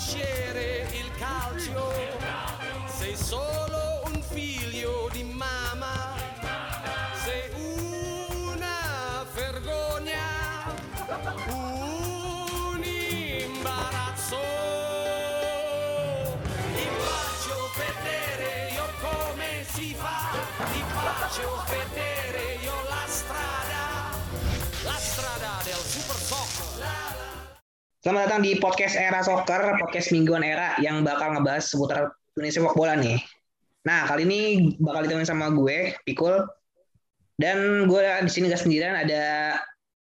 conoscere il calcio. Sei solo un figlio Selamat datang di podcast Era Soccer, podcast mingguan Era yang bakal ngebahas seputar dunia sepak bola nih. Nah, kali ini bakal ditemenin sama gue, Pikul. Dan gue di sini gak sendirian, ada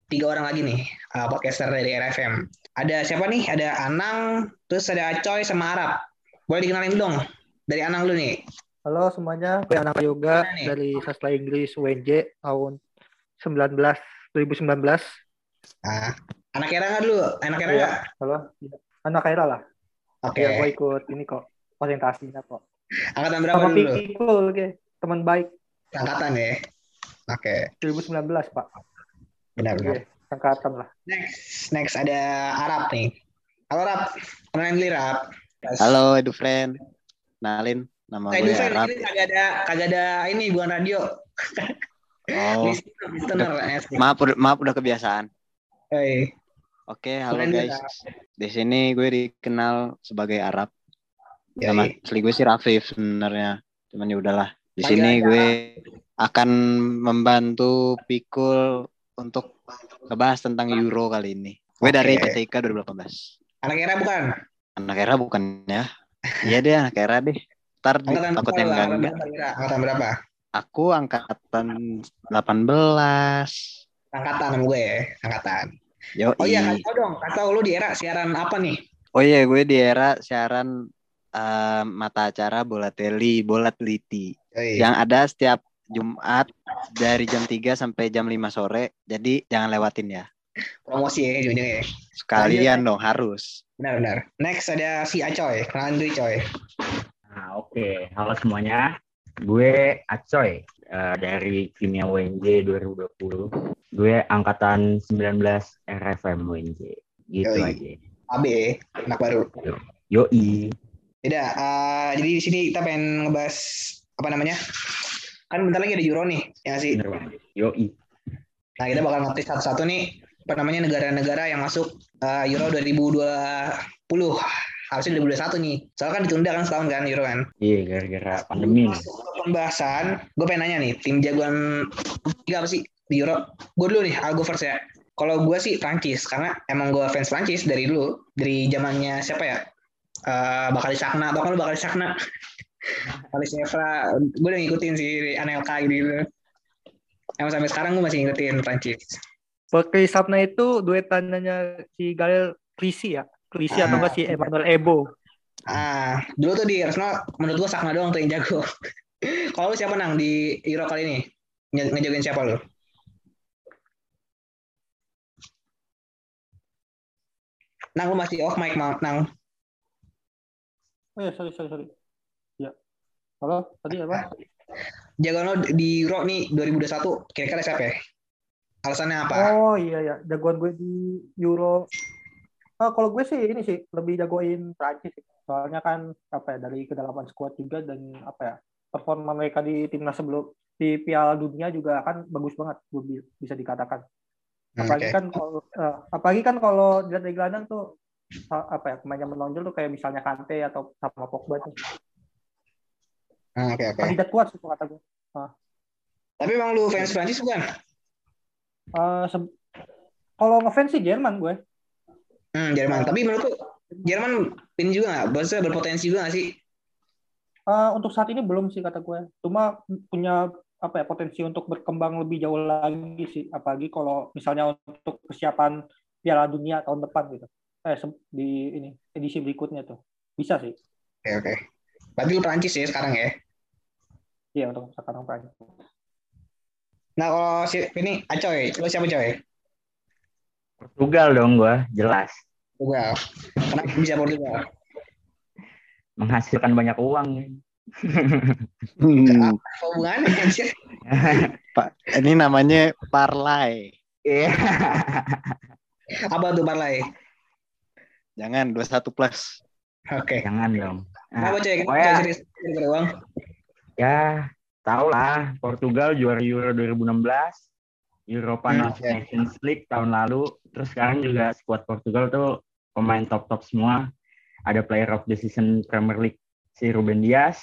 tiga orang lagi nih, uh, podcaster dari RFM. Ada siapa nih? Ada Anang, terus ada Acoy sama Arab. Boleh dikenalin dong, dari Anang dulu nih. Halo semuanya, gue anak yoga dari sastra Inggris UNJ tahun 19 2019. Nah, anak era nggak dulu? Anak era nggak? Halo, anak Kaira lah. Oke. Ya, gue ikut ini kok presentasinya kok. Angkatan berapa Sama dulu? Pikul, oke. Teman baik Angkatan ya. Oke, 2019, Pak. benar-benar. Oke, angkatan lah. Next, next ada Arab nih. Halo Arab, kenalin Arab. Halo Edu Friend. Nalin nama Nah, gue ini Arab. ini kagak ada kagak ada ini bukan radio. Oh, Listener, listener, asli. maaf udah- maaf udah kebiasaan. Hei. Oke, halo Keren guys. Di sini gue dikenal sebagai Arab. Yoi. Nama asli gue sih Rafif sebenarnya. Cuman ya udahlah. Di Panggil sini aja gue akan membantu Pikul untuk ngebahas tentang Euro kali ini. Gue dari Oke. PTK 2018. Anak era bukan? Anak era bukan ya? Iya deh, anak era deh. Ntar Angkatan takutnya berapa? enggak Angkatan enggak. Angkatan berapa? Aku angkatan 18. Angkatan gue ya, angkatan. Yo, Oh iya, kasih tau dong, kasih tau lu di era siaran apa nih? Oh iya, gue di era siaran eh, mata acara bola teli, bola teliti Yoi. yang ada setiap Jumat dari jam 3 sampai jam 5 sore. Jadi jangan lewatin ya. Promosi ya, ujung-ujungnya ya. Sekalian dong harus. Benar-benar. Next ada si Acoy, kenalin dulu Coy. Nah, oke. Halo semuanya. Gue Acoy eh, dari Kimia UNJ 2020. Gue angkatan 19 RFM UNJ. Gitu Yoi. aja. AB, anak baru. Yoi. Tidak, eh, jadi di sini kita pengen ngebahas apa namanya? Kan bentar lagi ada Euro nih, ya sih. Yoi. Nah, kita bakal ngetis satu-satu nih apa namanya negara-negara yang masuk eh, Euro 2020. Harusnya 2021 nih. Soalnya kan ditunda kan setahun kan Euro kan. Iya, gara-gara pandemi nih. Masuk ke pembahasan, gue pengen nanya nih, tim jagoan tiga apa sih di Euro? Gue dulu nih, I'll go first ya. Kalau gue sih Prancis, karena emang gue fans Prancis dari dulu, dari zamannya siapa ya? Eh bakal Sakna, atau kan lu bakal Sakna? Bakal Evra, gue udah ngikutin si Anelka gitu. Emang sampai sekarang gue masih ngikutin Prancis. Pakai Sapna itu duetannya si Gael Klisi ya. Klisi atau Ah. enggak si Emmanuel Ebo. Ah, dulu tuh di Arsenal menurut gue Sakna doang tuh yang jago. Kalau lu siapa nang di Euro kali ini? Nge- Ngejagain siapa lu? Nang lu masih off mic nang. Oh ya, sorry, sorry, sorry. Ya. Halo, tadi apa? Jagoan lo di Euro nih 2021 kira-kira siapa ya? Alasannya apa? Oh iya ya, jagoan gue di Euro. Ah, kalau gue sih ini sih lebih jagoin Prancis sih. Soalnya kan apa ya dari kedalaman skuad juga dan apa ya performa mereka di timnas sebelum di Piala Dunia juga kan bagus banget bisa dikatakan. Hmm, Apalagi oke. kan kalau eh, apalagi kan kalau dilihat dari gelandang tuh ah, apa ya pemain yang menonjol tuh kayak misalnya Kante atau sama Pogba tuh. Hmm, Oke oke. Kandidat kuat sih kata gue. Tapi emang lu fans Prancis bukan? Eh, se- kalau ngefans sih Jerman gue. Hmm, Jerman. Tapi menurut lu Jerman ini juga nggak? Maksudnya berpotensi juga nggak sih? Eh, untuk saat ini belum sih kata gue. Cuma punya apa ya potensi untuk berkembang lebih jauh lagi sih. Apalagi kalau misalnya untuk persiapan Piala Dunia tahun depan gitu. Eh di ini edisi berikutnya tuh bisa sih. Oke oke. Berarti lu Prancis ya sekarang ya? Iya untuk sekarang Prancis. Nah kalau si ini Acoy, lu siapa coy? Portugal dong gue, jelas. Portugal. Kenapa bisa Portugal? Menghasilkan banyak uang. Hmm, Apa hubungannya sih? Pak, ini namanya parlay. Iya. Apa tuh parlay? Jangan 21 plus. Oke. Jangan dong. Nah, Coy, serius gara-gara uang. ya tau lah Portugal juara Euro 2016, Europa Hmm, Nations League tahun lalu, terus sekarang juga skuad Portugal tuh pemain top-top semua. Ada player of the season Premier League si Ruben Dias,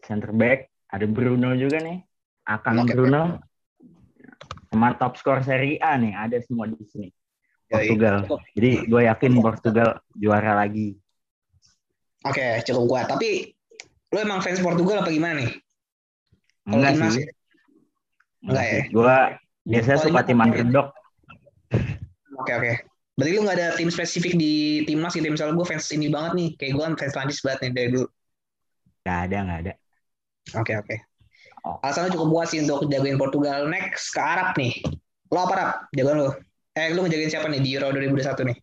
center back, ada Bruno juga nih, Akan Oke. Bruno, sama top skor Serie A nih, ada semua di sini. Portugal. Jadi gue yakin Portugal juara lagi. Oke, cukup kuat. Tapi lu emang fans Portugal apa gimana nih? Enggak sih. Enggak ya? Gue biasanya suka tim underdog. Oke oke. Berarti lu nggak ada tim spesifik di timnas gitu. Misalnya gue fans ini banget nih. Kayak gue kan fans Prancis banget nih dari dulu. Gak ada, gak ada. Oke oke. Oh. Alasan lu cukup puas sih untuk jagoin Portugal. Next ke Arab nih. Lo apa Arab? Jagoan lu? Eh lu ngejagain siapa nih di Euro 2021 nih?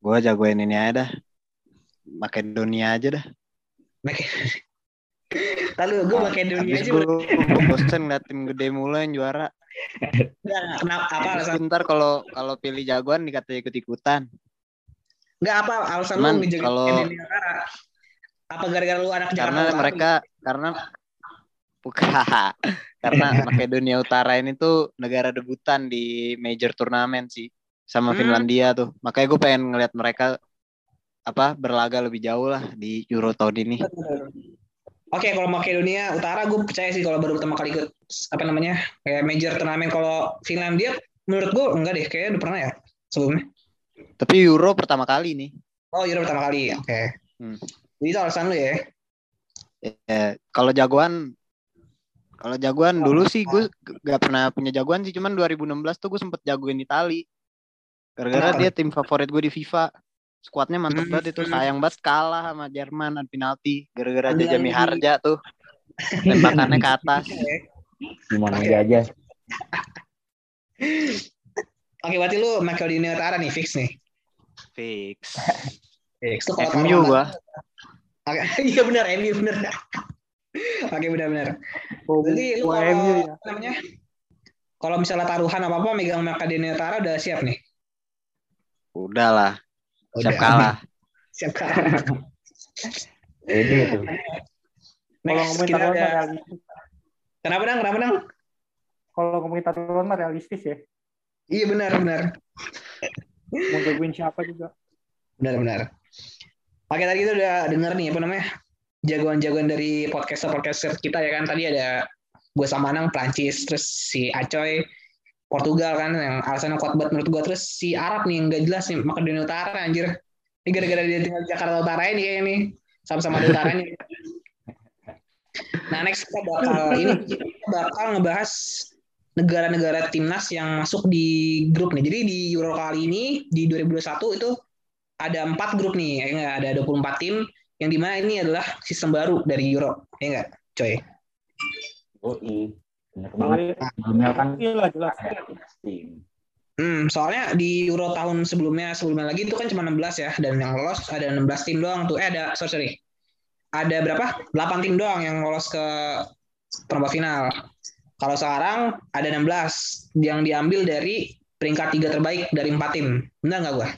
Gue jagoin ini aja dah. Makedonia aja dah. Make. Lalu gue Makedonia Habis aja. gue bosen ngeliat tim gede mulu yang juara. Enggak, kenapa apa alasan? Bentar kalau kalau pilih jagoan dikata ikut-ikutan. Enggak apa alasan Cuman lu ngejagain kalau-? Apa gara-gara lu anak Jakarta Karena mereka karena bukan karena Makedonia Utara ini tuh negara debutan di major turnamen sih sama Hmm. Finlandia tuh. Makanya gue pengen ngeliat mereka apa berlaga lebih jauh lah di Euro tahun ini. Oke, kalau Makedonia Utara gue percaya sih kalau baru pertama kali ikut apa namanya kayak major turnamen. Kalau Finlandia menurut gue enggak deh, kayaknya udah pernah ya sebelumnya. Tapi Euro pertama kali nih. Oh, Euro pertama kali. Oke. Hmm. Jadi itu alasan lu ya? Ya, kalau jagoan kalau jagoan dulu sih gue gak pernah punya jagoan sih cuman 2016 tuh gue sempet jagoin Itali gara-gara dia tim favorit gue di FIFA skuadnya mantep Hmm. banget itu sayang banget kalah sama Jerman adu penalti gara-gara Ambil Jajami lagi. Harja tuh tembakannya ke atas Oke. Simon aja aja. Oke, berarti lu Makedonia Utara nih fix nih. fix Fix. Kalau MU gua Oke, iya benar MU benar. Oke, benar-benar. Oh, Berarti lu kalau MU ya. apa namanya? Kalau misalnya taruhan apa-apa megang Makedonia Utara udah siap nih. udah lah siap Udah. kalah Siap kalah. Jadi itu. Kalau Next ngomongin taruhan ada realistis. Kenapa dong? Kenapa dong? Kalau ngomongin taruhan mah realistis ya. Iya benar benar. Mau jagoin siapa juga. Benar benar. Oke tadi kita udah denger nih apa namanya jagoan-jagoan dari podcaster podcaster kita ya kan tadi ada gue sama Anang Prancis terus si Acoy Portugal kan yang alasannya kuat banget menurut gue terus si Arab nih yang nggak jelas nih Makedonia Utara anjir. Ini gara-gara dia tinggal di Jakarta Utara ini kayak ini sama-sama ada utaranya nah next kita bakal ini kita bakal ngebahas negara-negara timnas yang masuk di grup nih. Jadi di Euro kali ini di 2021 itu ada empat grup nih, ya nggak? Ada 24 tim, yang di mana ini adalah sistem baru dari Euro, ya nggak, coy? Bener banget. Iya Sebelumnya kan lah jelas. ada 16 tim. Hmm, soalnya di Euro tahun sebelumnya, sebelumnya lagi itu kan cuma 16 ya, dan yang lolos ada 16 tim doang tuh. Eh ada, sorry, sorry. Ada berapa? 8 tim doang yang lolos ke perempat final. Kalau sekarang ada 16 yang diambil dari peringkat tiga terbaik dari empat tim. Benar nggak gua?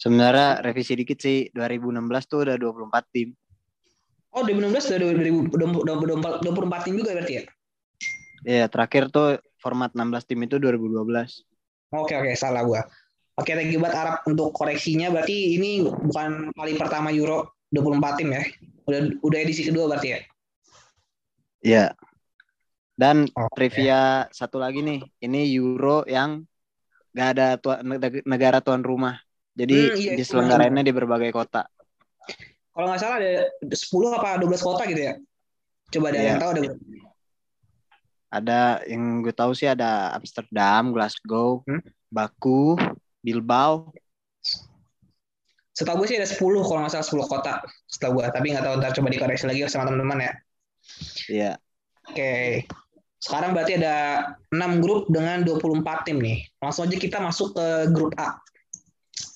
sebenarnya revisi dikit sih 2016 tuh udah 24 tim Oh, 2016 udah 2024 24 tim juga berarti ya? Iya terakhir tuh format 16 tim itu 2012 Oke oke salah gua. Oke thank you buat Arab untuk koreksinya berarti ini bukan kali pertama Euro 24 tim ya. Udah udah edisi kedua berarti ya. Iya. Dan Oke. trivia satu lagi nih, ini Euro yang gak ada tuan, neg- negara tuan rumah. Jadi Hmm, iya, itu diselenggarainnya di berbagai kota. Kalau nggak salah ada 10 apa 12 kota gitu ya. Coba ada Iya. yang tahu ada Ada yang gue tahu sih ada Amsterdam, Glasgow, Hmm? Baku, Bilbao. Setahu gue sih ada 10 kalau nggak salah 10 kota setahu gue. Tapi nggak tahu ntar coba dikoreksi lagi sama teman-teman ya. Iya. Oke. Sekarang berarti ada 6 grup dengan 24 tim nih. Langsung aja kita masuk ke grup A.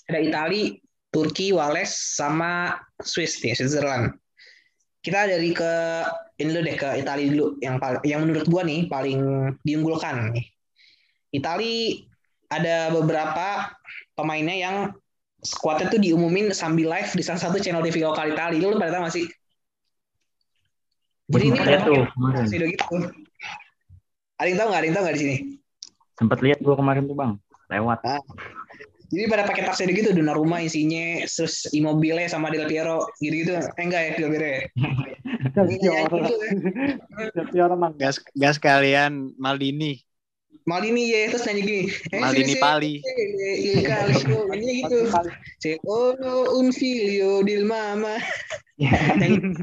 Ada Itali, Turki, Wales, sama Swiss nih, Switzerland. Kita dari ke ini dulu deh ke Itali dulu yang paling yang menurut gua nih paling diunggulkan nih. Itali ada beberapa pemainnya yang squadnya tuh diumumin sambil live di salah satu channel TV lokal Itali. Lu pada tahu gak sih? Jadi ini ada tuh kemarin. tuxedo gitu. Ada yang tahu nggak? Ada yang tahu nggak di sini? Sempet lihat gua kemarin tuh bang. Lewat. Jadi pada pakai tuxedo gitu, Donnarumma isinya, terus Immobile sama Del Piero gitu-gitu. Eh enggak ya, Del Piero ya? Del Iya, Piero. gitu ya. Del Piero mang. Gas gas kalian Maldini, Maldini ya, terus nyanyi gini. Eh, Maldini Pali. Calcio, nyanyi gitu. Se ono un figlio del mama.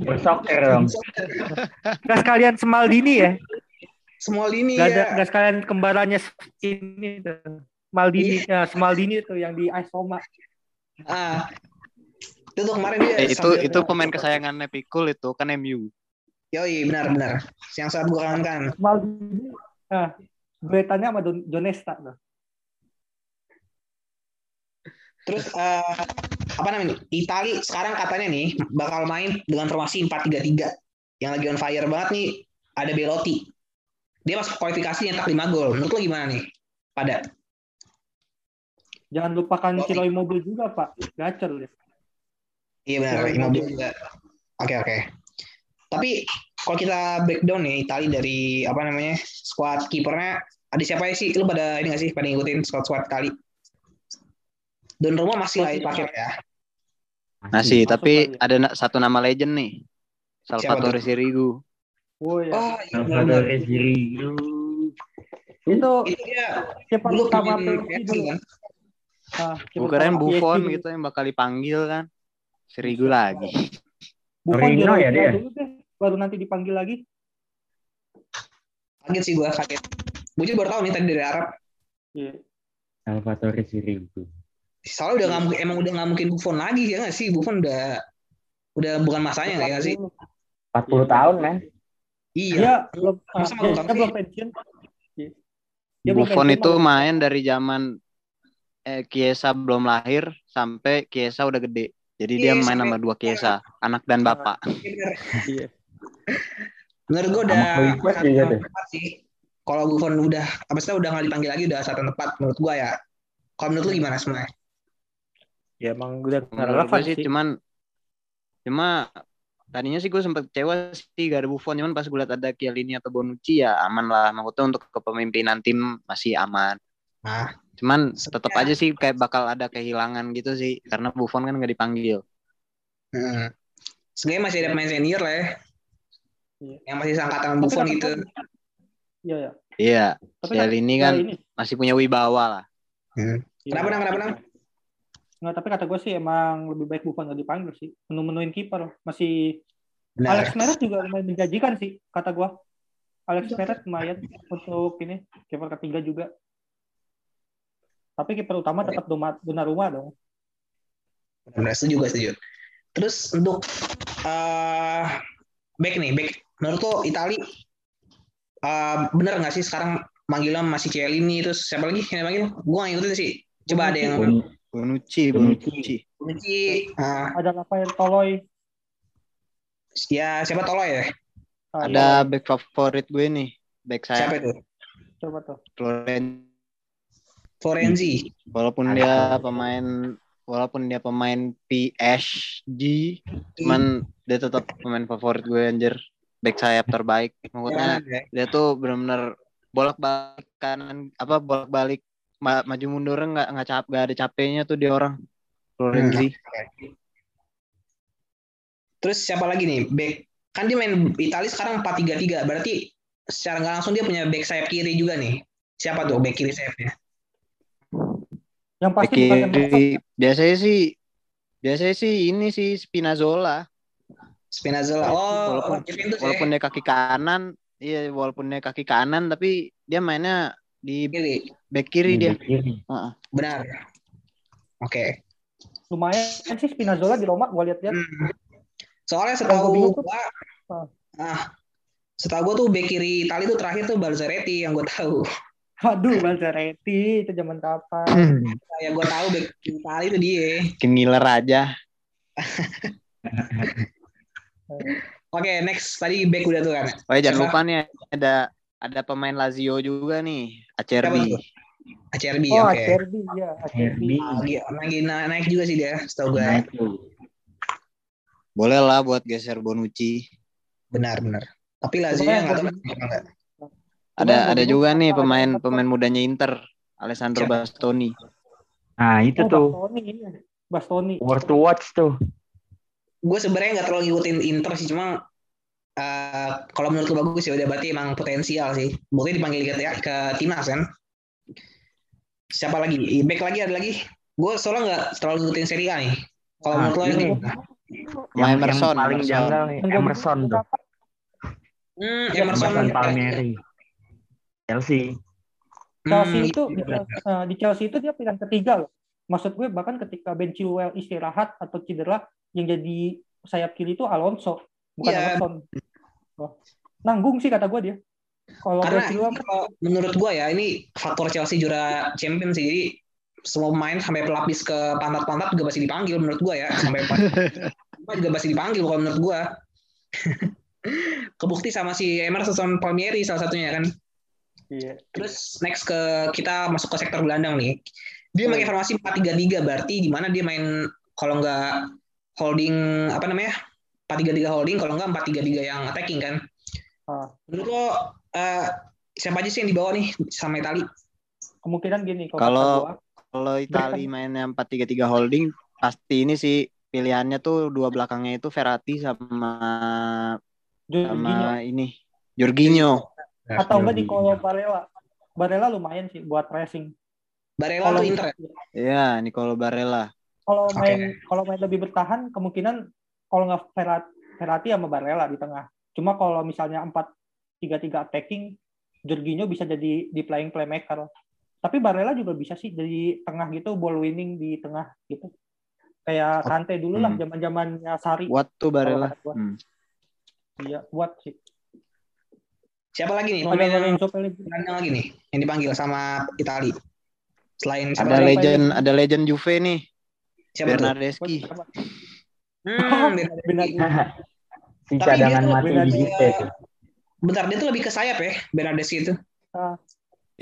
Bersoker dong. Gak sekalian Semaldini ya? Ada ya. gak sekalian kembarannya ini tuh. Maldini, ya, Semaldini tuh yang di Aisoma. Ah. Itu tuh kemarin dia. Eh, itu itu pemain kesayangannya Pikul itu kan MU. Yoi, benar benar. Yang saat gua kangen Maldini, nah, duetannya sama Don, Donesta tuh. Terus eh, apa namanya? Itali sekarang katanya nih bakal main dengan formasi 4-3-3 yang lagi on fire banget nih. Ada Belotti. Dia masuk kualifikasi nyetak 5 gol. Menurut lo gimana nih? Pada Jangan lupakan Oh, Ciro Immobile juga, Pak. Gacor ya. Iya benar, Immobile Immobile. juga. Oke oke. Tapi kalau kita breakdown nih Itali dari apa namanya squad kipernya ada siapa ya sih? Lu pada ini nggak sih pada ngikutin squad squad kali? Donnarumma masih lah dipakai ya. Masih, Masuk tapi ada satu nama legend nih. Salvatore Sirigu. Oh ya. Oh iya. Salvatore Sirigu. itu Itu dia siapa Chelsea PSG dulu. Ah, Gue keren Buffon PSG. gitu yang bakal dipanggil kan. Sirigu lagi. Buffon juara ya dia? dulu deh, baru nanti dipanggil lagi. Kaget sih gua kaget. Gue juga baru tahu nih tadi dari Arab. Iya. Salvatore Sirigu. Soalnya udah nggak mungkin emang udah nggak mungkin Buffon lagi ya nggak sih? Buffon udah udah bukan masanya ya nggak sih? 40 tahun men. Iya. Dia belum Masa dia, belum dia pensiun. Iya. Dia Buffon itu main dari zaman eh, Kiesa belum lahir sampai Kiesa udah gede. Jadi dia Iya, main sama dua Kiesa, anak dan bapak. Bener. Iya. Menurut gue udah sih. Kalau Buffon udah apa sih udah nggak dipanggil lagi udah saat yang tepat menurut gua ya. Kalau menurut lu gimana semuanya? Ya emang udah relevan gue sih sih. cuman cuma tadinya sih gue sempet kecewa sih gak ada Buffon cuman pas gue liat ada Chiellini atau Bonucci ya aman lah maksudnya untuk kepemimpinan tim masih aman Nah, cuman tetap aja sih kayak bakal ada kehilangan gitu sih karena Buffon kan gak dipanggil hmm. sebenarnya masih ada pemain senior lah ya. Iya. Yang masih seangkatan Tapi Buffon kata gitu. gua- Iya ya. iya Tapi Chiellini kata- kan ya ini. masih punya wibawa lah Hmm. Iya. Kenapa, Nang? Kenapa, Nang? Nggak, tapi kata gue sih emang lebih baik Buffon nggak dipanggil sih. Menu-menuin kiper masih Benar. Alex Meret juga lumayan menjanjikan sih kata gue. Alex Meret lumayan untuk ini kiper ketiga juga. Tapi kiper utama tetap Donnarumma dong. Benar, setuju gue setuju. Terus untuk eh back nih, back menurut lo Itali eh bener nggak sih sekarang manggilnya masih Cielini terus siapa lagi yang manggil? Gue nggak ngikutin sih. Coba ada yang Bon- Bonucci Bonucci. Bonucci eh, Ada Rafael Toloy. ya siapa Tolo ya? Ada back favorit gue nih back Siapa saya itu? Coba tuh. Floren Florenzi. walaupun dia pemain walaupun dia pemain PSG cuman dia tetap pemain favorit gue anjir back sayap terbaik maksudnya Ya, dia tuh benar-benar bolak-balik kanan apa bolak-balik ma- maju mundur nggak nggak cap nggak ada capeknya tuh dia orang Florenzi Terus siapa lagi nih? Back kan dia main Itali sekarang 4-3-3. Berarti secara nggak langsung dia punya back sayap kiri juga nih. Siapa tuh back kiri sayapnya? Yang pasti bukan kiri biasanya sih biasanya sih ini sih Spinazzola Spinazzola. Oh, walaupun Juventus ya. walaupun dia kaki kanan iya walaupun dia kaki kanan tapi dia mainnya di Kiri. back kiri dia Back kiri. Heeh. Benar. Oke. lumayan sih Spinazzola di Roma gue lihat-lihat. Hmm. Soalnya setahu bingung tuh- gua, Ah. ah, setahu gua tuh back kiri Itali tuh terakhir tuh Balzaretti yang gua tahu. Aduh, Balzaretti itu zaman kapan? Yang gua tahu back Itali itu dia. Kiniler aja Oke, next tadi back udah tuh kan. oh ya jangan Siapa? lupa nih ada ada pemain Lazio juga nih Acerbi? ACRB Oh, oke. ACRB ya, ACRB. Herbie. Lagi lagi na- naik juga sih dia, setahu gue. Naik tuh. Boleh lah buat geser Bonucci. Benar benar. Tapi Lazio yang nggak tahu. Ada ada juga nih pemain pemain mudanya Inter, Alessandro Siapa? Bastoni. Nah itu Oh, tuh Bastoni ini. Bastoni. worth to watch tuh. Gue sebenarnya nggak terlalu ngikutin Inter sih, cuma eh, kalau menurut lu bagus ya udah berarti emang potensial sih. Bukti dipanggil ke ke timnas kan. Siapa lagi? Back lagi ada lagi. Gue soalnya nggak terlalu ngikutin Serie A nih. Kalau Ah, menurut lo ini. Yang, Emerson, yang paling Emerson. janggal nih Emerson tuh. hmm, Ya, Emerson, Emerson Palmieri. Chelsea. Chelsea Hmm, itu di, benar. eh, di Chelsea itu dia pilihan ketiga loh. Maksud gue bahkan ketika Ben Chilwell istirahat atau cedera yang jadi sayap kiri itu Alonso bukan Iya. Emerson. Oh. Nanggung sih kata gue dia. Kalau Karena Chilwell kalau menurut gua ya ini faktor Chelsea juara champion sih. Jadi semua pemain sampai pelapis ke pantat-pantat juga masih dipanggil menurut gua ya. Sampai semua juga masih dipanggil kalau menurut gua. Kebukti sama si Emerson Palmieri salah satunya kan. Iya. Terus next ke kita masuk ke sektor gelandang nih. Dia pakai formasi 4-3-3 berarti di mana dia main kalau nggak holding apa namanya? 4-3-3 holding kalau nggak 4-3-3 yang attacking kan. Ah. Menurut lo eh, siapa aja sih yang dibawa nih sama Itali? kemungkinan gini kalau Kalau- Itali mainnya 4-3-3 holding, pasti ini sih pilihannya tuh dua belakangnya itu Verratti sama Jorginho sama ini Jorginho. Atau enggak di Jorginho. kalau Barella. Barella lumayan sih buat pressing. Barella Kalau tuh Inter ya? Iya, Nicolo Barella. kalau main kalau main lebih bertahan kemungkinan kalau nggak Verratti, Verratti sama Barella di tengah. Cuma kalau misalnya 4-3-3 attacking, Jorginho bisa jadi di playing playmaker. Tapi Barella juga bisa sih dari tengah gitu, ball winning di tengah gitu. Kayak Kante dulu lah, Hmm. zaman-zamannya Sari. Buat tuh Barella. Hmm. Iya, buat sih. Siapa lagi nih pemain yang lagi nih yang dipanggil sama Itali? Selain siapa Ada legend, ada legend Juve nih, Siapa? Bernardeschi. Hmm, Bernardeschi. Si Tapi cadangan mati di dia- Juve tuh. Bentar, dia tuh lebih ke sayap ya, Bernardeschi itu.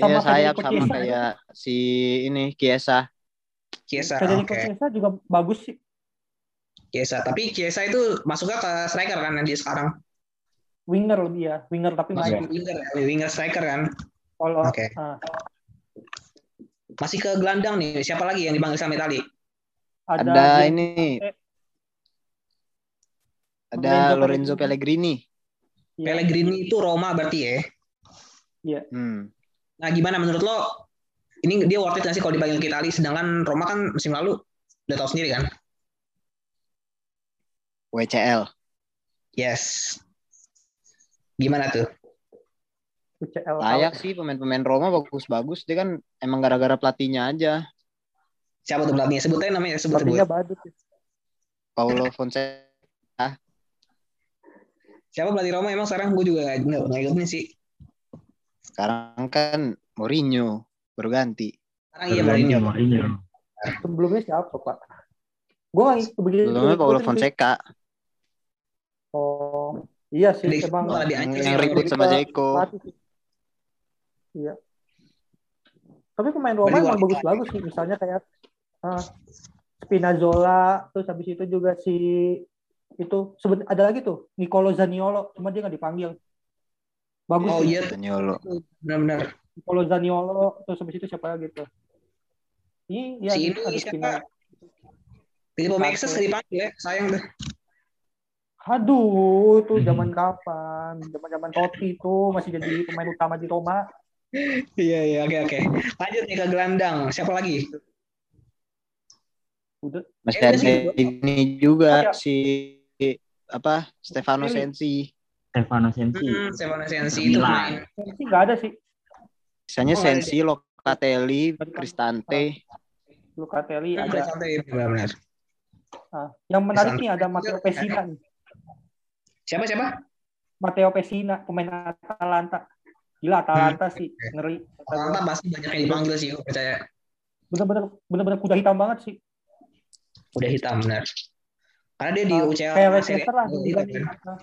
Iya, Sama sayap sama kayak si ini Kiesa. Chiesa, Federico oke. Chiesa juga bagus sih. Chiesa. Tapi Chiesa itu masuknya ke striker kan yang dia sekarang. Winger lebih ya, winger tapi Masuk maju. winger, winger striker kan. Kalau Oke. ah, Masih ke gelandang nih. Siapa lagi yang dipanggil sama Itali? ada, Ada ini, eh, ada Lorenzo Lorenzo Pellegrini. Pellegrini. iya. Pellegrini itu Roma berarti ya. Hmm. Nah, gimana menurut lo? Ini dia worth it nggak sih kalau dipanggil ke Itali? Sedangkan Roma kan musim lalu udah tahu sendiri kan? WCL. Yes. Gimana tuh? UCL Layak sih pemain-pemain Roma bagus-bagus. Dia kan emang gara-gara pelatihnya aja. Siapa tuh pelatihnya? Sebut aja namanya. Sebut, sebut. Pelatihnya badut. sih. Paulo Fonseca. Siapa pelatih Roma? Emang sekarang gue juga nggak ngikutin sih. Sekarang kan Mourinho baru ganti. Sekarang iya Mourinho. Mourinho. Sebelumnya siapa, Pak? Gue nggak begitu. Sebelumnya Paulo. Fonseca Oh, iya sih. Di- Emang malah yang, ribut sama Zeko. sih. Iya. Tapi pemain Roma emang waktu- bagus-bagus sih. Misalnya kayak ah, Spinazzola, terus habis itu juga si itu seben, ada lagi tuh Nicolo Zaniolo, cuma dia nggak dipanggil. Bagus Oh sih. iya. Zaniolo. Benar-benar. Nicolo Zaniolo, terus habis itu siapa lagi tuh? Iya, Si ada ini siapa? Maxes nggak dipanggil ya. Sayang tuh. Aduh, itu Hmm. zaman kapan? Zaman-zaman Totti tuh masih jadi pemain utama di Roma. Iya iya oke oke. Lanjut nih ke gelandang. Siapa lagi? Udah. Masih Eh, ada sih. ini juga Oh, iya. si apa Stefano Ini. Sensi. Stefano Sensi. Hmm, Stefano Sensi itu pemain. Sih nggak ada sih. Misalnya Oh, Sensi, Locatelli, Cristante. Lucatelli Hmm, ada. santai, benar-benar. Ah, yang menarik nih ada Matteo Pessina nih. Siapa siapa? Matteo Pessina, pemain Atalanta. Gila Atalanta sih, ngeri. Atalanta pasti banyak yang dipanggil sih, gue percaya. Bener-bener bener-bener kuda hitam banget sih. Udah hitam benar. Karena dia di Ah, UCL kayak Leicester lah, A, bilang ah,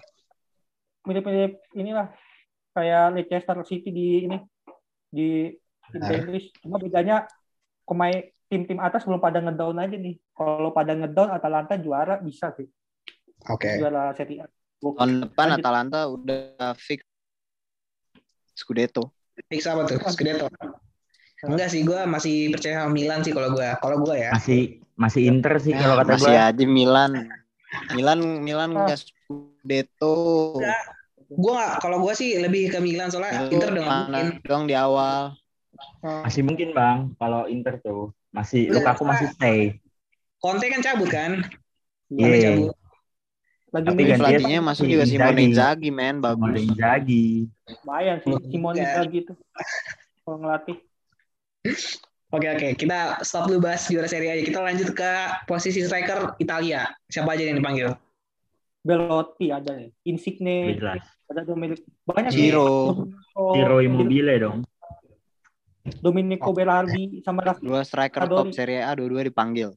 mirip-mirip inilah kayak Leicester City di ini di Benar. tenis. Cuma bedanya pemain tim-tim atas belum pada ngedown aja nih. Kalau pada ngedown Atalanta juara bisa sih. Oke. Juara Serie A. Tahun depan Lanjut. Atalanta udah fix Scudetto. Fix apa tuh? Scudetto. Enggak sih, gue masih percaya sama Milan sih kalau gue. Kalau gue ya. Masih masih Inter sih kalau kata Masih gue. aja Milan. Milan Milan Ah. nggak Scudetto. Gue nggak. Kalau gue sih lebih ke Milan soalnya Inter udah nggak mungkin. Milan doang di awal. Nah, Masih mungkin bang kalau Inter tuh masih Udah, Lukaku masih stay. Conte kan cabut kan? Iya. Conte cabut. Lagi Tapi Pelatihnya masuk juga Simone Inzaghi, men, Simone bagus. Inzaghi. lumayan sih Simone Iya. lagi tuh. Kalau ngelatih. Oke oke, kita stop dulu bahas juara Serie A aja. Kita lanjut ke posisi striker Italia. Siapa aja yang dipanggil? Belotti ada nih. Insigne, jelas. ada Domenico. Banyak sih. Ciro, Domenico, Ciro Immobile dong. Domenico Berardi sama Rafi. dua striker Adori. top Serie A, dua-dua dipanggil.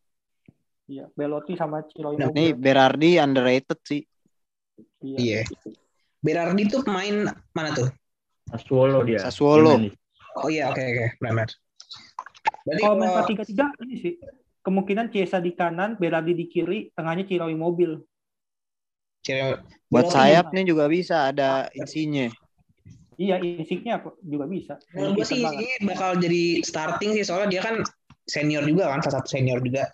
Iya, Belotti sama Ciro Nah, Ini. Berardi underrated sih. Iya. Iya. Berardi tuh pemain mana tuh? Sassuolo dia. Sassuolo. Main Oh iya oke oke benar. Berarti Kalau main kalau 4-3-3 ini sih kemungkinan Chiesa di kanan, Berardi di kiri, tengahnya Ciro Immobile. Ciro- Buat Belotti- sayap nih juga bisa ada Insigne. Iya, Insigne apa juga bisa. Menurut gue sih bakal jadi starting sih soalnya dia kan senior juga kan, salah satu senior juga.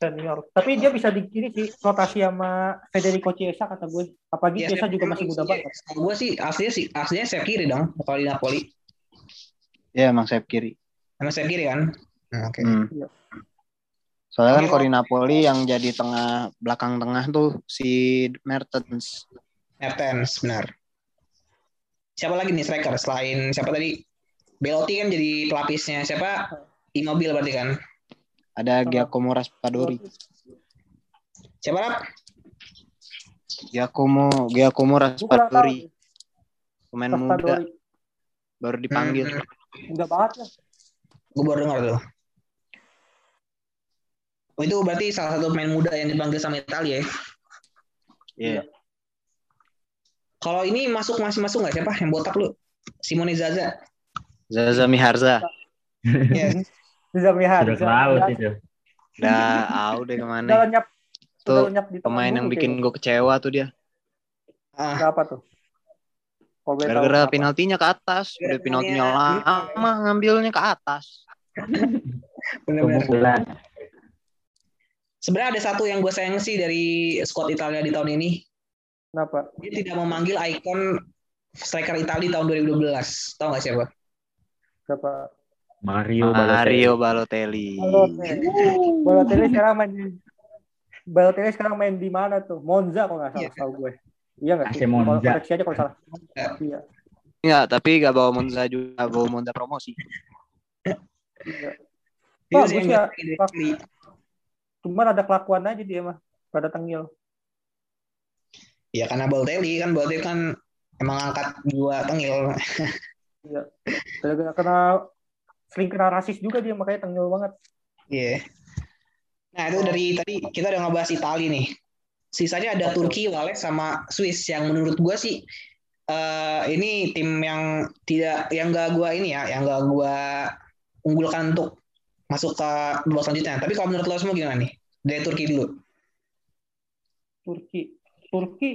Senior. Tapi dia bisa di kiri sih rotasi sama Federico Chiesa kata gue. Apalagi Ya, Chiesa juga masih muda banget. Gue sih aslinya sih aslinya sayap kiri dong kalau di Napoli. Ya emang sayap kiri. Emang sayap kiri kan? Nah, Oke. Hmm. Iya. Soalnya kan Oke. kalau di Napoli yang jadi tengah belakang tengah tuh si Mertens. Mertens benar. Siapa lagi nih striker selain siapa tadi? Belotti kan jadi pelapisnya siapa? Immobile berarti kan. Ada Giacomo Raspadori. Siapa Rap? Giacomo Giacomo. Raspadori. Pemain muda baru dipanggil. Hmm, Muda banget ya. gue baru dengar tuh. Oh, itu berarti salah satu pemain muda yang dipanggil sama Italia ya. Iya. Kalau ini masuk masih masuk nggak siapa yang botak lu? Simone Zaza. Zaza Miharza. Iya. Zami Sudah ke laut itu. Udah out deh ke mana. Udah lenyap. Tuh, lenyap di Pemain yang bikin gue kecewa tuh dia. Ah, Kenapa tuh? Boleh tahu Gara-gara penaltinya ke atas. Udah penaltinya lama ngambilnya ke atas. benar-benar. Sebenarnya ada satu yang gue sayang sih dari squad Italia di tahun ini. Kenapa? Dia tidak memanggil ikon striker Italia tahun 2012. Tahu nggak siapa? Siapa? Mario Mario Balotelli. Balotelli. Balotelli. Balotelli sekarang main di Balotelli sekarang main di mana tuh? Monza kalau nggak salah Iya. tahu gue. Iya nggak AC sih? Monza. Kalau koreksi aja kalau salah. Iya. Enggak, tapi gak bawa Monza juga, bawa Monza promosi. iya. Oh, bagus ya. Cuman ada kelakuan aja dia mah. Pada tengil. Ya karena Balotelli kan Balotelli kan emang angkat dua tengil. Gara-gara kena sering kena rasis juga dia makanya tengil banget. Iya. Nah itu dari tadi kita udah ngebahas Italia nih. Sisanya ada Turki, Wales sama Swiss yang menurut gua sih eh ini tim yang tidak yang gak gua ini ya, yang gak gua unggulkan untuk masuk ke babak selanjutnya. Tapi kalau menurut lo semua gimana nih? Dari Turki dulu. Turki. Turki.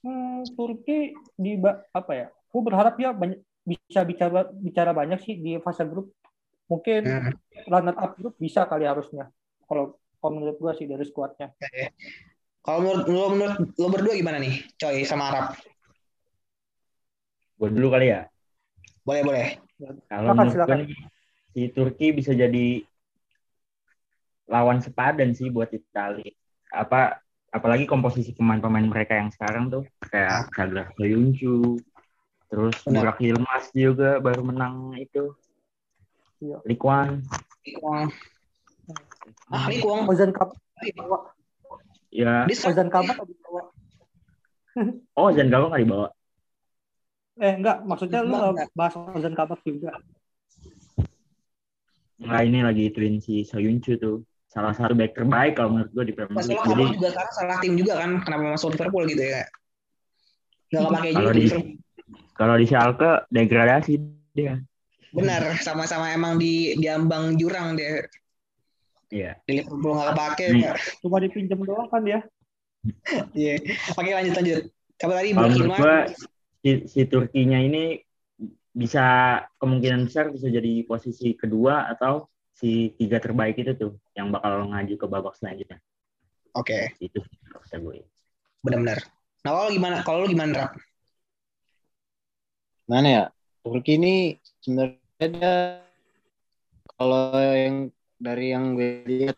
Hmm, Turki di apa ya? Gue berharap dia banyak bisa bicara bicara banyak sih di fase grup. Mungkin Hmm. runner up grup bisa kali harusnya. Kalau kalau menurut gue sih dari skuadnya. Kalau menurut lo, menurut lo berdua gimana nih, Coy sama Arab? Gue dulu kali ya. Boleh boleh. Kalau Silakan, silakan. nih, si Turki bisa jadi lawan sepadan sih buat Italia. Apa apalagi komposisi pemain-pemain mereka yang sekarang tuh kayak Caglar Soyuncu, terus. Burak Yilmaz juga baru menang itu. Iya. Likuan. Likwang. Ah, Likwang. Ozan Kabak, Ya, Ozan Kabak tadi bawa. oh Zan Galo nggak dibawa. Eh enggak, maksudnya lu nggak bahas Ozan Kabak juga. Nggak ini lagi twin si Soyuncu tuh. Salah satu back terbaik kalau menurut gue di Premier League. Masalah Jadi Kabak juga sekarang salah tim juga kan, kenapa masuk Liverpool gitu ya? Gak pakai Kalau juga. di- kalau di Schalke degradasi dia. Benar, sama-sama emang di di ambang jurang dia. Iya. Di Liverpool nggak kepake. Hmm. Cuma dipinjam doang kan dia. Iya. Oke lanjut lanjut. Kabar tadi Kalau menurut gua si, si Turkinya ini bisa kemungkinan besar bisa jadi posisi kedua atau si tiga terbaik itu tuh yang bakal ngaju ke babak selanjutnya. Oke, Itu sih kata gue. benar-benar. Nah, kalau gimana? Kalau lu gimana, Rap? Mana ya? Turki ini sebenarnya dia kalau yang dari yang gue lihat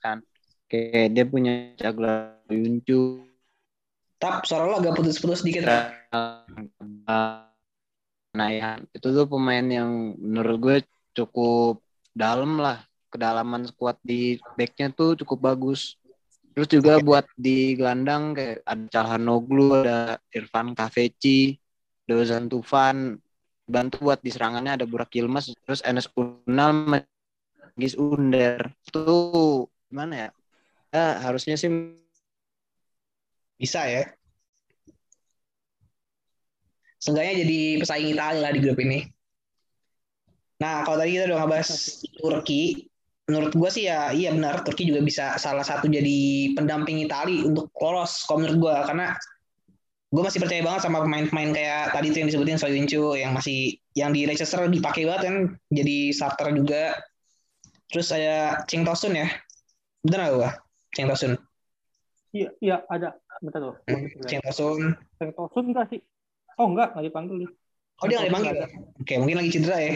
kan. Kayak dia punya Caglar Yuncu Tap, suara lu agak putus-putus dikit. Nah ya itu tuh pemain yang menurut gue cukup dalam lah. Kedalaman squad di backnya tuh cukup bagus terus juga Oke. buat di gelandang kayak ada Calhanoglu ada Irfan Kafeci Dozan Tufan bantu buat di serangannya ada Burak Yilmaz terus Enes Unal Magis Under tuh gimana ya ya harusnya sih Bisa ya. Seenggaknya jadi pesaing Italia lah di grup ini. Nah, kalau tadi kita udah ngebahas Turki, menurut gue sih ya iya benar Turki juga bisa salah satu jadi pendamping Italia untuk lolos kalau menurut gue karena gue masih percaya banget sama pemain-pemain kayak tadi tuh yang disebutin Soyuncu yang masih yang di Leicester dipakai banget kan jadi starter juga terus ada Cheng Tosun ya bener gak gue Cheng Tosun Iya, iya ada. Bentar tuh. Hmm, Cheng Tosun Frank Tosun enggak sih? Oh enggak, nggak dipanggil. dia. oh dia nggak dipanggil oke mungkin lagi cedera ya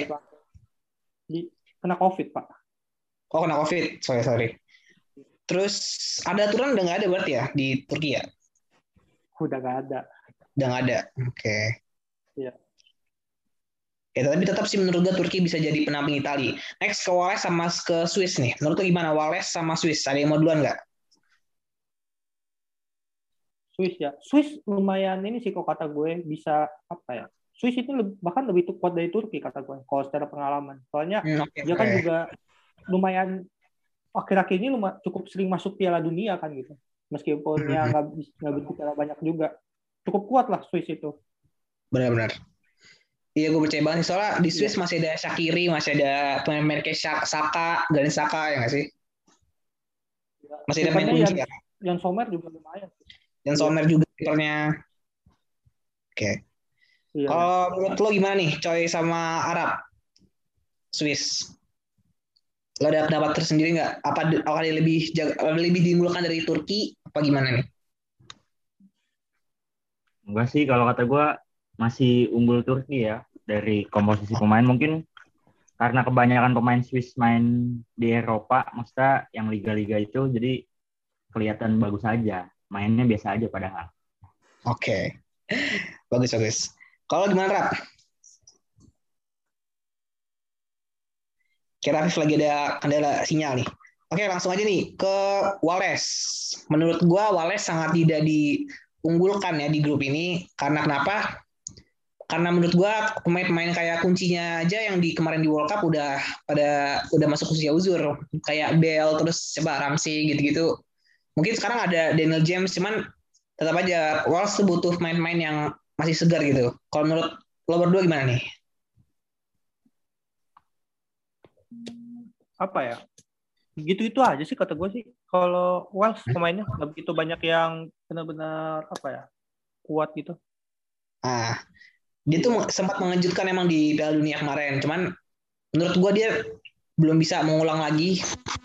Di, kena COVID, Pak. Oh kena covid, sorry sorry. Terus ada aturan udah nggak ada berarti ya di Turki ya? Udah nggak ada. Udah nggak ada. Oke. Iya. Ya tapi tetap sih menurut gue Turki bisa jadi pendamping Italia. Next ke Wales sama ke Swiss nih. Menurut lu gimana Wales sama Swiss? Ada yang mau duluan nggak? Swiss ya. Swiss lumayan ini sih kok kata gue bisa apa ya? Swiss itu lebih, bahkan lebih kuat dari Turki kata gue kalau secara pengalaman. Soalnya Hmm, oke, dia kan juga lumayan akhir-akhir ini lumayan cukup sering masuk Piala Dunia kan gitu. Meskipun ya Mhm. nggak berbicara banyak juga. Cukup kuat lah Swiss itu. Benar-benar. Iya gue percaya banget soalnya di Swiss masih ada Shakiri, masih ada pemain-pemain kayak Saka, Granit Saka ya nggak sih? Masih ada pemain kunci yang, ya. yang Sommer juga lumayan. Dan Sommer juga kipernya. Oke. Iya. Kalau menurut lo gimana nih, Coy sama Arab? Swiss. Lo ada pendapat tersendiri nggak? Apa dia lebih lebih diunggulkan dari Turki? Apa gimana nih? Enggak sih kalau kata gue masih unggul Turki ya dari komposisi pemain mungkin karena kebanyakan pemain Swiss main di Eropa, maksudnya yang liga-liga itu jadi kelihatan bagus aja, mainnya biasa aja padahal. Oke. bagus bagus. Kalau gimana Rap? Kira Rafif lagi ada kendala sinyal nih. Oke, langsung aja nih ke Wales. Menurut gua Wales sangat tidak diunggulkan ya di grup ini karena kenapa? Karena menurut gua pemain-pemain kayak kuncinya aja yang di kemarin di World Cup udah pada udah masuk usia uzur kayak Bell terus coba Ramsey gitu-gitu. Mungkin sekarang ada Daniel James cuman tetap aja Wales tuh butuh pemain-pemain yang masih segar gitu. Kalau menurut lo berdua gimana nih? Apa ya? Gitu-itu aja sih kata gue sih. Kalau Wales pemainnya nggak begitu banyak yang benar-benar apa ya kuat gitu. Ah, dia tuh sempat mengejutkan emang di Piala Dunia kemarin. Cuman menurut gua dia belum bisa mengulang lagi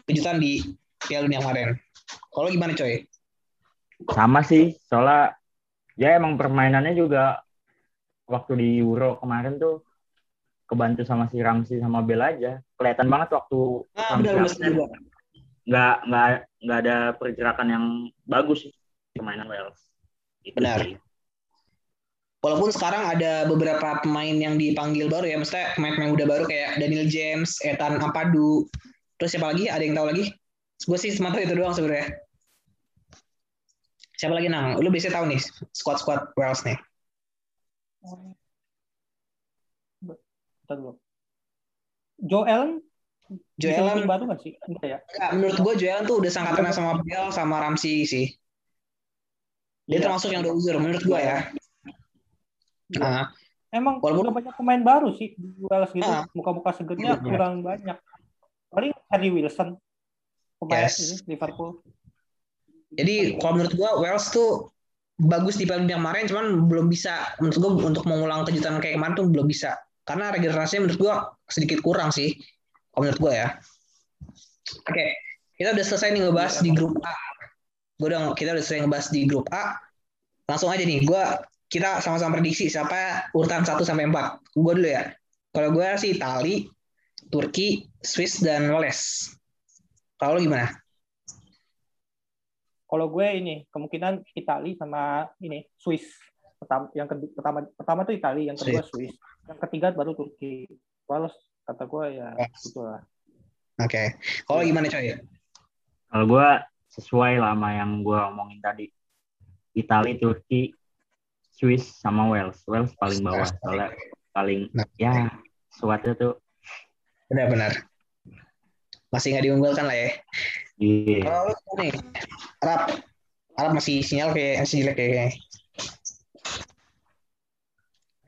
kejutan di Piala Dunia kemarin. Kalau gimana coy? Sama sih, soalnya ya emang permainannya juga waktu di Euro kemarin tuh kebantu sama si Ramsey sama Bell aja. Kelihatan banget waktu Ah, Ramsey nggak nggak nggak ada pergerakan yang bagus sih permainan Wales. Itu Benar. sih. Walaupun sekarang ada beberapa pemain yang dipanggil baru ya, maksudnya pemain-pemain udah baru kayak Daniel James, Ethan Ampadu, terus siapa lagi? Ada yang tahu lagi? Gue sih cuma tahu itu doang sebenarnya. Siapa lagi nang? Lu biasanya tahu nih squad-squad Wales nih. Dulu. Joe Allen Joe bisa Allen bikin baru nggak sih? Enggak ya. Enggak, menurut gue Joe Allen tuh udah sangkatan sama Bell sama Ramsey sih. Dia Iya. termasuk yang udah uzur menurut gue ya. Ah, Emang Walaupun- udah banyak pemain baru sih di Wales gitu. Ah. Muka-muka segernya Iya. kurang banyak. Paling Harry Wilson pemain Yes. ini Liverpool. Jadi kalau menurut gua Wales tuh bagus di Piala Dunia kemarin, cuman belum bisa menurut gua untuk mengulang kejutan kayak kemarin tuh belum bisa. Karena regenerasinya menurut gua sedikit kurang sih. Kalau menurut gua ya. Oke, kita udah selesai nih ngebahas di grup A. Gua udah kita udah selesai ngebahas di grup A. Langsung aja nih, gua kita sama-sama prediksi siapa urutan 1 sampai 4. Gua dulu ya. Kalau gua sih Itali, Turki, Swiss dan Wales. Kalau gimana? Kalau gue ini kemungkinan Itali sama ini Swiss. Pertama yang kedua, pertama pertama tuh Itali, yang kedua Swiss. Yang ketiga baru Turki. Wales kata gue ya gitu lah. Oke. Kalau lu gimana coy? Kalau gue sesuai lah sama yang gue omongin tadi. Italia, Turki, Swiss, sama Wales. Wales paling bawah. Soalnya paling, Nah. ya, suatu tuh. Benar-benar. Masih nggak diunggulkan lah ya. Iya. Kalau lu nih, Arab. Arab masih sinyal kayak masih jelek kayaknya.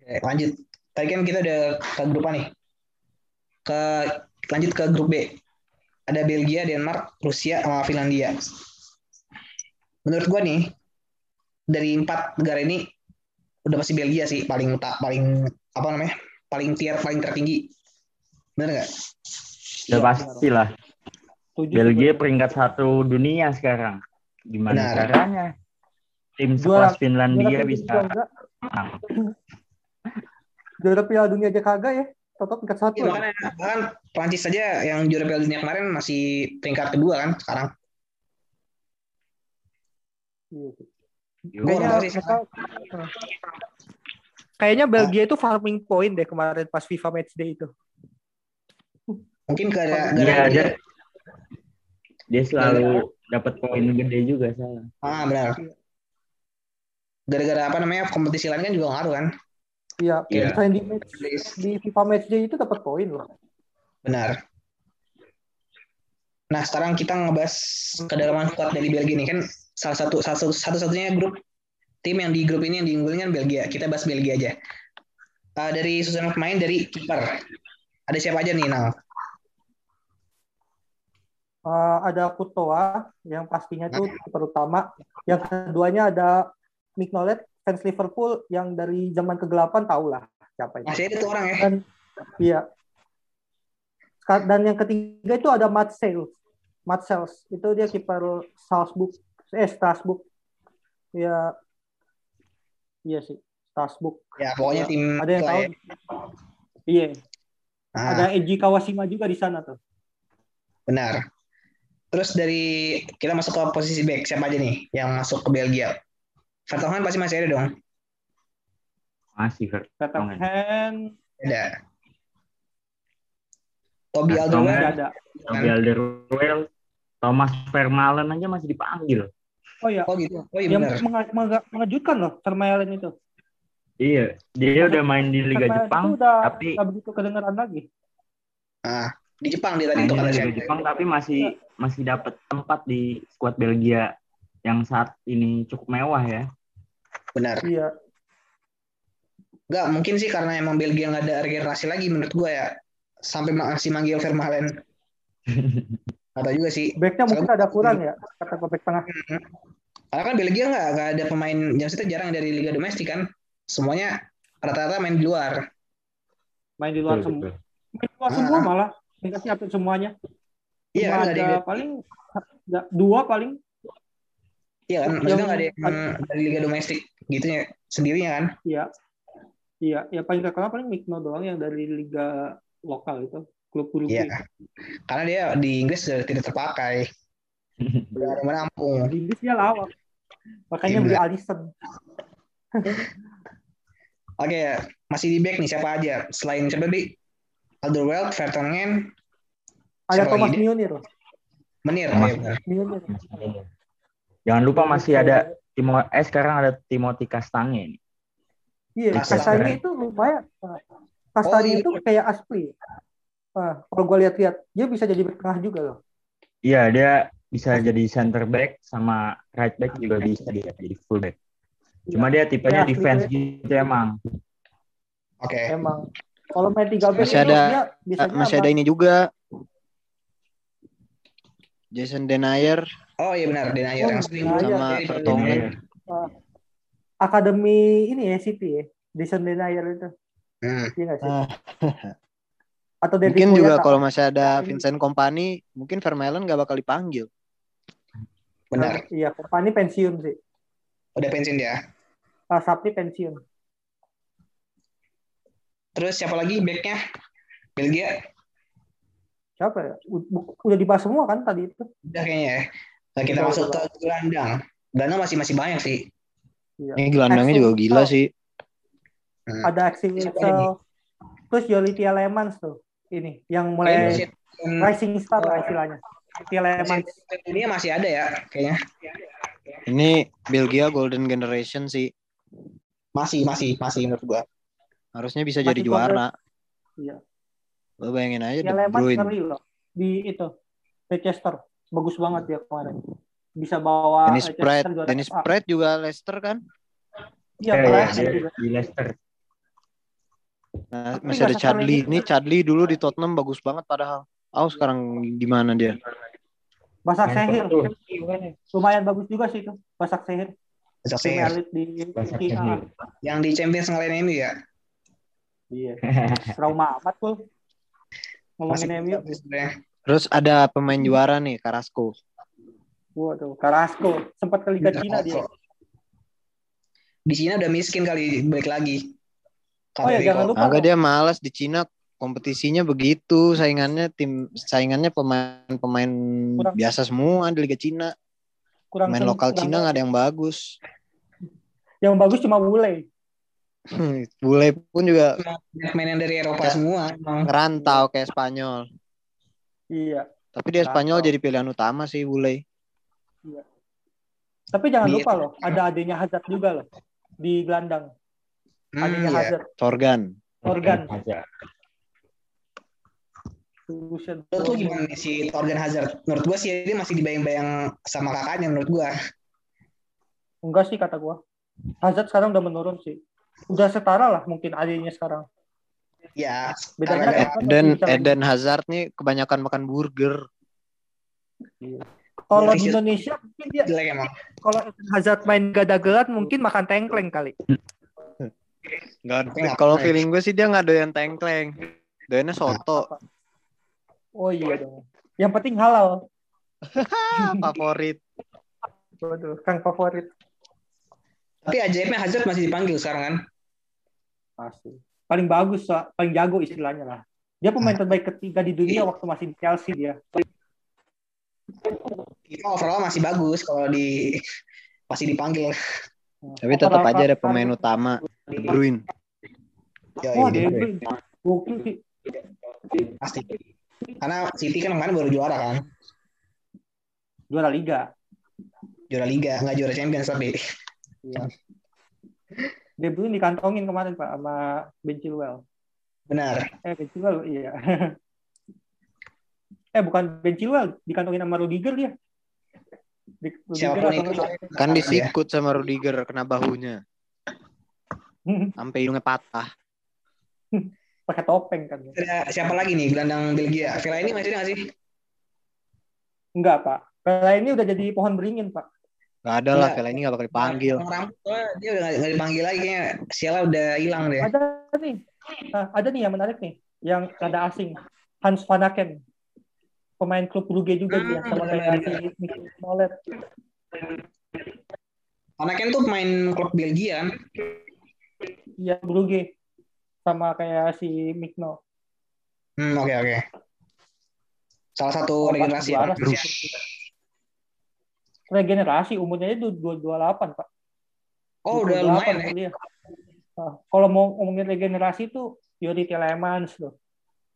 Oke, lanjut. Tadi kan kita udah ke grup A nih. Ke lanjut ke grup B. Ada Belgia, Denmark, Rusia, sama Finlandia. Menurut gua nih, dari empat negara ini udah pasti Belgia sih paling paling apa namanya paling tier paling tertinggi bener nggak Udah Iya, pasti lah. Belgia peringkat satu dunia sekarang. Gimana Benar. caranya? Tim sekelas Finlandia bisa menang. Juara Piala Dunia aja kagak ya. Tetap tingkat satu. Iya, ya. makanya bahkan Prancis saja yang juara Piala Dunia kemarin masih peringkat kedua kan sekarang. Iya. Gua Kayaknya, mereka- kayaknya Belgia itu farming point deh kemarin pas FIFA Matchday itu. Mungkin gara Iya, gara dia, dia selalu dapat poin gede juga salah. ah benar. Gara-gara apa namanya kompetisi lain kan juga ngaruh kan. Iya, Iya. selain di match di FIFA Matchday itu dapat poin loh. Benar. Nah sekarang kita ngebahas kedalaman squad dari Belgia nih kan salah satu salah satu satu satunya grup tim yang di grup ini yang diunggulin kan Belgia. Kita bahas Belgia aja. Eh, dari susunan pemain dari kiper. Ada siapa aja nih Nal? Eh, ada Courtois yang pastinya tuh kiper utama. Yang keduanya ada Mignolet fans Liverpool yang dari zaman kegelapan tahu lah siapa itu. Masih ada tuh orang ya. Dan iya. Dan yang ketiga itu ada Matt Sales. Matt Sales itu dia kiper Salzburg eh Strasbourg. Ya Iya sih, Strasbourg. Ya pokoknya tim Ada yang tahu? ya. Iya, Ah, ada Eji Kawashima juga di sana tuh. benar. Terus dari kita masuk ke posisi back siapa aja nih yang masuk ke Belgia? Vertonghen pasti masih ada dong. Masih. Katakan Ada. Toby Vertonghen. Alderweireld. Toby Alderweireld, Thomas Vermaelen aja masih dipanggil. Oh iya, Oh gitu. Oh iya yang benar. menga- menga- mengejutkan loh Vermaelen itu. Iya, dia udah main di Liga Vermaelen Jepang, itu udah tapi nggak begitu kedengeran lagi. Ah, di Jepang dia tadi kata Liga. Jepang tapi masih masih dapat tempat di skuad Belgia yang saat ini cukup mewah ya. Benar. Iya, Enggak, mungkin sih karena emang Belgia nggak ada regenerasi lagi menurut gua ya. Sampai masih manggil Vermaelen. Atau juga sih. backnya mungkin ada kurang ya kata back tengah. Karena kan Belgia nggak nggak ada pemain yang itu jarang dari liga domestik kan. Semuanya rata-rata main di luar. Main di luar semua. betul. Main di luar Ah. semua malah. Enggak siapin semuanya. Iya Cuma kan ada, ada paling dua paling iya kan maksudnya nggak ada yang dari liga domestik gitu ya sendirinya kan. Iya. Iya, ya paling terkenal paling Mikno doang yang dari liga lokal itu, klub Uruguay. Iya. Karena dia di Inggris sudah tidak terpakai. Ada menampung. Di Inggris dia lawak. Makanya Iya, beli. Alisson. Oke, masih di back nih siapa aja? Selain siapa tadi? Alderweireld, Vertonghen, Ada Thomas? Munir. Menir. Thomas. Munir. Jangan lupa masih ada Timo eh sekarang ada Timothy Castagne nih. Iya. Kastani itu lumayan. Kastani Oh, iya. itu kayak Aspi. Nah, kalau gue lihat-lihat, dia bisa jadi back tengah juga loh. Iya, dia bisa jadi center back sama right back juga bisa dia jadi full back. Cuma dia tipenya Ya, defense gitu emang. Oke. Emang kalau main tiga back Masih itu ada- dia masih ada sama- ini juga. Jason Denayer Oh iya benar, Denayer Oh, yang sering Denayer. sama Vertonghen. uh, akademi ini ya City ya. Jason Denayer itu. Hmm. Iya sih? Ah. Atau Mungkin juga kalau masih ada Vincent Kompany, mungkin Vermaelen nggak bakal dipanggil. Benar. Iya, Kompany pensiun sih. Udah pensiun dia. Ah, Sapti pensiun. Terus siapa lagi backnya? Belgia. Siapa ya? Udah dibahas semua kan tadi itu. Udah kayaknya ya. Nah, kita Udah, masuk ke gelandang. Gelandang masih masih banyak sih. Iya. Ini gelandangnya juga gila sih. Hmm. Ada Witsel. lagi? Terus Yoli Tielemans tuh. Ini yang mulai Hmm, rising star lah istilahnya. Dunia masih ada ya kayaknya. Ini Belgia Golden Generation sih. Masih masih masih menurut gua. Harusnya bisa Masih jadi juara. Iya. Lo bayangin aja De Bruyne. ngeri loh. Di itu. Leicester. Bagus banget dia kemarin. Bisa bawa Dennis Pratt, Dennis. Pratt juga Leicester kan? Iya, Eh, ya, Pratt dia juga. di Leicester. Nah, Tapi masih ada Chadli. sekarang Ini ini. Chadli dulu di Tottenham bagus banget padahal. Oh sekarang gimana dia? Basak Sehir. Lumayan bagus juga sih itu. Basak Sehir. Saya elit di Basak. Sehir. Yang di Champions ngalahin MU ya. Iya. Trauma amat tuh. Ngomongin MU. sebenarnya. Terus ada pemain juara nih, Carrasco. Waduh, Carrasco. Sempat ke Liga Cina dia. Di Cina udah miskin kali balik lagi. Oh ya, jangan lupa. Agak dia malas di Cina kompetisinya begitu, saingannya tim saingannya pemain-pemain biasa semua di Liga Cina. kurang Pemain lokal kurang- Cina nggak ada yang bagus. Yang bagus cuma bule. Bule pun juga Main yang dari Eropa semua. ngerantau kayak Spanyol. Iya. Tapi dia Spanyol jadi pilihan utama sih bule. Tapi jangan Iya. lupa loh, ada adanya Hazard juga loh di gelandang. Hmm, Adanya iya. Hazard, Torgan. Organ. Aja. Buset. Lo tuh gimana nih si Torgan Hazard? Menurut gua sih dia masih dibayang-bayang sama kakaknya menurut gua. Enggak sih kata gua. Hazard sekarang udah menurun sih. Udah setara lah mungkin adanya sekarang. Ya, Bedanya kan Eden masih Eden Hazard nih kebanyakan makan burger. Kalau Ya, di. Indonesia mungkin dia jelek emang. kalau Eden Hazard main gada-gadan mungkin makan tengkleng kali. Nggak, Nggak kalau feeling gue sih dia nggak doyan tengkleng. Doyannya soto. Oh iya dong. Yang penting halal. favorit. Waduh, Kang favorit. Tapi ajaibnya Hazard masih dipanggil sekarang kan. Pasti. Paling bagus, paling jago istilahnya lah. Dia pemain terbaik ketiga di dunia waktu masih di Chelsea dia. Itu overall masih bagus kalau di masih dipanggil. Tapi tetap aja ada pemain utama De Bruyne. Ya, Oh, De Bruyne. Sih. pasti. Karena City kan kemarin baru juara kan. Juara Liga. Juara Liga, nggak juara Champions tapi. Iya. De Bruyne dikantongin kemarin Pak sama Ben Chilwell. Benar. Eh Ben Chilwell iya. eh bukan Ben Chilwell, dikantongin sama Rudiger dia. Di- Rudiger Siapa pun itu. Kan disikut sama Rudiger kena bahunya. Sampai hidungnya patah. pakai topeng kan. Siapa lagi nih gelandang Belgia? Villa ini masih ada nggak sih? Enggak, Pak. Vela ini udah jadi pohon beringin, Pak. Gak ada lah, Nggak. Vela ini gak bakal dipanggil. Rambut dia udah nggak nggak dipanggil lagi kayaknya. Siala udah hilang deh. Ada nih. Nah, ada nih yang menarik nih, yang ada asing. Hans van Aken. Pemain klub Brugge juga dia Hmm, sama kayak Mikel Smollett. Anaken tuh main klub Belgia kan. Iya, Brugge. Sama kayak si Mikno. Hmm, oke oke. Salah satu regenerasi. ya. Regenerasi umurnya itu 228, Pak. Oh, udah 28 lumayan ya. Nah, kalau mau ngomongin regenerasi tuh Yori Tielemans loh.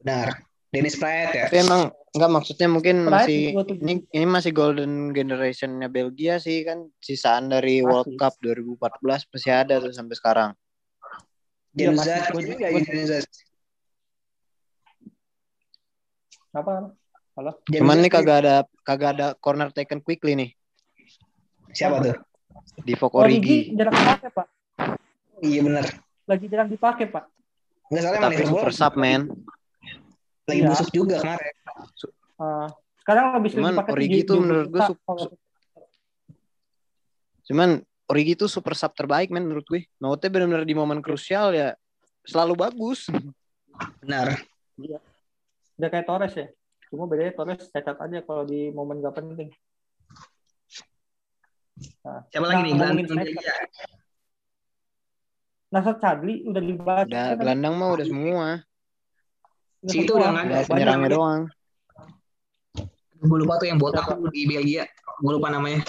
Benar. Dennis Praet ya. Tapi emang nggak maksudnya mungkin Praet masih juga ini ini masih golden generationnya Belgia sih kan sisaan dari Masih. World Cup 2014 masih ada tuh sampai sekarang. Iya, nggak ya Januzaj? Apa? Cuman Januzaj nih kagak ada kagak ada corner taken quickly nih Siapa tuh? di Fok Origi Origi. jarang dipakai, Pak. Iya benar. Lagi jarang dipakai, Pak. Nggak salah Tapi Liverpool super sub, men. lagi Iya. busuk juga kemarin. Ah, sekarang lebih sering Cuman dipakai Origi di- menurut gue di- sup- Cuman Origi tuh super sub terbaik, men, menurut gue. Mautnya benar-benar di momen krusial ya selalu bagus. Benar. Udah kayak Torres ya. Cuma bedanya Torres cacat aja kalau di momen gak penting. Nah, Siapa lagi nih? ngomongin Gelandang. Belgia. Nasser Chadli udah dibahas. Udah kan? gelandang mah udah semua. Si itu udah nggak ada. Penyerangnya doang. Gue lupa tuh yang botak di Belgia. Gue lupa namanya.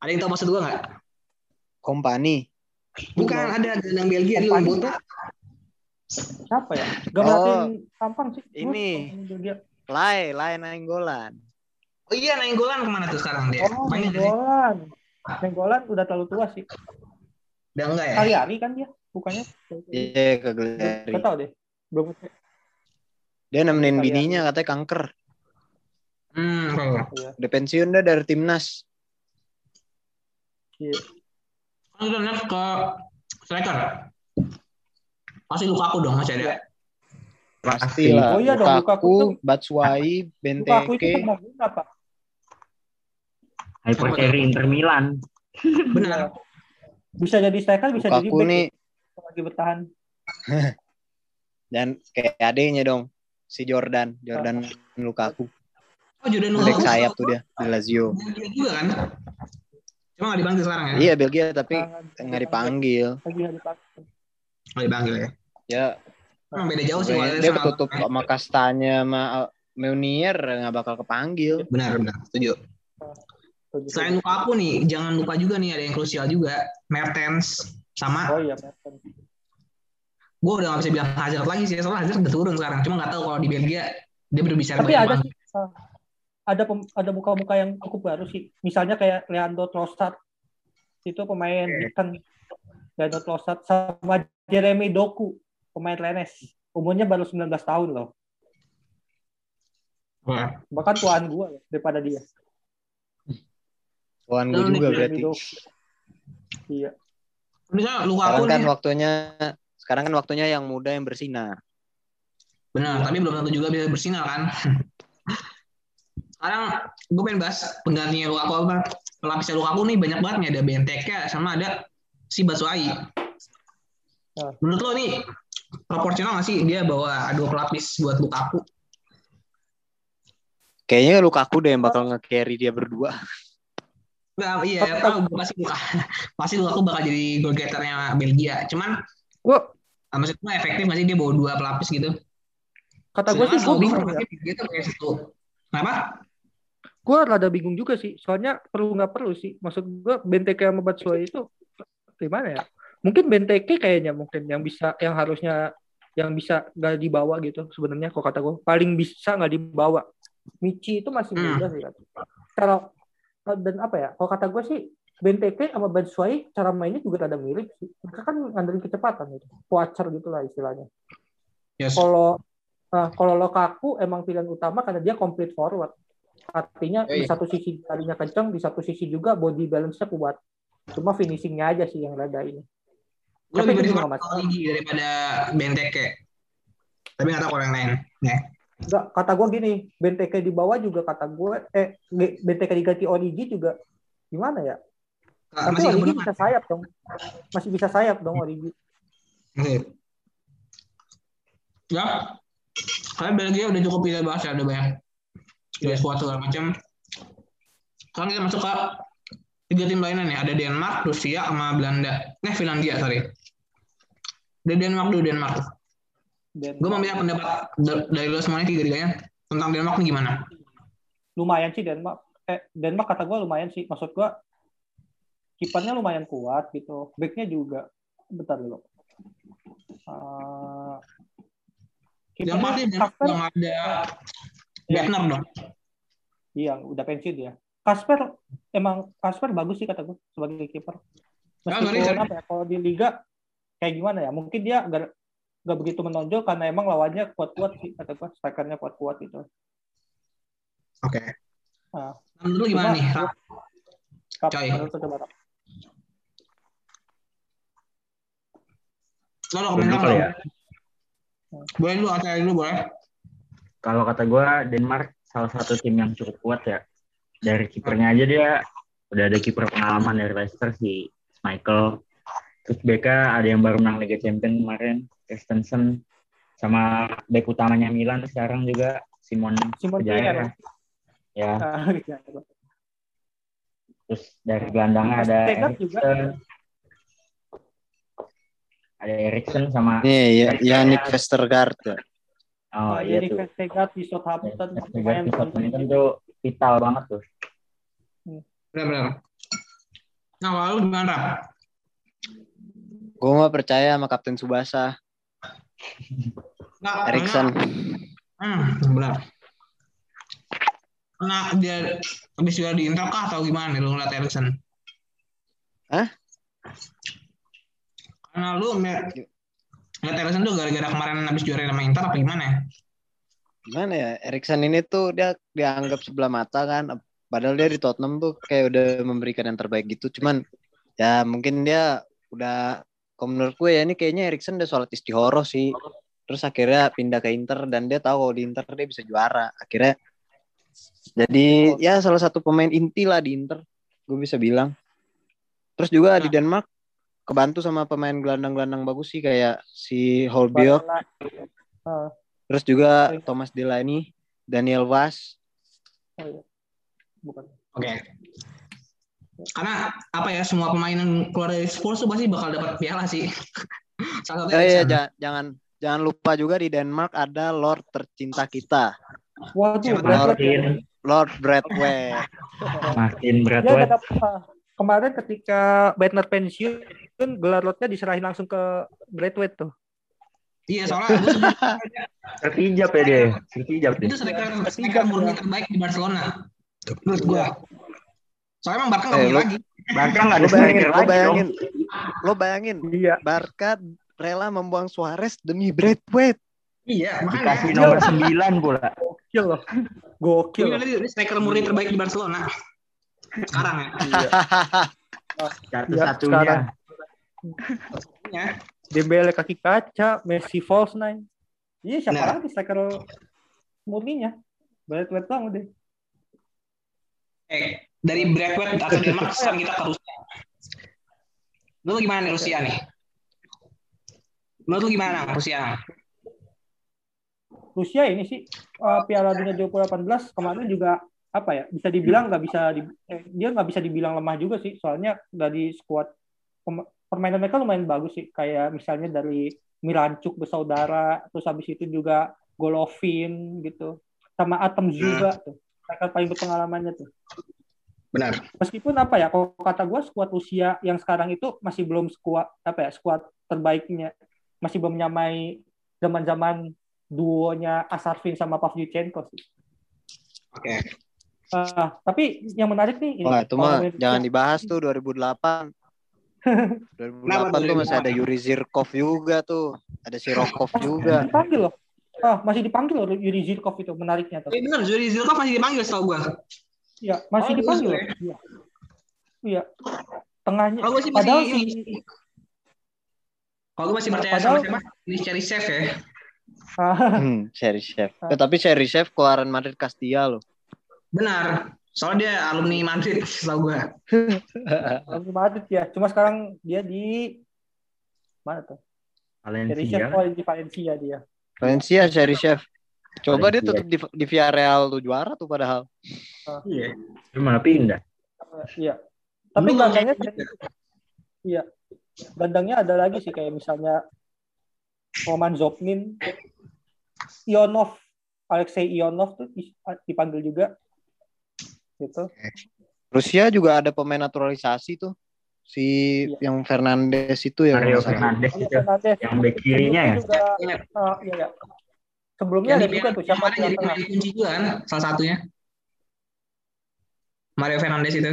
Ada yang tahu maksud gue nggak? Kompani. Bukan ada gelandang Belgia dulu yang botak. Siapa ya? Gak Oh, tampang sih. Ini. Lai, Lai Nainggolan. Oh iya, Nainggolan ke mana tuh sekarang dia? Oh, nggak sih? Nenggolan. Nenggolan udah terlalu tua sih. Udah enggak ya? Kali-kali kan dia, bukannya? Iya, ke Galeri. Gak tau deh. Belum. Dia nemenin bininya katanya kanker. Hmm, oh. Iya. Udah pensiun dah dari timnas. Iya. Kan ke striker. Pasti Lukaku dong masih ada. Pasti lah. Oh iya dong, Lukaku Lukaku, tuh- Batshuayi, Lukaku itu Benteke. pernah guna, Pak. Hyper carry Inter Milan. Benar. Bisa jadi striker, bisa jadi Lukaku back. nih lagi bertahan. dan kayak adenya dong si Jordan, Jordan Lukaku. Oh, Jordan Back Lukaku. sayap tuh dia di Lazio. Belgia juga kan? Cuma nggak dipanggil sekarang ya? Iya Belgia tapi Tangan- nggak dipanggil. Lagi nggak dipanggil. Nggak dipanggil ya? Ya Emang beda jauh sih. dia sama- ketutup sama kastanya sama Meunier nggak bakal kepanggil. Benar, benar. Setuju. Selain Lukaku nih, jangan lupa juga nih ada yang krusial juga. Mertens sama Oh iya, Mertens. gue udah gak bisa bilang Hazard lagi sih soalnya Hazard udah turun sekarang cuma nggak tahu kalau di Belgia dia berbicara Tapi ada sih, ada pem- ada muka-muka yang cukup baru sih. Misalnya kayak Leandro Trossard. Itu pemain Brighton. Leandro Trossard sama Jeremy Doku, pemain Rennes. Umurnya baru 19 tahun loh. Wah. Bahkan tuan ya, daripada dia. Tuan gue nih, juga berarti. Iya. Sekarang kan nih, waktunya sekarang kan waktunya yang muda yang bersinar. benar tapi belum tentu juga bisa bersinar kan sekarang gue pengen bahas penggantinya Lukaku apa pelapisnya Lukaku nih banyak banget nih ada Benteke sama ada si Batshuayi Nah. menurut lo nih proporsional nggak sih dia bawa dua pelapis buat Lukaku Kayaknya Lukaku deh yang bakal nge-carry dia berdua. Nggak, iya, tahu gue pasti Luka, pasti Lukaku bakal jadi goal getternya Belgia. Cuman, Gua ah, maksud gue efektif nggak sih dia bawa dua pelapis gitu? kata gue sih gue bingung ya. dia tuh kayak satu. Kenapa? Gue rada bingung juga sih. Soalnya perlu nggak perlu sih. Maksud gue Benteke sama Batshuayi itu gimana ya? Mungkin Benteke kayaknya mungkin yang bisa, yang harusnya yang bisa nggak dibawa gitu sebenarnya. Kok kata gue paling bisa nggak dibawa. Michi itu masih Hmm. muda sih kan. Kalau dan apa ya? Kalau kata gue sih Benteke sama Batshuayi cara mainnya juga ada mirip sih. Mereka kan ngandelin kecepatan gitu. Poacher gitu lah istilahnya. Yes. Kalau nah, kalau Lukaku emang pilihan utama karena dia complete forward. Artinya Oh, di iya. satu sisi tadinya kencang, di satu sisi juga body balance-nya kuat. Cuma finishingnya aja sih yang rada ini. Gue Tapi lebih itu. Origi daripada Benteke. Tapi nggak tahu yang lain. Ya. Enggak, kata gue gini, Benteke di bawah juga kata gue, eh Benteke diganti Origi juga gimana ya? Tapi Masih Origi bisa sayap dong. Masih bisa sayap dong Origi. Ya. Karena Belgia udah cukup kita bahas ya, udah banyak. Udah squad segala macam. Sekarang kita masuk ke tiga tim lainnya nih. Ada Denmark, Rusia, sama Belanda. Eh, Finlandia, sorry. Dari Denmark dulu, Denmark. Gue mau minta pendapat da- dari lo semuanya tiga-tiganya tentang Denmark nih gimana? lumayan sih Denmark. Eh, Denmark kata gue lumayan sih. Maksud gue kipernya lumayan kuat gitu. Backnya juga. Bentar dulu. Uh, Yang Denmark udah nggak ada. Bettner dong. iya udah pensiun dia. Kasper emang Kasper bagus sih kata gue sebagai kiper. Meskipun apa ya, kalau di liga kayak gimana ya? Mungkin dia gak, gak begitu menonjol karena emang lawannya kuat-kuat sih kata gue. Strikernya kuat-kuat gitu. Oke. Nah. Nah, menurut lu gimana nih? Kap, Coy. lu. Lo ada komentar nggak? ya. Boleh dulu, Acai dulu boleh. Kalau kata gue Denmark salah satu tim yang cukup kuat ya. Dari kipernya aja dia udah ada kiper pengalaman dari Leicester si Michael. Terus BK ada yang baru menang Liga Champions kemarin, Christensen. Sama back utamanya Milan sekarang juga Simon, Simon. Ya, iya. terus dari gelandangnya ada. Eriksen. Ada Eriksen sama Nih, ya, Yannick Vestergaard. ya. oh Ah, iya jadi tuh. Vestergaard di Southampton Vestergaard di Southampton tuh vital banget tuh. Benar-benar. Nah, lalu gimana? Gue mah percaya sama Kapten Subasa, Nggak, Erikson. karena- Hmm, benar. Karena dia habis juara di Inter kah atau gimana lu ngeliat Erikson? Hah? Karena lu ngeliat Erikson tuh gara-gara kemarin habis juara sama Inter apa gimana ya? Gimana ya? Erikson ini tuh dia dianggap sebelah mata kan. Padahal dia di Tottenham tuh kayak udah memberikan yang terbaik gitu. Cuman ya mungkin dia udah kalau menurut gue ya ini kayaknya Erikson udah sholat istihoro sih. Terus akhirnya pindah ke Inter dan dia tahu kalau di Inter dia bisa juara. Akhirnya jadi ya salah satu pemain inti lah di Inter. Gue bisa bilang. Terus juga di Denmark kebantu sama pemain gelandang-gelandang bagus sih kayak si Holbjerg Barcelona. Ah, Terus juga Thomas Delaney, Daniel Vaz. oh iya. Bukan. Oke. Karena apa ya semua pemain yang keluar dari Spurs tuh pasti bakal dapat piala sih. Salah Oh iya, Erikson. ja- jangan jangan lupa juga di Denmark ada Lord tercinta kita, Waduh. Martin, Lord Bradway. Martin Bradway. ah, kemarin ketika Bednar pensiun gelar lotnya diserahin langsung ke Braithwaite tuh. Iya soalnya gue Terpijap ya dia. Terpijap dia. itu striker striker murni terbaik di Barcelona. Menurut gue. Soalnya emang Barca nggak Eh, punya lu- lagi. Barca nggak ada Lo bayangin, striker lo lagi dong. bayangin, lo bayangin, Iya. Barca rela membuang Suarez demi Bradway. Iya, Dikasih makanya. nomor 9 pula. Gokil loh. Gokil. ini striker murni terbaik di Barcelona. Sekarang ya. Iya. Satu-satunya. sekarang. Ya. Dembele kaki kaca, Messi false nine. Iya, siapa Nah. lagi striker murninya? Braithwaite doang udah. Eh, dari Bradford atau Denmark sekarang kita ke Rusia. Lu gimana nih Rusia nih? Menurut lu gimana Rusia? Rusia ini sih uh, Piala Dunia 2018 kemarin juga apa ya bisa dibilang nggak bisa di, eh, dia nggak bisa dibilang lemah juga sih soalnya dari skuad permainan mereka lumayan bagus sih kayak misalnya dari Mirancuk bersaudara terus habis itu juga Golovin gitu sama Atom juga tuh mereka paling berpengalamannya tuh Benar. meskipun apa ya kalau kata gue skuad Rusia yang sekarang itu masih belum skuad apa ya skuad terbaiknya masih belum menyamai zaman-zaman duonya Asarvin sama Pavlyuchenko sih. Oke. Ah, tapi yang menarik nih ini Wah, itu mah jangan dibahas tuh 2008. 2008 tuh masih ada Yuri Zirkov juga tuh. Ada si Rokov juga. dipanggil loh. Ah, masih dipanggil loh Yuri Zirkov itu menariknya tuh. Eh, benar, Zuri Zilkov masih dipanggil setahu gua. Iya, masih Oh, dipanggil loh. Iya. Iya. Tengahnya Kalau masih padahal si Kalau gue masih percaya Padahal- sama siapa? Ini cari chef ya. ah, Hmm, seri chef. Eh, tapi seri chef keluaran Madrid Castilla loh. Benar. Soalnya dia alumni Madrid, setahu gue. Real Madrid ya. Cuma sekarang dia di mana tuh? Dari chef Valencia. oh, di Valencia dia. Valencia seri chef. Coba dia Valencia. tetap di, di Villarreal tuh juara tuh padahal. Iya. Malah pindah. Eh, Iya. Tapi gandangnya. Iya. Gandangnya ada lagi sih kayak misalnya Roman Zopnin, Ionov, Alexei Ionov tuh di- dipanggil juga. Gitu. Rusia juga ada pemain naturalisasi tuh. Si Iya. yang Fernandes itu ya. Mario. Fernandes itu. Fernandes. Yang back kirinya ya. Juga, ah, iya, iya. Sebelumnya ada juga tuh siapa yang jadi kunci juga kan, salah satunya. Mario Fernandes itu.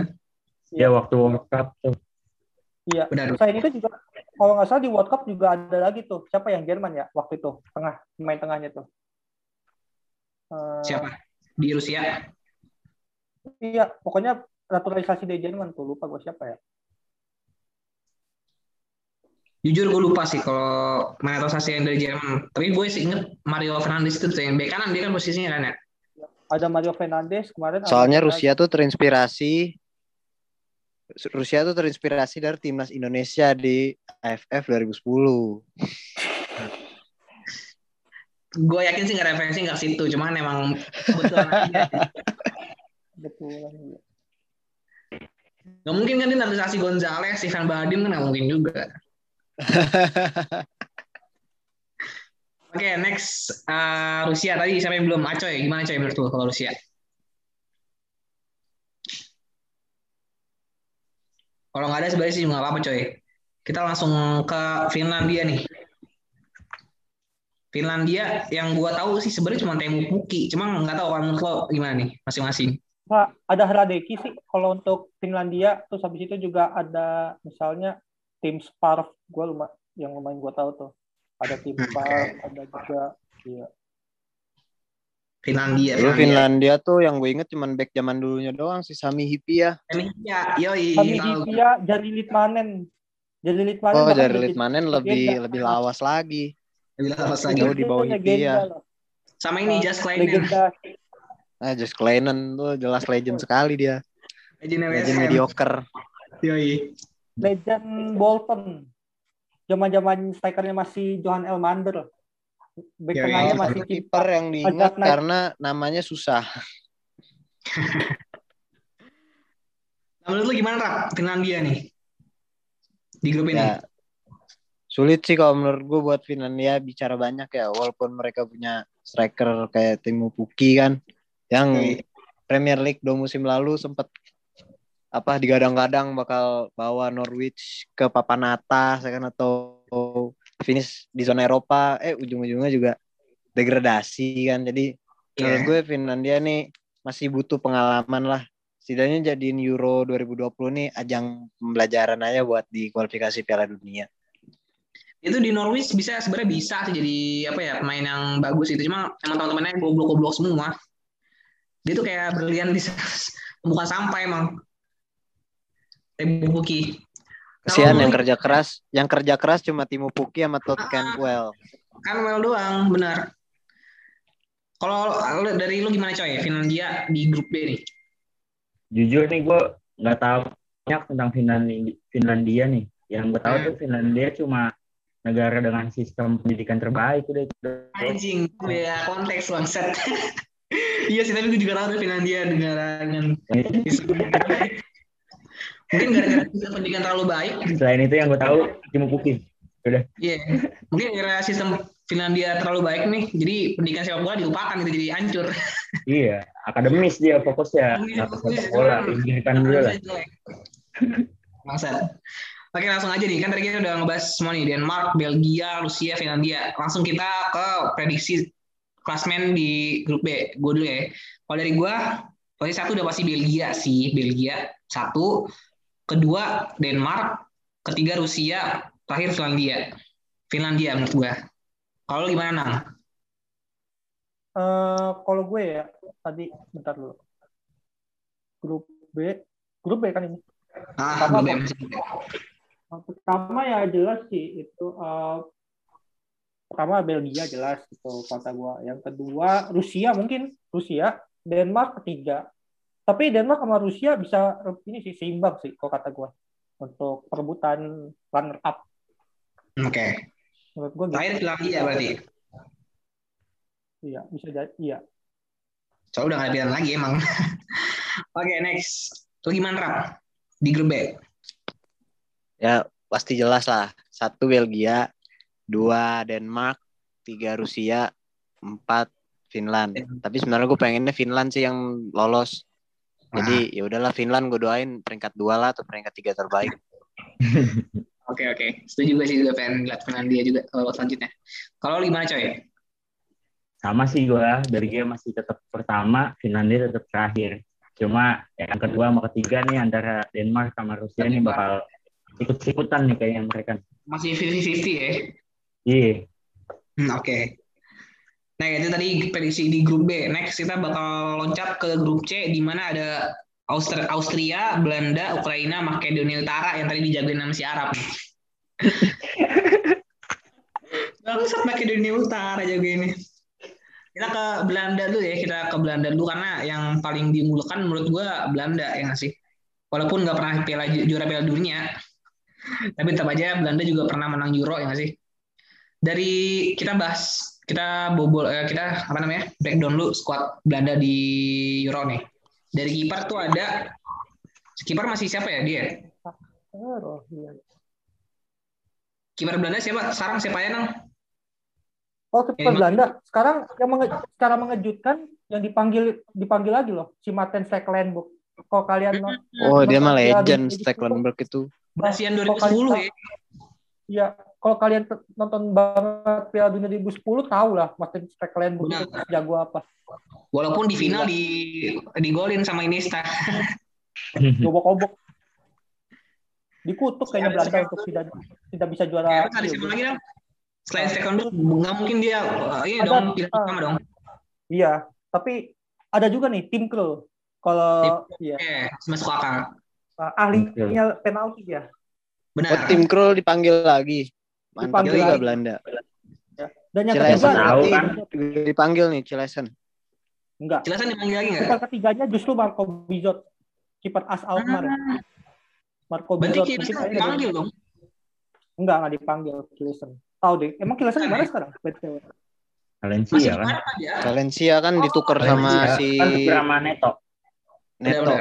Dia waktu World Cup tuh. Iya. Benar. Selain itu juga kalau nggak salah di World Cup juga ada lagi tuh. Siapa yang Jerman ya waktu itu tengah pemain tengahnya tuh. Eh, Siapa? Di Rusia. Iya, pokoknya naturalisasi dari Jerman tuh lupa gue siapa ya. Jujur gue lupa sih kalau naturalisasi yang dari Jerman. Tapi gue sih inget Mario Fernandes itu tuh yang bek kanan dia kan posisinya kan ya. Ada Mario Fernandes kemarin. Soalnya Rusia tuh terinspirasi Rusia tuh terinspirasi dari timnas Indonesia di AFF 2010. Gue yakin sih nggak referensi nggak situ, cuman emang kebetulan aja. Betulan, iya. Gak mungkin kan dia naturalisasi Gonzales, Ivan Badim kan nggak mungkin juga. Oke, next eh, Rusia tadi siapa yang belum? Acoy, gimana coy menurut kalau Rusia? Kalau nggak ada sebenarnya sih nggak apa-apa coy. Kita langsung ke Finlandia nih. Finlandia yang gua tahu sih sebenarnya cuma Temu Puki, cuma nggak tahu kalau lo gimana nih masing-masing. Pak, ada Hradeki sih kalau untuk Finlandia terus habis itu juga ada misalnya tim Sparv gue lumayan yang lumayan gue tahu tuh ada tim Hmm, Sparv ada juga iya Finlandia. Dulu Finlandia tuh yang gue inget cuman back zaman dulunya doang si Sami Hipia. Finlandia, yoi. kami tahu. Hipia Jari Litmanen Jari Litmanen Oh, jadi- Litmanen lebih legenda. lebih lawas lagi. Lebih lawas lagi. Jauh di bawah Hipia. Sama ini Just Kleinen. legenda Nah, Just Kleinen tuh jelas legend sekali dia. Legend Legend mediocre. Yoi. legend Bolton zaman-zaman strikernya masih Johan Elmander Back Iya, tengahnya iya. masih kiper yang diingat karena namanya susah. Nah, menurut lu gimana Rap? Finlandia nih? Di grup ini. Ya, sulit sih kalau menurut gue buat Finlandia bicara banyak ya walaupun mereka punya striker kayak Timo Pukki kan yang Yoi. Premier League dua musim lalu sempat apa digadang-gadang bakal bawa Norwich ke papan atas ya kan atau finish di zona Eropa eh ujung-ujungnya juga degradasi kan jadi menurut Iya. gue Finlandia nih masih butuh pengalaman lah setidaknya jadiin Euro 2020 nih ajang pembelajaran aja buat di kualifikasi Piala Dunia Itu di Norwich bisa sebenarnya bisa sih jadi apa ya pemain yang bagus itu cuma emang teman-temannya goblok-goblok semua. Dia tuh kayak berlian di bukan sampah emang. Temu Puki. kesian Kalau- yang kerja keras yang kerja keras cuma Timo Pukki sama Todd Cantwell Kan well doang, benar. Kalau dari lu gimana coy? Finlandia di grup B nih. Jujur nih gue nggak tahu banyak tentang Finlandia, Finlandia nih. Yang gue tahu Hmm. tuh Finlandia cuma negara dengan sistem pendidikan terbaik udah. Anjing, beda konteks bangsat. iya sih, tapi gue juga tahu tuh Finlandia negara dengan mungkin gara-gara sistem pendidikan terlalu baik. Selain itu yang gue tahu Timo Pukki. Udah. Iya, mungkin gara sistem Finlandia terlalu baik nih, jadi pendidikan sepak bola dilupakan gitu, jadi hancur. Iya, akademis dia fokusnya. Iya, Nggak ke sepak bola, pendidikan dulu lah. Bangsat. Oke langsung aja nih, kan tadi kita udah ngebahas semua nih, Denmark, Belgia, Rusia, Finlandia. Langsung kita ke prediksi klasmen di grup B. Gue dulu ya. Kalau dari gue, posisi satu udah pasti Belgia sih, Belgia satu. Kedua Denmark, ketiga Rusia, terakhir Finlandia. Finlandia menurut gue. Kalau gimana Nang? Eh, kalau gue ya tadi bentar dulu. Grup B. Grup B kan ini? Ah, Sama grup B pertama ya jelas sih itu eh, pertama Belgia jelas itu kata gue yang kedua Rusia mungkin. Rusia Denmark ketiga tapi Denmark sama Rusia bisa ini sih seimbang sih kalau kata gue untuk perebutan runner up Oke. menurut gue gitu. Terakhir Finlandia berarti. iya bisa jadi iya Soalnya udah gak ada pilihan lagi emang. Oke, next. Lu gimana, Rap? Di grup B. ya pasti jelas lah satu Belgia dua Denmark tiga Rusia empat Finland tapi sebenarnya gue pengennya Finland sih yang lolos jadi ya udahlah Finland gue doain peringkat dua lah atau peringkat tiga terbaik Oke, oke. Setuju juga sih juga pengen lihat Finlandia juga kalau selanjutnya. Kalau lu gimana, coy? Sama sih gue, Belgia masih tetap pertama, Finlandia tetap terakhir. Cuma yang kedua sama ketiga nih antara Denmark sama Rusia nih bakal ikut-ikutan nih kayaknya mereka. Masih 50-50 ya? Iya. Hmm, oke. Nah, itu tadi prediksi di grup B. Next kita bakal loncat ke grup C di mana ada Austria, Austria, Belanda, Ukraina, Makedonia Utara yang tadi dijagoin sama si Arab. Bangsat Makedonia Utara juga ini. Kita ke Belanda dulu ya, kita ke Belanda dulu karena yang paling diunggulkan menurut gua Belanda ya nggak sih. Walaupun nggak pernah piala juara piala dunia, tapi tetap aja Belanda juga pernah menang Euro ya nggak sih. Dari kita bahas, kita bobol, eh, kita apa namanya breakdown dulu squad Belanda di Euro nih. Dari kiper tuh ada kiper masih siapa ya dia? Kiper Belanda siapa? Sekarang siapa ya nang? Oh, kiper Belanda. Sekarang yang menge- secara mengejutkan yang dipanggil dipanggil lagi loh, si Martin Stekelenburg. Kalau kalian no- Oh, dia mah legend Stekelenburg itu. Asian kalau kalian 2010 ya. Iya, kalau kalian nonton banget Piala Dunia 2010 tahu lah Martin Stekelenburg Benar. itu jago apa. Walaupun di final di digolin sama Iniesta. Gobok-gobok. Dikutuk kayaknya Belanda untuk tidak tidak bisa juara. Ya, ada siapa lagi dong? Selain Stekelenburg, nggak mungkin dia uh, ini Ada, dong pilihan ah. pertama dong. Iya, tapi ada juga nih tim Krul. Kalau iya, Oke, masuk akal. uh, ahlinya penalti ya. Benar. Oh, tim Krul dipanggil lagi. Mantap Dipanggil juga. Belanda. Dan yang Cilesen ketiga tahu berarti kan. dipanggil nih Cilesen. enggak. Jelasan dipanggil lagi nggak? Kiper ketiganya justru Marco Bizot, kiper AS Alkmaar. Marco Berarti Bizot mungkin kayaknya dipanggil dong. enggak enggak dipanggil Kilesen. Tahu deh. Emang Kilesen di mana sekarang? BTW. Valencia kan. dia? Valencia kan ditukar sama Valencia. si Kan sama Neto. Neto.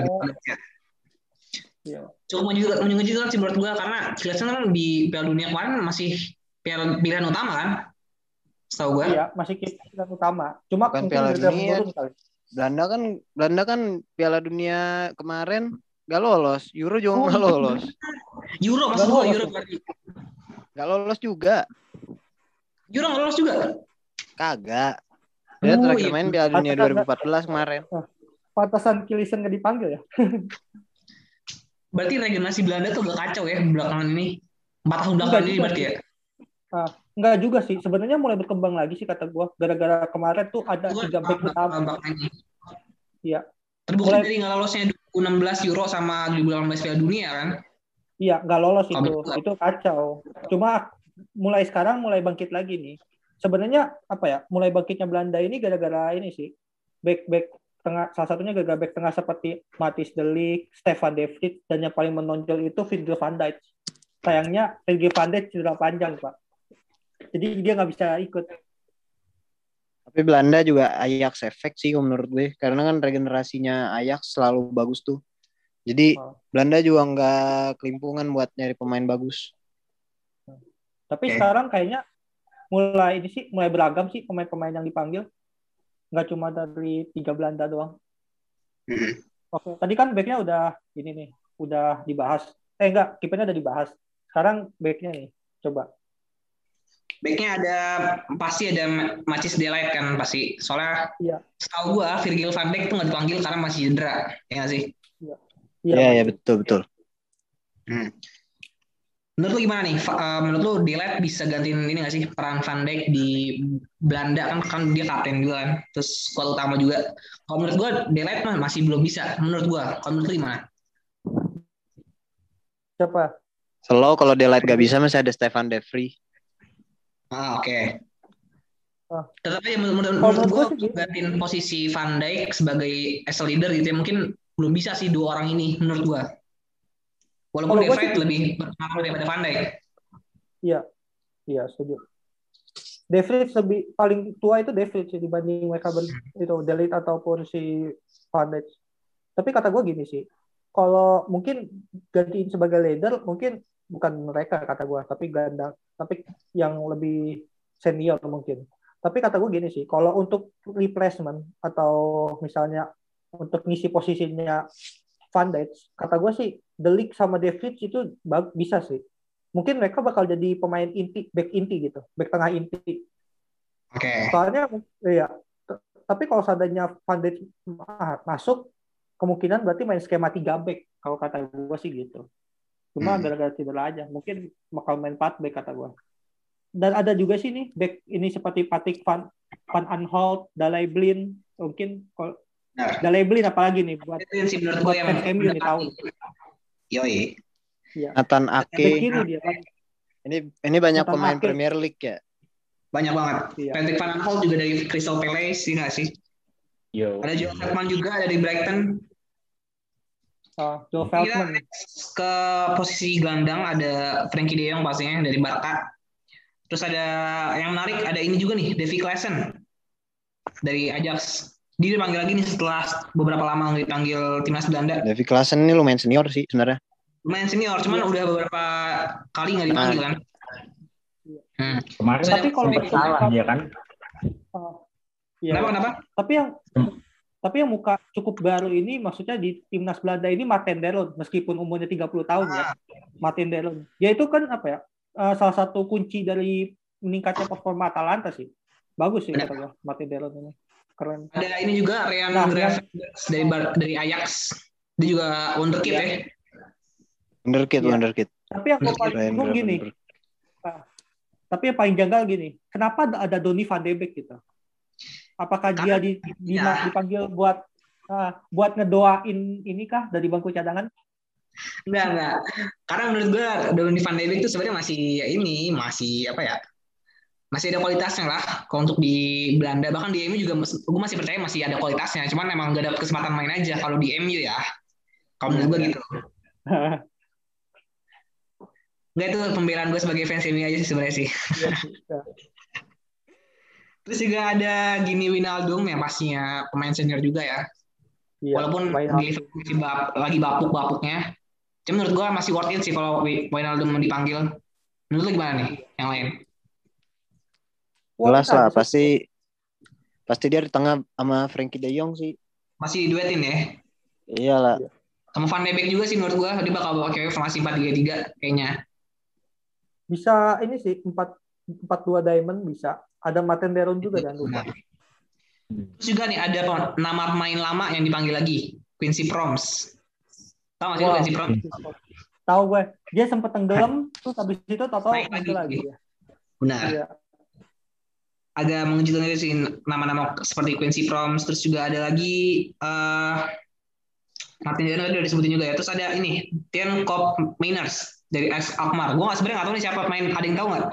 Iya. Cukup menyejukkan, menyejukkan sih menurut gua karena Jelasan kan di Piala Dunia kemarin masih piala pilihan utama kan? Setahu gua. Iya, masih kiper utama. Cuma Bukan mungkin Piala Dunia. Belanda kan Belanda kan Piala Dunia kemarin gak lolos, Euro juga Oh, nggak lolos, Euro maksud lolos Euro berarti. nggak lolos juga, Euro nggak lolos juga. kagak. Dia Oh, terakhir iya. main Piala Dunia Pantesan 2014 kemarin. Pantasan Kilisen nggak dipanggil ya? Berarti regenerasi Belanda tuh agak kacau ya belakangan ini. Empat tahun belakangan Enggak ini berarti ya. Enggak juga sih. Sebenarnya mulai berkembang lagi sih kata gua. Gara-gara kemarin tuh ada tiga back utama. Iya. Terbukti Mulai- dari nggak lolosnya 2016 Euro sama 2018 Piala Dunia kan. Iya, nggak lolos Oh, itu. betul. Itu kacau. Cuma mulai sekarang mulai bangkit lagi nih. Sebenarnya apa ya? Mulai bangkitnya Belanda ini gara-gara ini sih. Back-back tengah salah satunya gara-gara back tengah seperti Matis De Ligt, Stefan De Vrij dan yang paling menonjol itu Virgil van Dijk. Sayangnya Virgil van Dijk cedera panjang, Pak. Jadi dia nggak bisa ikut. Tapi Belanda juga Ajax efek sih menurut gue, karena kan regenerasinya Ajax selalu bagus tuh. Jadi Oh. Belanda juga nggak kelimpungan buat nyari pemain bagus. Tapi Oke. sekarang kayaknya mulai ini sih mulai beragam sih pemain-pemain yang dipanggil. Nggak cuma dari tiga Belanda doang. Hmm. Oke, tadi kan backnya udah ini nih, udah dibahas. Eh enggak, kipernya udah dibahas. Sekarang backnya nih, coba. Backnya ada pasti ada Macis Delight kan pasti. Soalnya Iya. setahu gua Virgil van Dijk tuh nggak dipanggil karena masih cedera. Ya nggak sih? Iya, iya betul betul. Menurut lu gimana nih? Eh, menurut lu Delight bisa gantiin ini nggak sih peran Van Dijk di Belanda kan kan dia kapten juga kan. Terus squad utama juga. Kalau menurut gua Delight mah masih belum bisa. Menurut gua. Kalau menurut lu gimana? Siapa? Selalu kalau Delight gak bisa masih ada Stefan De Vrij. Ah, oke. Ah. Tetap aja menurut, menurut, menurut menurut gua gitu. gantiin posisi Van Dijk sebagai as leader gitu ya mungkin belum bisa sih dua orang ini menurut gua. Walaupun Kalau sih- lebih berpengaruh daripada Van Dijk. Iya, setuju. De Vrij lebih paling tua itu De Vrij sih dibanding mereka ber, itu Delit ataupun si Van Dijk. Tapi kata gue gini sih, kalau mungkin gantiin sebagai leader mungkin bukan mereka kata gue, tapi ganda, tapi yang lebih senior mungkin. Tapi kata gue gini sih, kalau untuk replacement atau misalnya untuk ngisi posisinya Van Dijk, kata gue sih De Ligt sama De Vrij itu bisa sih. Mungkin mereka bakal jadi pemain inti back inti gitu back tengah inti. Oke. soalnya iya T- tapi kalau seandainya Van Dijk ma- masuk kemungkinan berarti main skema 3 back. Kalau kata gue sih gitu. Cuma Hmm. gara-gara cedera aja mungkin bakal main 4 back kata gue dan ada juga sih nih back ini seperti Patrick Van Van Aanholt, Daley Blin mungkin kalau Benar. Daley Blin apalagi nih buat gua buat yang fans MU nih tahu Yoi. Nathan back Ake, dia kan Ini ini banyak Tentang pemain akhir. Premier League ya. Banyak banget. Iya. Patrick Van Aanholt juga dari Crystal Palace, sih nggak sih? Yo. Ada Joe Veltman juga dari Brighton. Ah, Joe Kita Feldman. next ke posisi gelandang ada Frankie De Jong pastinya dari Barca. Terus ada yang menarik ada ini juga nih, Davy Klaassen dari Ajax. Dia dipanggil lagi nih setelah beberapa lama nggak dipanggil timnas Belanda. Davy Klaassen ini lumayan senior sih sebenarnya. Lumayan senior, cuman udah beberapa kali nggak dipanggil kan. Hmm. Kemarin Tapi kalau untuk- salah dia kan. Ah, iya. Kenapa kenapa? Tapi yang tapi yang muka cukup baru ini maksudnya di timnas Belanda ini Martin Delon meskipun umurnya 30 tahun ya. Martin Delon. Ya itu kan apa ya? eh, salah satu kunci dari meningkatnya performa Atalanta sih. Bagus sih kata gua, Martin Delon ini. Keren. Ada ini juga Ryan Nah, Gravenberch dari Bar- dari Ajax. Dia juga wonderkid Iya. ya. Wonderkid, Iya. wonderkid. Tapi yang gue paling bingung gini, Gravenberch. tapi yang paling janggal gini, kenapa ada- Donny van de Beek gitu? Apakah dia di, di- ya. dipanggil buat ah, buat ngedoain ini kah dari bangku cadangan? Enggak, enggak. Karena menurut gue Donny van de Beek itu sebenarnya masih ya ini, masih apa ya? Masih ada kualitasnya lah kalau untuk di Belanda. Bahkan di MU juga gue masih percaya masih ada kualitasnya. Cuman emang gak ada kesempatan main aja kalau di MU ya. Kalau menurut gue gitu. Enggak itu pembelaan gue sebagai fans MU aja sih sebenarnya sih. Iya sih, ya. Terus juga ada Gini Wijnaldum yang pastinya pemain senior juga ya. Iya, Walaupun di masih bap- lagi bapuk-bapuknya. Cuma menurut gue masih worth it sih kalau Wi- Wijnaldum dipanggil. Menurut lu gimana nih yang lain? Jelas lah, pasti pasti dia di tengah sama Frankie De Jong sih. Masih duetin ya? Iyalah. Sama Van de Beek juga sih menurut gua dia bakal pakai formasi 4-3-3 kayaknya. bisa ini sih empat empat dua diamond bisa. Ada Martin Delon juga jangan lupa. Terus juga nih ada nama pemain lama yang dipanggil lagi, Quincy Proms. Tahu nggak sih Wow. Quincy Proms? Tahu gue, dia sempat tenggelam, terus habis itu tahu Naik muncul lagi. lagi. ya. Benar. Iya. Agak mengejutkan juga sih nama-nama seperti Quincy Proms. Terus juga ada lagi eh Martin Jano tadi udah disebutin juga ya. Terus ada ini Tian Kop Miners dari AS Alkmaar. Gua nggak sebenarnya nggak tahu nih siapa pemain. Ada yang tahu nggak?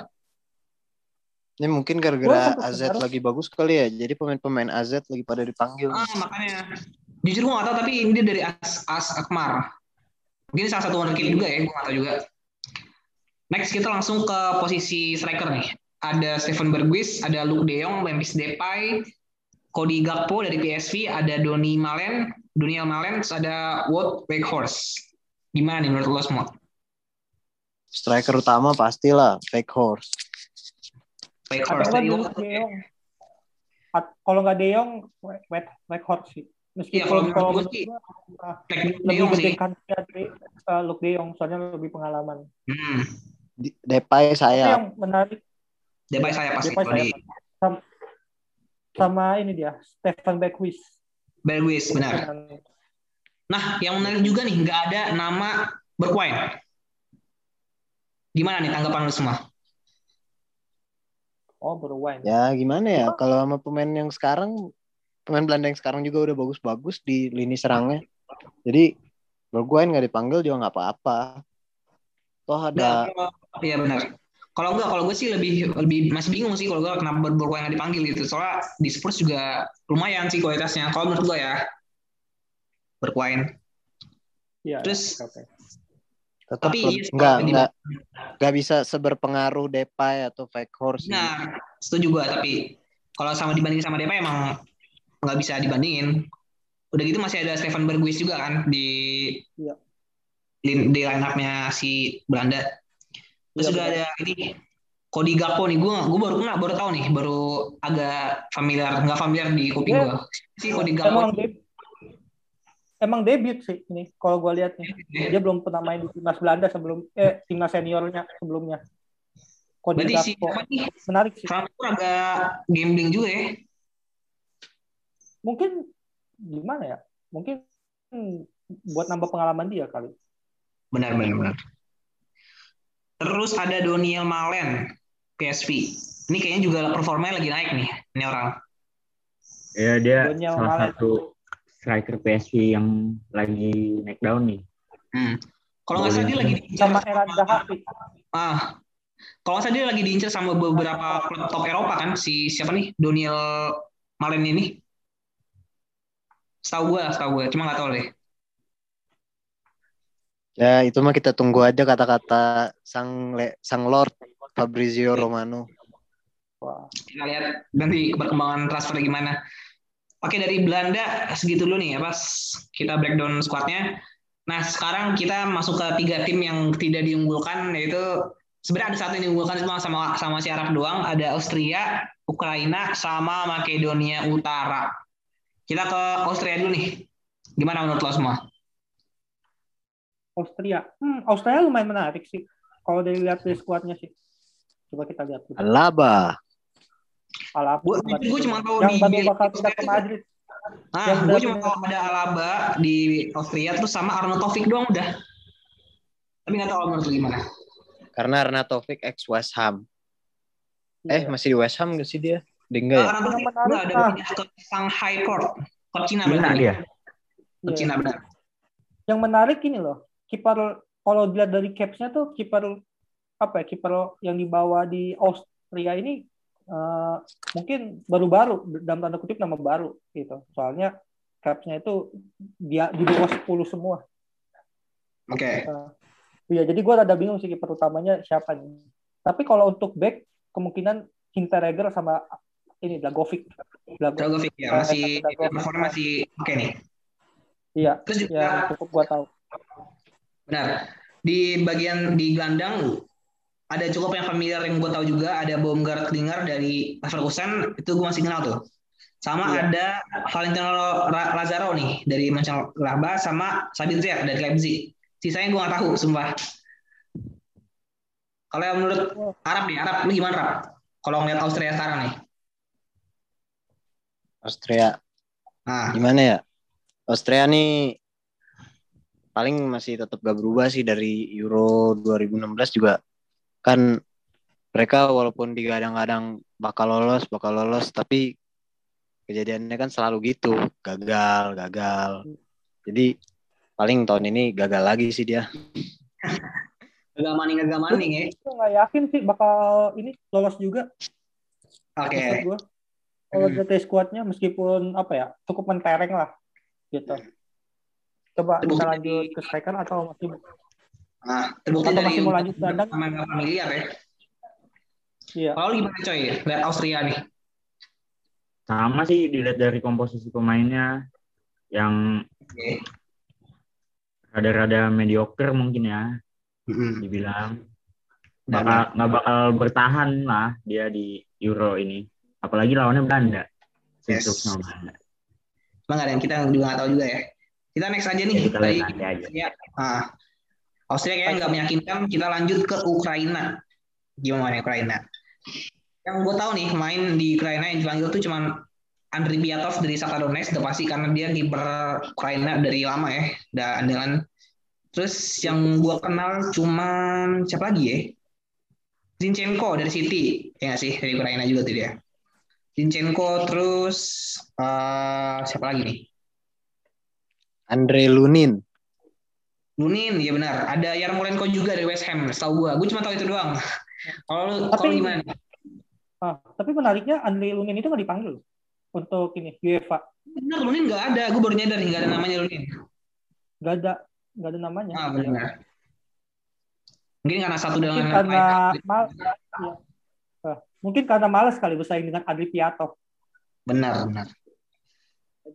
Ini mungkin gara-gara sempet AZ dengar. lagi bagus kali ya. Jadi pemain-pemain AZ lagi pada dipanggil. Ah makanya. Jujur gua nggak tahu tapi ini dia dari AS, AS Alkmaar. Mungkin salah satu wonderkid juga ya. Gua nggak tahu juga. Next kita langsung ke posisi striker nih. Ada Steven Bergwijn, ada Luke De Jong, Memphis Depay, Cody Gakpo dari PSV, ada Donny Malen, Daniel Malen, terus ada Wout Weghorst. Gimana nih menurut lo semua? Striker utama pastilah fake horse. Atau Weghorst enggak dari dulu Wout. De Jong. At- Kalau nggak De Jong, Horse sih. Iya, kalau Meskipun menurut kalau gua menurut sih, lebih Jong sih. gede kan dari uh, Luke De Jong, soalnya lebih pengalaman. Hmm. Depay Tapi saya. yang menarik Depay saya pasti. Depay saya sama, sama ini dia, Stefan Bergwijn. Bergwijn, benar. Nah, yang menarik juga nih, nggak ada nama Bergwijn. Gimana nih tanggapan lu semua? Oh, Bergwijn. Ya gimana ya? Kalau sama pemain yang sekarang, pemain Belanda yang sekarang juga udah bagus-bagus di lini serangnya. Jadi Bergwijn nggak dipanggil juga nggak apa-apa. Toh ada kalau- Iya benar. Kalau enggak, kalau gue sih lebih lebih masih bingung sih kalau gue kenapa Bergwijn nggak dipanggil gitu. Soalnya di Spurs juga lumayan sih kualitasnya. Kalau menurut gue ya, Bergwijn. Iya. Terus- oke. tetap Tapi leb- iya sih, nggak kalau di- nggak nggak bisa seberpengaruh Depay atau fake horse. Nah, setuju gue. Tapi kalau sama dibandingin sama Depay emang nggak bisa dibandingin. Udah gitu masih ada Stefan Bergwijn juga kan di Iya. di, di line up-nya si Belanda. Terus Iya, juga benar. ada ini Cody Gakpo nih, gue gue baru kenal, baru tahu nih, baru agak familiar, nggak familiar di kuping Iya. gue. Si Cody Gakpo Emang debut, emang debut sih ini kalau gue lihat nih. Dia belum pernah main di timnas Belanda sebelum eh timnas seniornya sebelumnya. Cody berarti si Gakpo. apa nih, Menarik sih. Frankfurt agak gambling juga ya. Mungkin gimana ya? Mungkin hmm, buat nambah pengalaman dia kali. Benar, benar, benar. Terus ada Daniel Malen, PSV. Ini kayaknya juga performanya lagi naik nih, ini orang. Ya dia Daniel salah Malen. satu striker PSV yang lagi naik down nih. Hmm. Kalau nggak salah dia lagi di Sama Eran Dahapi. ah Kalau nggak salah dia lagi diincar sama beberapa klub top Eropa kan si siapa nih Daniel Malen ini. Setahu gue, setahu gue, cuma nggak tahu deh. Ya itu mah kita tunggu aja kata-kata sang le- sang Lord Fabrizio Romano. Wah. Kita lihat nanti perkembangan transfer gimana. Oke dari Belanda segitu dulu nih ya pas kita breakdown squadnya. Nah sekarang kita masuk ke tiga tim yang tidak diunggulkan yaitu sebenarnya ada satu yang diunggulkan cuma sama sama si Arab doang. Ada Austria, Ukraina, sama Makedonia Utara. Kita ke Austria dulu nih. Gimana menurut lo semua? Austria. Hmm, Austria lumayan menarik sih. Kalau dilihat dari skuadnya sih. Coba kita lihat dulu. Alaba. Alaba. Gua cuma tahu yang baru bakal pindah ke Madrid. Yang gue cuma tahu ada Alaba di Austria terus sama Arnautovic doang udah. Tapi nggak tahu menurut lo gimana. Karena Arnautovic ex West Ham. Eh Iya. masih di West Ham gak sih dia? Dia enggak ya? Menarik, udah ada ah. pindah ke Shanghai Port. Ke Cina Cina berarti. dia. Ke Iya. Cina benar. Yang menarik ini loh. Kiper kalau dilihat dari capsnya tuh kiper apa ya? Kiper yang dibawa di Austria ini eh, mungkin baru-baru dalam tanda kutip nama baru gitu. Soalnya capsnya itu dia di bawah 10 semua. Oke. Iya, jadi gue rada bingung sih kiper utamanya siapa nih. Tapi kalau untuk back kemungkinan Hinteregger sama ini Blagovic. Blagovic. Ya masih performa masih oke nih. Iya, Terus juga ya cukup gue tahu. Benar di bagian di gelandang ada cukup yang familiar yang gue tahu juga ada Baumgart Klinger dari Leverkusen itu gue masih kenal tuh. Sama Iya. ada Valentino Lazaro nih dari Mönchengladbach sama Sabitzer dari Leipzig. Sisanya gue nggak tahu, sumpah. Kalau yang menurut Arab nih, Arab lu gimana Arab? Kalau ngeliat Austria sekarang nih. Austria. Nah, Gimana ya? Austria nih paling masih tetap gak berubah sih dari Euro 2016 juga kan mereka walaupun digadang-gadang bakal lolos bakal lolos tapi kejadiannya kan selalu gitu gagal gagal jadi paling tahun ini gagal lagi sih dia gak maning gak maning ya. Gue nggak yakin sih bakal ini lolos juga. Oke. gue. Kalau dari skuadnya meskipun apa ya cukup mentereng lah gitu. Coba Terbukti kita dari- lanjut ke striker atau masih Nah, terbukti Atau dari masih mau lanjut gelandang? pemain nggak familiar ya. iya. Kalau gimana coy? Lihat Austria nih. Sama sih dilihat dari komposisi pemainnya yang Oke. rada-rada mediocre mungkin ya dibilang Benar, bakal nggak bakal bertahan lah dia di Euro ini apalagi lawannya Belanda Yes. Belanda Emang ada yang kita juga nggak tahu juga ya. Kita next aja nih. Ya, kita Dari lihat nanti aja Austria. Ah. Austria kayaknya nggak meyakinkan. Kita lanjut ke Ukraina. Gimana Ukraina? Yang gue tahu nih main di Ukraina yang dipanggil tuh cuman Andriy Biatov dari Shakhtar Donetsk udah pasti karena dia kiper Ukraina dari lama ya, udah andalan. Terus yang gue kenal cuman siapa lagi ya? Zinchenko dari City, ya nggak sih dari Ukraina juga tuh dia. Zinchenko terus eh, siapa lagi nih? Andre Lunin Lunin, ya benar. Ada Yarmolenko juga dari West Ham, setahu gua. Gue cuma tahu itu doang. Kalau kalau gimana? Ah, tapi menariknya Andre Lunin itu nggak dipanggil loh untuk ini UEFA. Benar, Lunin nggak ada. Gue baru nyadar nggak ada namanya Lunin. Nggak ada nggak ada namanya. Ah, benar. Mungkin karena satu dengan Mungkin karena lain. mal, ya. Ah, mungkin karena malas kali bersaing dengan Adri Piatov. Benar, benar.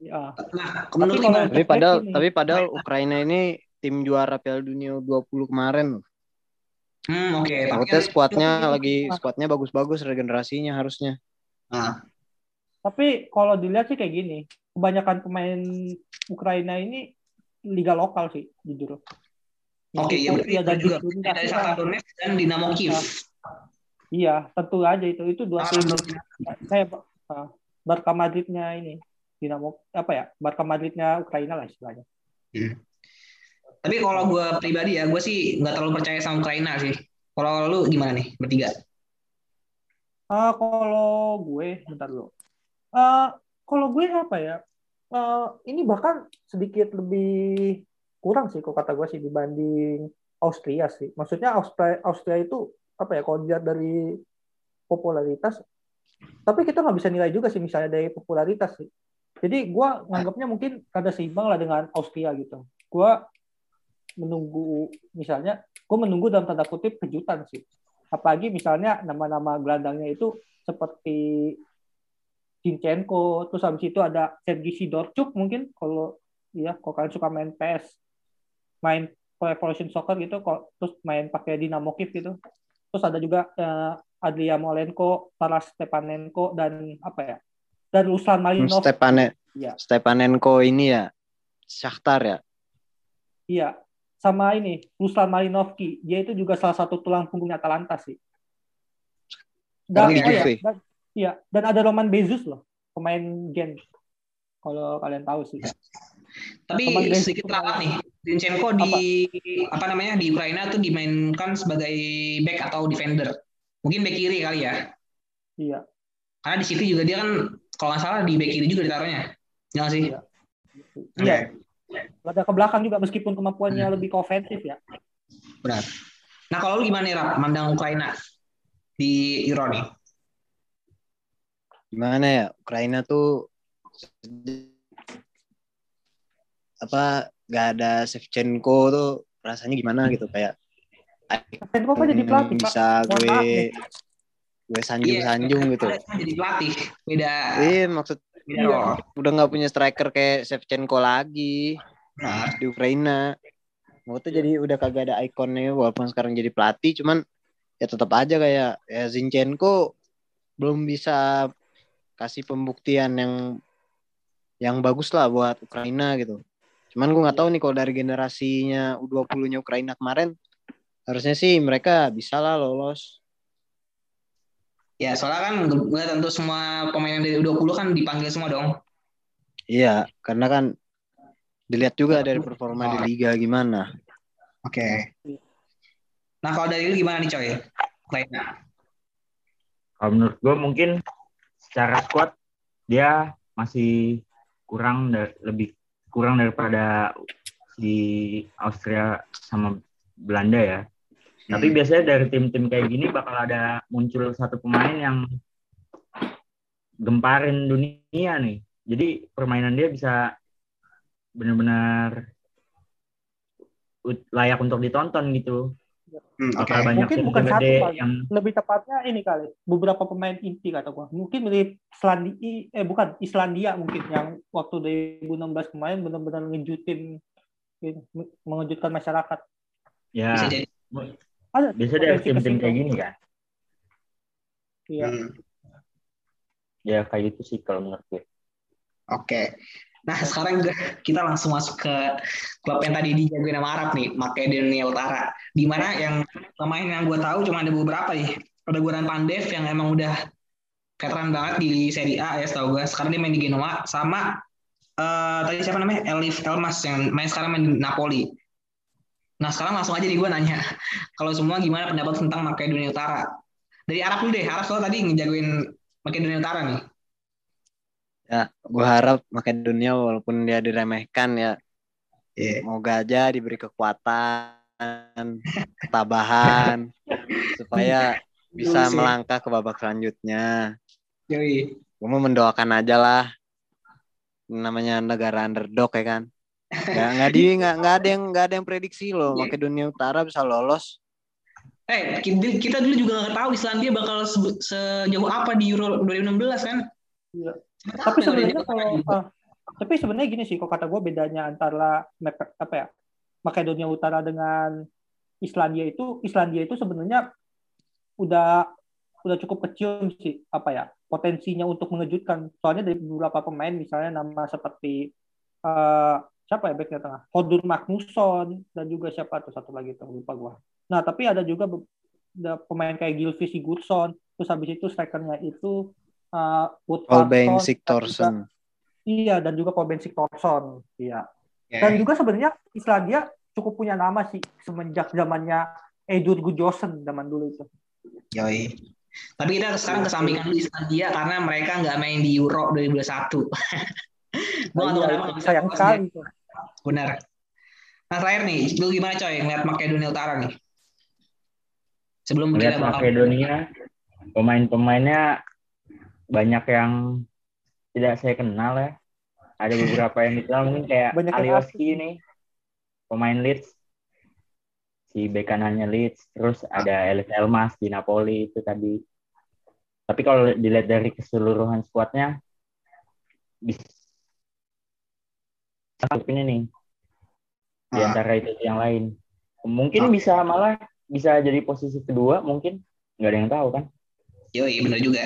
Ah, Nah, lu kalau- tapi padahal ini. tapi padahal Ukraina ini tim juara Piala Dunia 20 kemarin loh. Hmm, oke. Tapi Takutnya kan- skuadnya lagi skuadnya bagus-bagus regenerasinya harusnya. Nah, Tapi kalau dilihat sih kayak gini, kebanyakan pemain Ukraina ini liga lokal sih, jujur. Oke, ya berarti Iya, dan juga di- dari Shakhtar Donetsk dan Dinamo Kiev. Iya, tentu aja itu. Itu dua Ah, tim menurut- kayak uh, Barca Madridnya ini. Dinamo apa ya? Barca Madridnya Ukraina lah istilahnya. Tapi kalau gue pribadi ya, gue sih nggak terlalu percaya sama Ukraina sih. Kalau lu gimana nih bertiga? Ah, kalau gue, bentar dulu. Ah, kalau gue apa ya? Ah, ini bahkan sedikit lebih kurang sih, kok kata gue sih dibanding Austria sih. Maksudnya Austria, Austria itu apa ya kalau dilihat dari popularitas tapi kita nggak bisa nilai juga sih misalnya dari popularitas sih jadi gue nganggapnya mungkin ada seimbang lah dengan Austria gitu. Gue menunggu misalnya gue menunggu dalam tanda kutip kejutan sih. Apalagi misalnya nama-nama gelandangnya itu seperti Zinchenko terus habis itu ada Sergei Sidorchuk mungkin kalau ya kalau kalian suka main PS main Evolution Soccer gitu kok terus main pakai Dynamo Kiev gitu. Terus ada juga uh, Adria Molenko, Taras Stepanenko dan apa ya dan Ruslan Malinov Stepane Iya. Stepanenko ini ya Shakhtar ya. iya sama ini Ruslan Malinovski dia itu juga salah satu tulang punggungnya Atalanta sih dan, oh ya, Juve. dan, iya dan ada Roman Bezus loh pemain Gen kalau kalian tahu sih Tapi basic sedikit telat nih. Zinchenko di apa? namanya di Ukraina tuh dimainkan sebagai back atau defender. Mungkin back kiri kali ya. iya Karena di City juga dia kan kalau nggak salah di back kiri juga ditaruhnya. Jangan sih. Iya. iya ada ke belakang juga meskipun kemampuannya Hmm. lebih ke ofensif ya Benar. Nah kalau lu gimana Rap, mandang Ukraina di Euro nih? Gimana ya Ukraina tuh apa nggak ada Shevchenko tuh rasanya gimana gitu kayak Shevchenko kan jadi pelatih pak bisa Mohon gue. Gue sanjung-sanjung gitu. Alex kan jadi pelatih. Beda Iya maksud beda Iya. udah nggak punya striker kayak Shevchenko lagi Benar. di Ukraina. Mau tuh jadi udah kagak ada ikonnya walaupun sekarang jadi pelatih cuman ya tetap aja kayak ya Zinchenko belum bisa kasih pembuktian yang yang bagus lah buat Ukraina gitu. Cuman gue nggak tahu nih kalau dari generasinya U20-nya Ukraina kemarin harusnya sih mereka bisa lah lolos. Ya soalnya kan nggak tentu semua pemain yang dari U20 kan dipanggil semua dong. Iya, karena kan dilihat juga dari performa di liga gimana. Oke. Nah kalau dari lu gimana nih coy? Ukraina. Kalau menurut gue mungkin secara squad dia masih kurang da- lebih kurang daripada di Austria sama Belanda ya. Tapi Hmm. biasanya dari tim-tim kayak gini bakal ada muncul satu pemain yang gemparin dunia nih. Jadi permainan dia bisa benar-benar layak untuk ditonton gitu. Hmm, Oke. Bakal banyak Mungkin bukan satu kali. yang lebih tepatnya ini kali beberapa pemain inti kata gua mungkin mirip Islandia eh bukan Islandia mungkin yang waktu 2016 kemarin benar-benar ngejutin mengejutkan masyarakat ya Bisa jadi. Ada biasa dari tim-tim kayak gini kan. iya Hmm, Ya kayak gitu sih kalau menurut gue. Oke. Nah sekarang gue- kita langsung masuk ke klub yang tadi dijagoin sama Arab nih, Makedonia Utara. Di mana yang pemain yang gue tahu cuma ada beberapa nih. Ada Goran Pandev yang emang udah veteran banget di Serie A ya setahu gue. Sekarang dia main di Genoa sama eh, tadi siapa namanya Elif Elmas yang main sekarang main di Napoli. Nah sekarang langsung aja nih gue nanya, kalau semua gimana pendapat tentang Makedonia Utara? Dari Arab dulu deh, Arab soal tadi ngejagoin Makedonia Utara nih. Ya, gue harap Makedonia walaupun dia diremehkan ya, Iya. semoga aja diberi kekuatan, ketabahan, supaya bisa Lulus ya. melangkah ke babak selanjutnya. Yoi. Gue mau mendoakan aja lah, namanya negara underdog ya kan. Nggak, nggak di nggak nggak ada yang nggak ada yang prediksi loh Makedonia Utara bisa lolos. Eh, kita kita dulu juga nggak tahu Islandia bakal se- sejauh apa di Euro 2016 kan? Iya. Tapi sebenarnya kalau ah, tapi sebenarnya gini sih kok kata gue bedanya antara apa ya Makedonia Utara dengan Islandia itu Islandia itu sebenarnya udah udah cukup kecil sih apa ya potensinya untuk mengejutkan soalnya dari beberapa pemain misalnya nama seperti eh, siapa ya backnya tengah Hodur Magnusson dan juga siapa tuh satu lagi tuh lupa gua nah tapi ada juga ada pemain kayak Gylfi Sigurdsson terus habis itu strikernya itu uh, juga- Sigtorsson. Iya, dan juga Kolben Sigtorsson. Iya. Oke. Dan juga sebenarnya Islandia cukup punya nama sih semenjak zamannya Edur Gudjohnsen zaman dulu itu. Yoi. Tapi kita sekarang kesampingkan dulu Islandia karena mereka nggak main di Euro 2021. Gua nggak tahu Iya, kenapa. sayang sekali. Benar. Nah terakhir nih, lu gimana coy ngeliat Makedonia Utara nih? Sebelum Melihat kita bakal Makedonia, pemain-pemainnya banyak yang tidak saya kenal ya. Ada beberapa yang dikenal mungkin kayak Banyak Alioski nih, pemain Leeds. Si bek kanannya Leeds, terus ada Elif Elmas di Napoli itu tadi. Tapi kalau dilihat dari keseluruhan skuadnya, ini nih di Ah. antara itu yang lain. Mungkin bisa malah bisa jadi posisi kedua, mungkin nggak ada yang tahu kan. Yoi, bener juga.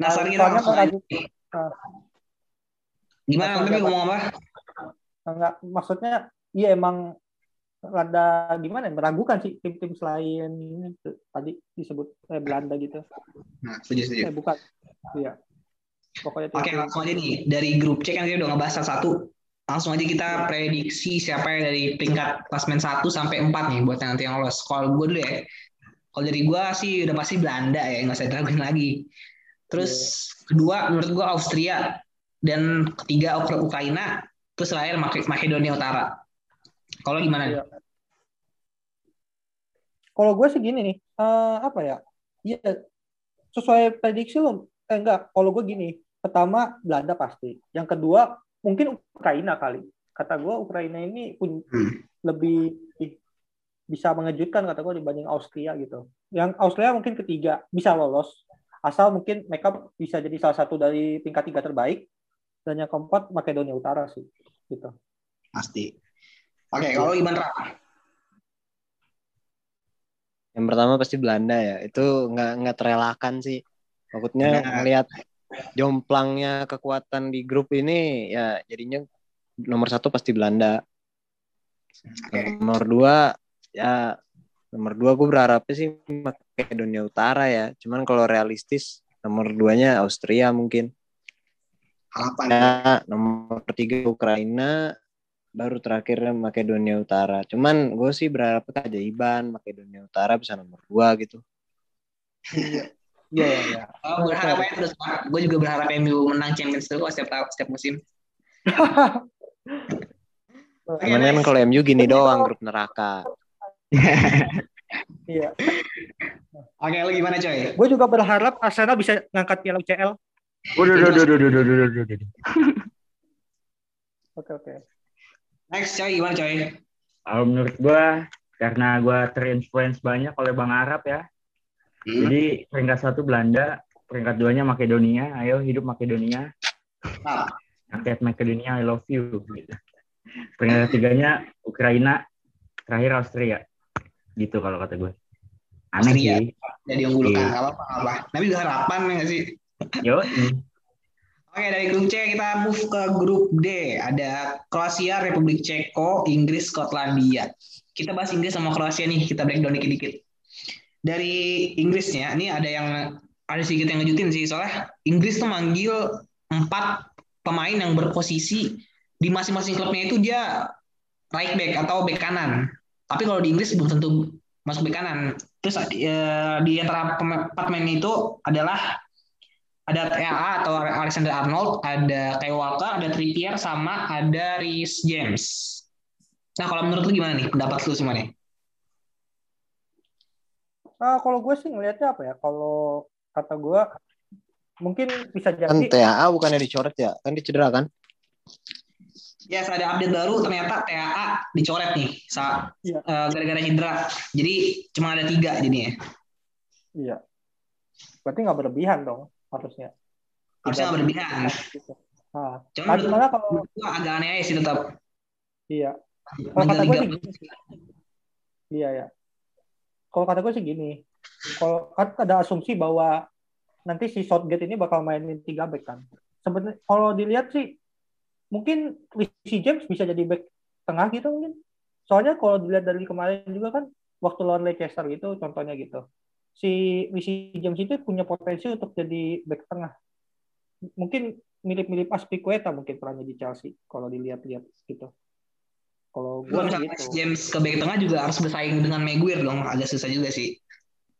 Nah, sekarang kita langsung aja. Gimana tapi ngomong apa? enggak maksudnya iya emang rada gimana ya, meragukan sih tim-tim selain ini tadi disebut eh, Belanda gitu. Nah, setuju, setuju. Eh bukan. Iya. Pokoknya Oke, langsung aja nih. Dari grup C kan kita udah ngebahas satu. Langsung aja kita prediksi siapa yang dari peringkat klasmen 1 sampai 4 nih buat yang nanti yang lolos. Kalau gue dulu ya. Kalau dari gue sih udah pasti Belanda ya, nggak usah diraguin lagi. Terus kedua menurut gue Austria dan ketiga Uk- Ukraina, terus terakhir Mak- Makedonia Utara. Kalau gimana? Iya. Kalau gue sih gini nih, eh, apa ya? Iya, sesuai prediksi lo. Eh enggak, kalau gue gini, pertama Belanda pasti. Yang kedua mungkin Ukraina kali. Kata gue Ukraina ini pun Hmm. lebih bisa mengejutkan kata gue dibanding Austria gitu. Yang Austria mungkin ketiga bisa lolos, asal mungkin mereka bisa jadi salah satu dari tingkat tiga terbaik. Dan yang keempat Makedonia Utara sih, gitu. Pasti. Oke, kalau gimana? Yang pertama pasti Belanda ya. Itu nggak nggak terelakkan sih. Maksudnya Benar. Jomplangnya kekuatan di grup ini ya jadinya nomor satu pasti Belanda. Oke. Nomor dua ya nomor dua gue berharapnya sih Makedonia Utara ya. Cuman kalau realistis nomor duanya Austria mungkin. Harapan. Ya, nomor tiga Ukraina, baru terakhirnya Makedonia Utara. Cuman gue sih berharap keajaiban Makedonia Utara bisa nomor dua gitu. Iya, iya, iya. Oh, berharap aja terus. Gue juga berharap MU menang Champions League setiap tahun setiap musim. Cuman kan next. kalau MU gini doang grup neraka. Iya. Oke, lu gimana coy? Gue juga berharap Arsenal bisa ngangkat piala UCL. Udah, udah, udah, udah, udah, udah, udah, udah. Oke, oke. Next coy, gimana coy? Kalau menurut gua karena gua terinfluence banyak oleh Bang Arab ya. Hmm. Jadi peringkat satu Belanda, peringkat duanya Makedonia. Ayo hidup Makedonia. Ah, Rakyat Makedonia, I love you. Gitu. Peringkat ketiganya Ukraina, terakhir Austria. Gitu kalau kata gue. Aneh Austria. sih. jadi unggulkan, Iya. nggak apa. Tapi juga harapan ya nggak sih? Yo, Oke, dari grup C kita move ke grup D. Ada Kroasia, Republik Ceko, Inggris, Skotlandia. Kita bahas Inggris sama Kroasia nih, kita breakdown dikit-dikit. Dari Inggrisnya, ini ada yang ada sedikit yang ngejutin sih, soalnya Inggris tuh manggil empat pemain yang berposisi di masing-masing klubnya itu dia right back atau back kanan. Tapi kalau di Inggris belum tentu masuk back kanan. Terus eh, di antara empat pemain itu adalah ada TAA atau Alexander Arnold, ada Kyle Walker, ada Trippier, sama ada Reece James. Nah, kalau menurut lu gimana nih pendapat lu semua nih? Nah, kalau gue sih ngelihatnya apa ya? Kalau kata gue mungkin bisa jadi Kan TAA bukannya dicoret ya? Kan dia cedera kan? Ya, yes, ada update baru ternyata TAA dicoret nih sa- Iya. eh, gara-gara cedera. Jadi cuma ada tiga jadinya. iya. Berarti nggak berlebihan dong harusnya. Harusnya nggak berlebihan. Nah, Cuma tadi menurut malah kalau gua agak aneh aja sih tetap. iya, kalau kata gue sih sih. Iya ya. Kalau kata gue sih gini, kalau kan ada asumsi bahwa nanti si Southgate ini bakal mainin tiga back kan. Sebenarnya kalau dilihat sih mungkin si James bisa jadi back tengah gitu mungkin. Soalnya kalau dilihat dari kemarin juga kan waktu lawan Leicester gitu contohnya gitu. Si Rishi James itu punya potensi untuk jadi back tengah. Mungkin mirip-mirip Aspilicueta mungkin perannya di Chelsea kalau dilihat-lihat gitu. Kalau gue misalnya gitu. James ke back tengah juga harus bersaing dengan Maguire dong. Agak susah juga sih.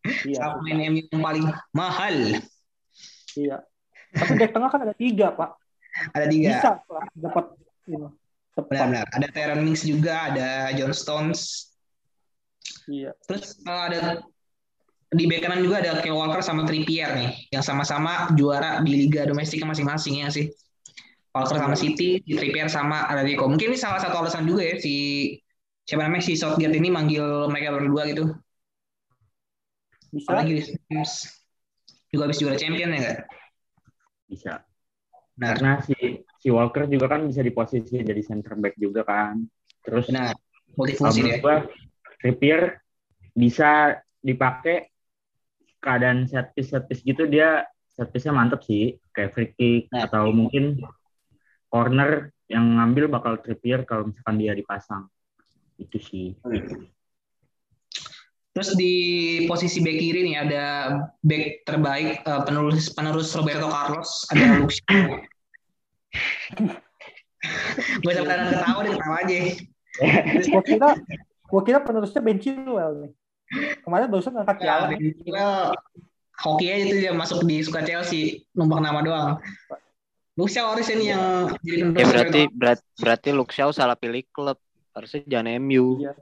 Iya. Sama pemain MU yang paling mahal. Iya. Tapi back tengah kan ada tiga, Pak. Ada tiga. Bisa Pak, dapat. Tepat. Benar-benar. Ada Terran Mings juga, ada John Stones. Iya. Terus uh, ada di bek kanan juga ada Kyle Walker sama Trippier nih, yang sama-sama juara di liga domestiknya masing-masing ya sih. Walker sama City, Trippier sama Atletico. Mungkin ini salah satu alasan juga ya si siapa namanya si Southgate ini manggil mereka berdua gitu. Bisa. Apalagi juga habis juara champion ya enggak? Bisa. Benar. Karena si si Walker juga kan bisa di posisi jadi center back juga kan. Terus kalau Multifungsi dia. gua Trippier bisa dipakai keadaan set piece set piece gitu dia set piece-nya mantep sih kayak free kick Nah. atau mungkin corner yang ngambil bakal Trippier kalau misalkan dia dipasang itu sih Terus di posisi bek kiri nih ada bek terbaik eh, penerus penerus Roberto Carlos ada Shaw. Gue berani ketawa deh ketawa aja. Gua kira gua kira penerusnya Ben Chilwell nih. Kemarin barusan ngangkat Ya, piala. Ben Chilwell, hoki aja itu dia masuk di suka Chelsea numpang nama doang. Shaw harus ini yang jadi Ya berarti berat, berarti Shaw salah pilih klub. Harusnya jangan MU. Iya.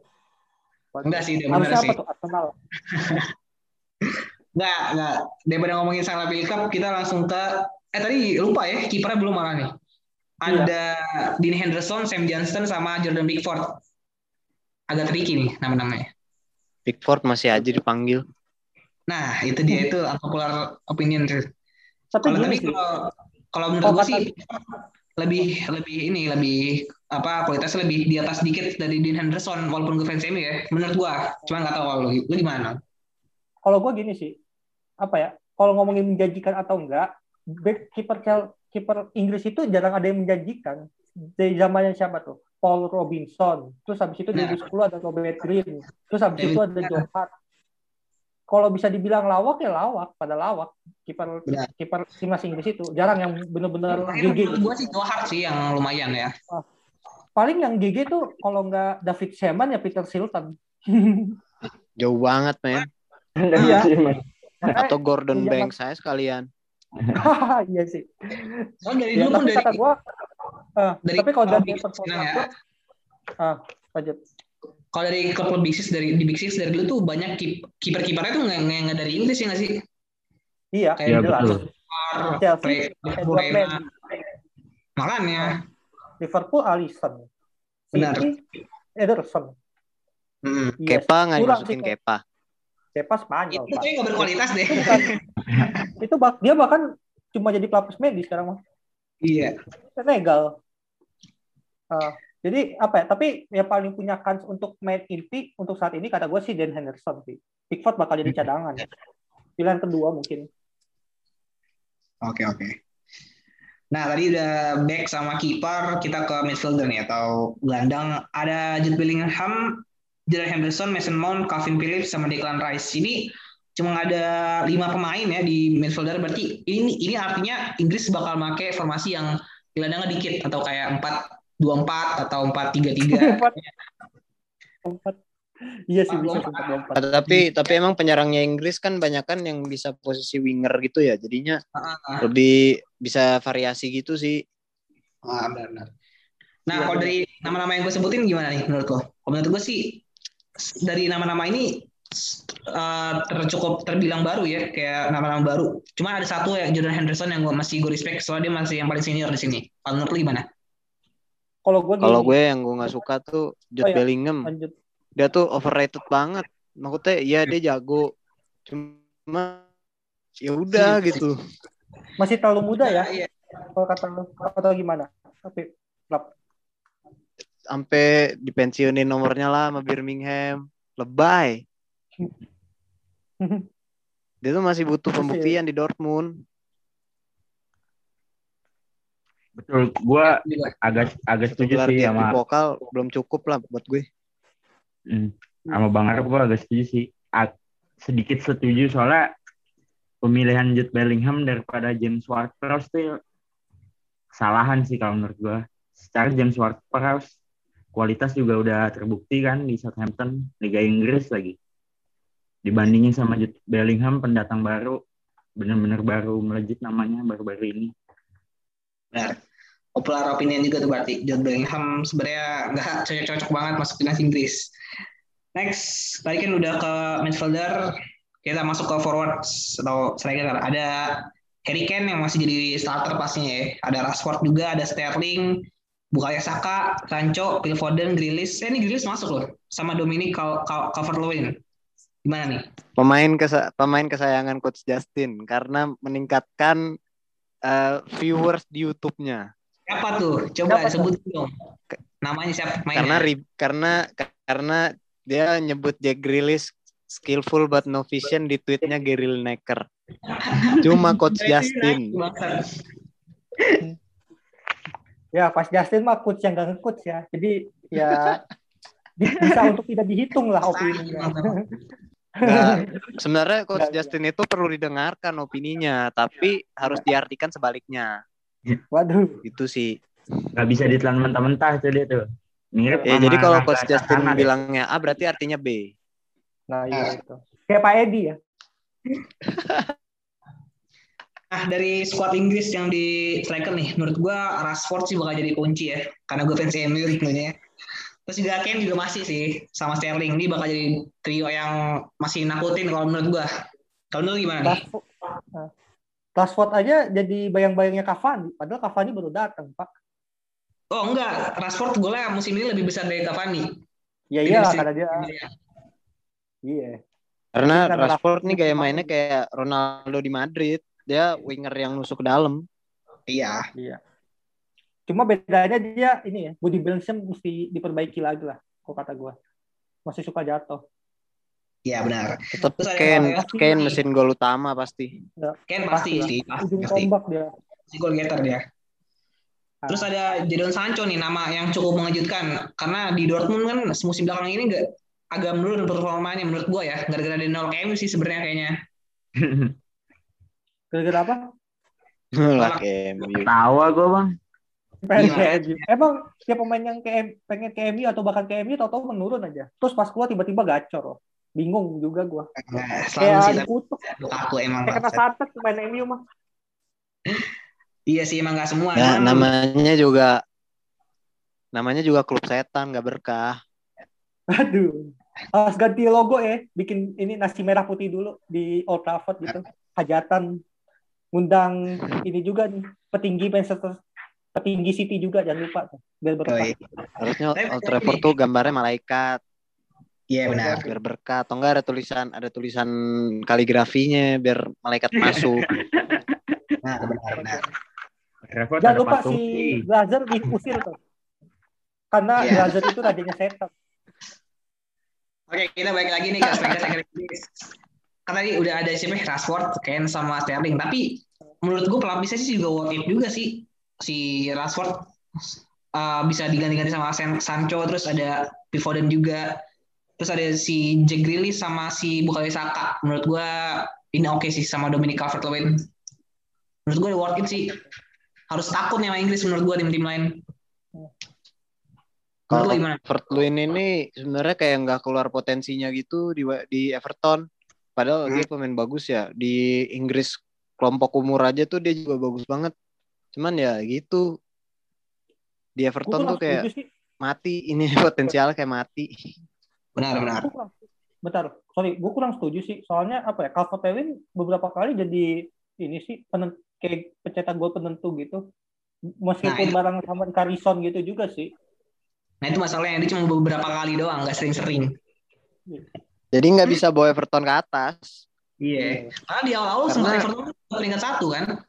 enggak sih, Harusnya sih. apa tuh Arsenal? Enggak, enggak. Daripada ngomongin salah pilih klub, kita langsung ke eh tadi lupa ya, kipernya belum malah nih. Ada Dean Henderson, Sam Johnston sama Jordan Pickford. Agak tricky nih nama-namanya. Pickford masih aja dipanggil. Nah, itu dia itu unpopular opinion tuh. Tapi gini tapi sih, kalau kalau menurut Kalau gue sih lebih lebih ini lebih apa kualitasnya lebih di atas dikit dari Dean Henderson walaupun gue fans MU ya menurut gua cuma nggak tahu kalau lu, lu gimana kalau gue gini sih, apa ya? Kalau ngomongin menjanjikan atau enggak, back kiper Chel- kiper Inggris itu jarang ada yang menjanjikan. Dari zamannya siapa tuh? Paul Robinson. Terus habis itu Nah. 2010 ada Robert Green. Terus habis itu ada. Joe Hart. Kalau bisa dibilang lawak ya lawak, pada lawak. Kiper kiper timnas Inggris itu jarang yang benar-benar GG. gua sih Hart sih yang lumayan ya Paling yang GG tuh kalau nggak David Seaman ya Peter Shilton. Jauh banget, men. Iya. Atau Gordon Iya, Banks saya sekalian. iya sih. Oh, dari Ya, dulu tapi dari kata gua, eh, dari tapi kalau dari performa ya. gua, ah, lanjut. Kalau dari klub Big Six dari di Big Six dari dulu tuh banyak kip- kiper-kipernya tuh nggak nggak nggak dari Inggris ya nggak sih Iya, Kayak Iya jelas. betul. Chelsea, makanya Liverpool, Alisson. Benar. Ederson. Hmm. Iya, Kepa nggak kurang dimasukin sih, Kepa. Kepa Spanyol, itu kayaknya nggak berkualitas deh Itu bak, dia bahkan cuma jadi pelapis medis sekarang mah. iya Senegal. Ah, jadi apa ya? Tapi yang paling punya kans untuk main inti untuk saat ini kata gue sih Dan Henderson sih. Pickford bakal jadi cadangan. Pilihan kedua mungkin. Oke oke. Nah tadi udah back sama kiper, kita ke midfielder nih atau gelandang. Ada Jude Bellingham, Jordan Henderson, Mason Mount, Calvin Phillips sama Declan Rice. Ini cuma ada lima pemain ya di midfielder. Berarti ini ini artinya Inggris bakal pakai formasi yang gelandangnya dikit atau kayak empat dua empat atau empat tiga tiga. Empat. Empat. Iya sih bisa Empat. empat. Tapi tapi emang penyerangnya Inggris kan banyak kan yang bisa posisi winger gitu ya. Jadinya Ah, lebih bisa variasi gitu sih. Ah, benar-benar. Nah, Iya, kalau benar. dari nama-nama yang gue sebutin gimana nih menurut lo? Kalau menurut gue sih dari nama-nama ini s- eh, tercukup terbilang baru ya, kayak nama-nama baru. Cuma ada satu ya Jordan Henderson yang gue masih gue respect soalnya dia masih yang paling senior di sini. Kalau menurut lo gimana? Kalau gue Kalau gue yang gue nggak suka tuh Jude Oh, iya. Bellingham. lanjut. Dia tuh overrated banget. Maksudnya ya dia jago. Cuma ya udah gitu. Masih terlalu muda ya. Iya. Kalau kata lu atau gimana? Tapi klub. Sampai dipensiunin nomornya lah sama Birmingham. Lebay. Dia tuh masih butuh pembuktian di Dortmund. Betul. Gua Juga. agak agak setuju sih sama vokal belum cukup lah buat gue. Hmm. sama Bang Arab gue agak setuju sih. A- sedikit setuju soalnya pemilihan Jude Bellingham daripada James Ward-Prowse tuh kesalahan sih kalau menurut gue. Secara James Ward-Prowse kualitas juga udah terbukti kan di Southampton, Liga Inggris lagi. Dibandingin sama Jude Bellingham pendatang baru, bener-bener baru melejit namanya baru-baru ini. Benar. Popular opinion juga tuh berarti Jude Bellingham sebenarnya nggak cocok-cocok banget masuk timnas Inggris. Next, tadi kan udah ke midfielder, kita masuk ke forward atau striker. Ada Harry Kane yang masih jadi starter pastinya ya. Ada Rashford juga, ada Sterling, Bukayo Saka, Sancho, Phil Foden, Grealish. Eh, ini Grealish masuk loh sama Dominic Cal Cal Calvert-Lewin. Gimana nih? Pemain kesa pemain kesayangan coach Justin karena meningkatkan eh, viewers di YouTube-nya. Siapa tuh? Coba Siapa tuh? sebut dong. Namanya siapa pemainnya? Karena ri- karena karena dia nyebut Jack Grealish skillful but no vision di tweetnya Gary Lineker. Cuma coach Justin. Ya, pas Justin mah coach yang gak nge-coach ya. Jadi ya bisa untuk tidak dihitung lah opininya. Sebenarnya coach Nggak, Justin itu perlu didengarkan opininya, tapi harus diartikan sebaliknya. Waduh. Itu sih. Nggak bisa ditelan mentah-mentah tuh dia tuh. Mirip Ya jadi kalau coach Justin deh. bilangnya A berarti artinya B. Nah, iya itu. Kayak Pak Edi ya. Nah, dari squad Inggris yang di striker nih, menurut gua Rashford sih bakal jadi kunci ya. Karena gue fans MU tentunya. Terus juga Kane juga masih sih sama Sterling. Ini bakal jadi trio yang masih nakutin kalau menurut gua. Kalau menurut lu gimana nih? Rashford, nah, Rashford aja jadi bayang-bayangnya Cavani. Padahal Cavani baru datang, Pak. Oh enggak, Rashford golnya musim ini lebih besar dari Cavani. Ya iya mesti- karena dia iya. Karena Karena Rashford nih itu mainnya kayak Ronaldo di Madrid. Dia winger yang nusuk ke dalam. Iya. Iya. Cuma bedanya dia ini ya, body balance-nya mesti diperbaiki lagi lah, kok kata gua. Masih suka jatuh. Iya benar. Tetap Pasti Kane nih. mesin gol utama pasti. Kane pasti lah. sih, pasti. Ujung pasti. tombak dia. Si goal getter dia. Ah. Terus ada Jadon Sancho nih nama yang cukup mengejutkan karena di Dortmund kan musim belakang ini enggak agak menurun performanya menurut gua ya gara-gara dia nol KM sih sebenarnya kayaknya. Gara-gara apa? Lah MU. Tawa gue bang. Pengen Iya. ke MU. Emang tiap pemain yang ke pengen ke MU atau bahkan ke MU tau-tau menurun aja. Terus pas keluar tiba-tiba gacor. loh. Bingung juga gua. Nah, selalu Kayak sih. Lukaku emang. Kayak kena santet pemain MU mah. Iya sih emang nggak semua. Ya, Cuman namanya juga namanya juga klub setan nggak berkah. Aduh. Harus ganti logo ya. Bikin ini nasi merah putih dulu di Old Trafford gitu. Hajatan. Undang ini juga nih. Petinggi Manchester petinggi City juga jangan lupa tuh. Biar Oh, berkah. iya. Harusnya Old Trafford tuh gambarnya malaikat Iya benar. biar berkah atau enggak ada tulisan ada tulisan kaligrafinya biar malaikat masuk. Nah, benar benar. Trevor Jangan lupa patung. si Glazer diusir tuh. Karena Iya. Glazer itu rajanya setan. Oke, kita balik lagi nih ke Inggris. Kan tadi udah ada siapa? Rashford, Kane sama Sterling. Tapi menurut gue pelapisnya sih juga worth it juga sih. Si Rashford uh, bisa diganti-ganti sama San- Sancho, terus ada Phil Foden juga. Terus ada si Jack Grealish sama si Bukayo Saka. Menurut gue ini oke sih sama Dominic Calvert-Lewin. Menurut gue worth it sih. Harus takut nih sama Inggris menurut gue tim-tim lain. Menurut lo gimana? Calvert Lewin ini sebenarnya kayak nggak keluar potensinya gitu di di Everton. Padahal dia pemain bagus ya. Di Inggris kelompok umur aja tuh dia juga bagus banget. Cuman ya gitu. Di Everton tuh kayak mati. Ini potensial kayak mati. Benar, benar. Bentar, sorry, gue kurang setuju sih. Soalnya apa ya, Calvert Lewin beberapa kali jadi ini sih penent, kayak pencetak gol penentu gitu. Nah, Meskipun itu- bareng sama Carison gitu juga sih. Nah itu masalahnya dia cuma beberapa kali doang, nggak sering-sering. Jadi nggak bisa bawa Everton ke atas. Iya. Karena di awal-awal sempat Everton peringkat satu kan.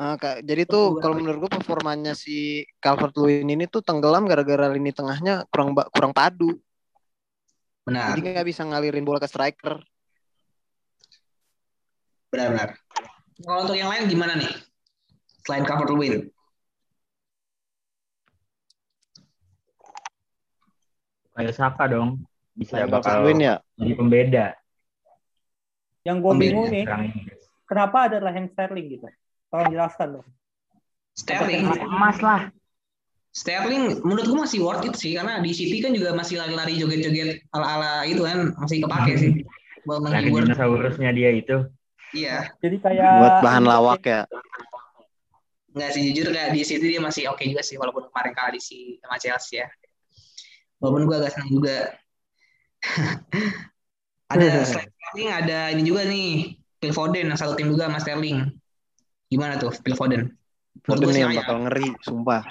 Ah, Kak, jadi tuh kalau menurut gue performanya si Calvert Lewin ini tuh tenggelam gara-gara lini tengahnya kurang kurang padu. Benar, Jadi nggak bisa ngalirin bola ke striker. benar-benar. Kalau untuk yang lain gimana nih? Selain cover win. Kayak Saka dong. Bisa Selain Calvert bakal Lewin ya. jadi pembeda. Yang gue bingung nih, kenapa ada Raheem Sterling gitu? Tolong jelaskan dong. Sterling, Emas lah. Sterling menurut gua masih worth it sih karena di City kan juga masih lari-lari joget-joget ala-ala itu kan masih kepake sih. Buat Lagi menghibur. dinosaurusnya dia itu. Iya. Jadi kayak Buat bahan lawak ya. Nggak sih jujur kayak di City dia masih oke juga sih walaupun kemarin kalah di si sama Chelsea ya. Walaupun gua agak senang juga. Ada Sterling, ada ini juga nih. Phil Foden yang satu tim juga sama Sterling. Gimana tuh Phil Foden? Foden sih yang layak. bakal ngeri, sumpah.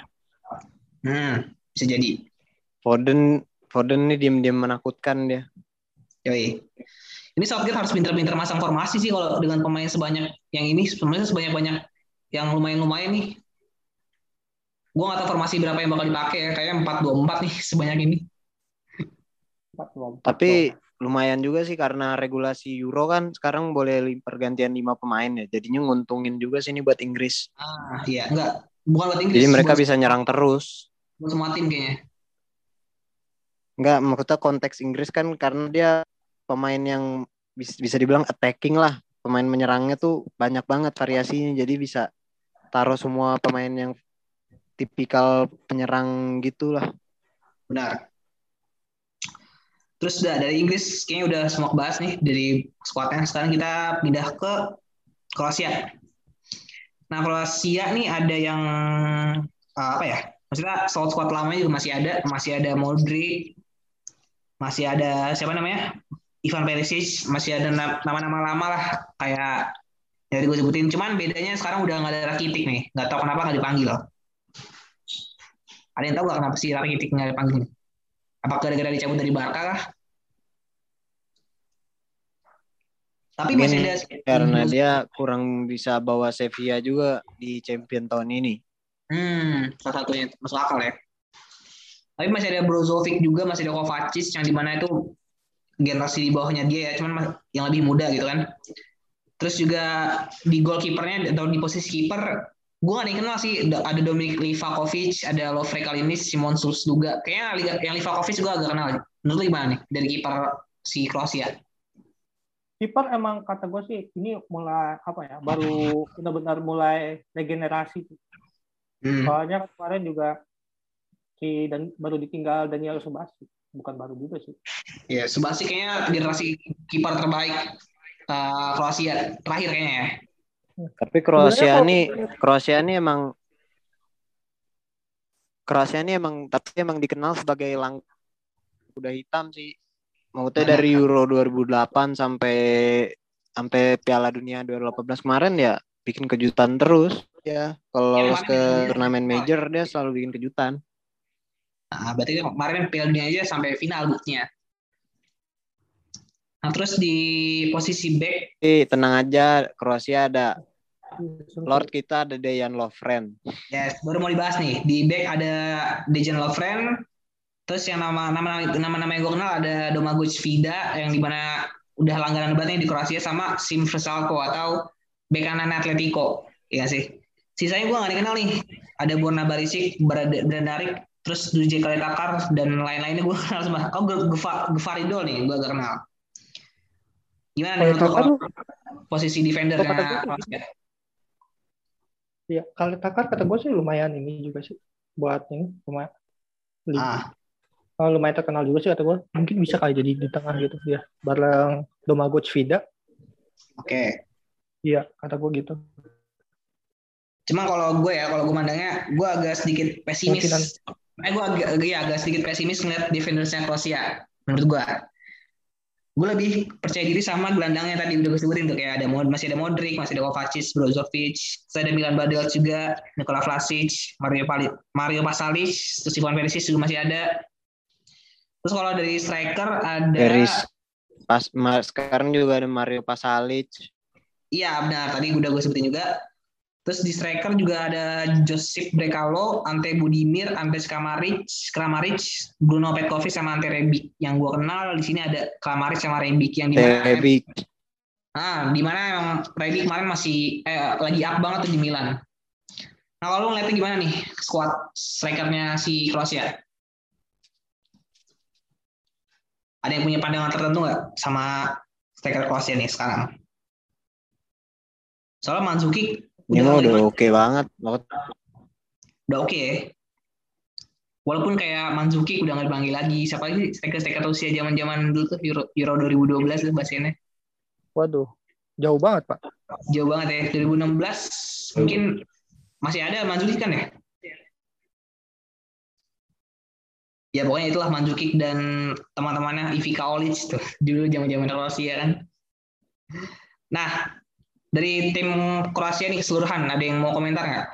Hmm, bisa jadi. Foden Foden ini diem-diem menakutkan dia. Yoi. Ini Southgate harus pinter-pinter masang formasi sih kalau dengan pemain sebanyak yang ini sebenarnya sebanyak-banyak yang lumayan-lumayan nih. Gue gak tahu formasi berapa yang bakal dipakai ya. Kayaknya 4-2-4 nih sebanyak ini. Empat, dua, empat, Tapi lumayan juga sih karena regulasi Euro kan sekarang boleh pergantian lima pemain ya. Jadinya nguntungin juga sih ini buat Inggris. Ah, iya. Enggak. Bukan buat Inggris. Jadi mereka buat, bisa nyerang terus. buat semua tim kayaknya. Enggak, maksudnya konteks Inggris kan karena dia pemain yang bis- bisa dibilang attacking lah. Pemain menyerangnya tuh banyak banget variasinya. Jadi bisa taruh semua pemain yang tipikal penyerang gitu lah. Benar. Terus udah dari Inggris kayaknya udah semua kebahas nih dari skuadnya. Sekarang kita pindah ke Kroasia. Nah Kroasia nih ada yang uh, apa ya? Maksudnya squad squad lamanya juga masih ada, masih ada Modric, masih ada siapa namanya? Ivan Perisic, masih ada na- nama-nama lama lah kayak tadi gue sebutin. Cuman bedanya sekarang udah nggak ada Rakitic nih. Nggak tahu kenapa nggak dipanggil. Ada yang tahu nggak kenapa si Rakitic nggak dipanggil? Apakah gara-gara dicabut dari Barca kah? Tapi masih ada Karena dia kurang bisa bawa Sevilla juga di champion tahun ini. Hmm, salah satunya masuk akal ya. Tapi masih ada Brozovic juga, masih ada Kovacic yang di mana itu generasi di bawahnya dia ya, cuman yang lebih muda gitu kan. Terus juga di goalkeepernya atau di posisi kiper, gue gak dikenal sih. Da- Ada Dominik Livakovic, ada Lovre Kalinic, Simon Sus juga. Kayaknya yang Livakovic juga agak kenal. Menurut lu gimana nih dari kiper si Kroasia? Kiper emang kata gue sih ini mulai apa ya baru benar-benar mulai regenerasi. Hmm. Soalnya kemarin juga si dan baru ditinggal Daniel Subasi bukan baru juga sih. Ya, Subasi kayaknya generasi kiper terbaik eh, Kroasia terakhir kayaknya ya. Tapi Kroasia kalau- Kroasia nih emang Kroasia nih emang tapi emang dikenal sebagai lang kuda hitam sih. Maksudnya dari Euro 2008 sampai sampai Piala Dunia 2018 kemarin ya bikin kejutan terus. Ya, kalau Ya, lolos ke kemarin- turnamen major dia selalu bikin kejutan. Nah, berarti kemarin Piala Dunia aja sampai final buktinya. Nah, terus di posisi back, Eh, tenang aja, Kroasia ada Lord kita ada Dejan Lovren. ya baru mau dibahas nih. Di back ada Dejan Lovren, terus yang nama nama nama nama yang gue kenal ada Domagoj Vida yang di mana udah langganan banget nih di Kroasia sama Sim Vrsaljko atau back kanan Atletico, iya sih. Sisanya gue nggak dikenal nih. Ada Borna Barisic, Brad- Brandarik, terus Duje Kaletakar dan lain-lainnya gue kenal semua. Oh, Gefa- Gefaridol nih, gue gak kenal. Gimana nih menurut posisi gue- Kroasia? Ya kalau Takar kata gue sih lumayan ini juga sih buat ini lumayan Ah, Oh, lumayan terkenal juga sih kata gue. Mungkin bisa kali jadi di tengah gitu ya. Bareng Domagoj Vida. oke. Iya, kata gue gitu. Cuma kalau gue ya, kalau gue mandangnya, gue agak sedikit pesimis. Kemungkinan. Eh, gue agak, ya, agak sedikit pesimis ngeliat defendersnya Kroasia. Menurut gue. Gue lebih percaya diri sama gelandangnya tadi udah gue sebutin tuh kayak ada masih ada Modric, masih ada Kovacic, Brozovic, terus ada Milan Badel juga, Nikola Vlasic, Mario Palit, Mario Pasalic, terus Ivan Perisic juga masih ada. Terus kalau dari striker ada Dari pas sekarang juga ada Mario Pasalic. Iya benar, tadi udah gue sebutin juga. Terus di striker juga ada Josip Brekalo, Ante Budimir, Ante Kramaric, Kramaric, Bruno Petkovic sama Ante Rebic. Yang gue kenal di sini ada Kramaric sama Rebic yang di mana Rebic. ah di mana emang Rebic kemarin masih eh, lagi up banget tuh di Milan. Nah kalau lu ngeliatnya gimana nih squad strikernya si Kroasia? Ada yang punya pandangan tertentu nggak sama striker Kroasia nih sekarang? Soalnya Mandzukic Ini udah, udah oke banget. Banget. udah oke ya. Walaupun kayak Mandzukic udah nggak dipanggil lagi. Siapa lagi striker-striker Rusia zaman-zaman dulu tuh Euro, Euro 2012 tuh bahasanya. Waduh, jauh banget pak. Jauh banget ya. 2016 mungkin masih ada Mandzukic kan ya? ya pokoknya itulah Mandzukic dan teman-temannya Ivica Olic tuh dulu zaman-zaman Kroasia kan. Nah, dari tim Kroasia nih keseluruhan ada yang mau komentar nggak?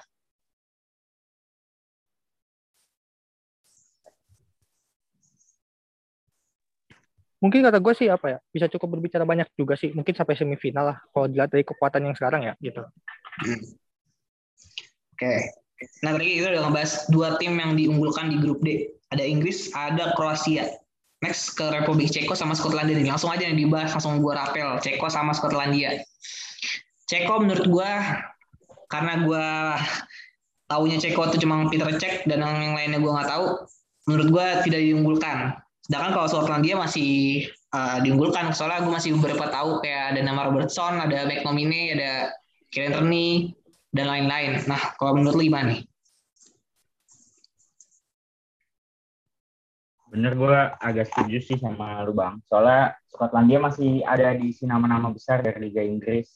Mungkin kata gue sih apa ya, bisa cukup berbicara banyak juga sih. Mungkin sampai semifinal lah, kalau dilihat dari kekuatan yang sekarang ya gitu. Hmm. Oke. Nah tadi kita udah ngebahas dua tim yang diunggulkan di grup D. Ada Inggris, ada Kroasia. Next ke Republik Ceko sama Skotlandia nih. Langsung aja yang dibahas, langsung gue rapel. Ceko sama Skotlandia. Ceko menurut gue, karena gue taunya Ceko itu cuma Peter Cech dan yang lainnya gue nggak tahu, menurut gue tidak diunggulkan. Sedangkan kalau Skotlandia masih uh, diunggulkan, soalnya gue masih beberapa tahu kayak ada nama Robertson, ada McNominay, ada Kieran Tierney, dan lain-lain. Nah, kalau menurut lu gimana nih? Bener gue agak setuju sih sama lu bang. Soalnya Skotlandia masih ada di si nama-nama besar dari Liga Inggris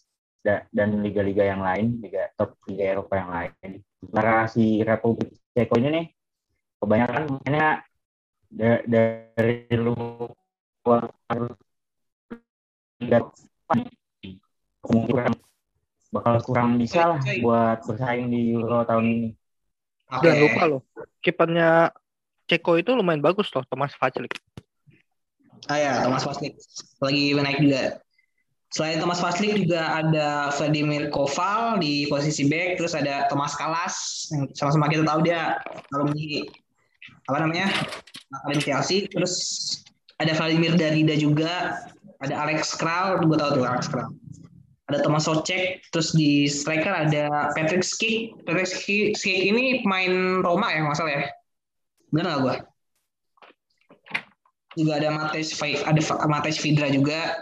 dan liga-liga yang lain, liga top liga Eropa yang lain. Sementara si Republik Ceko ini nih, kebanyakan mainnya dari lu liga kemungkinan bakal kurang bisa lah buat bersaing di Euro tahun ini. Okay. Jangan lupa loh, kipernya Ceko itu lumayan bagus loh, Thomas Vaclik. Ah ya, Thomas Vaclik lagi naik juga. Selain Thomas Vaclik juga ada Vladimir Koval di posisi back, terus ada Thomas Kalas yang sama-sama kita tahu dia alumni apa namanya akademi Chelsea, terus ada Vladimir Darida juga, ada Alex Kral, gue tahu tuh Alex Kral ada Thomas Socek, terus di striker ada Patrick Schick. Patrick Schick, ini pemain Roma ya masalah ya? Benar nggak gua? Juga ada Matej ada Matej Vidra juga.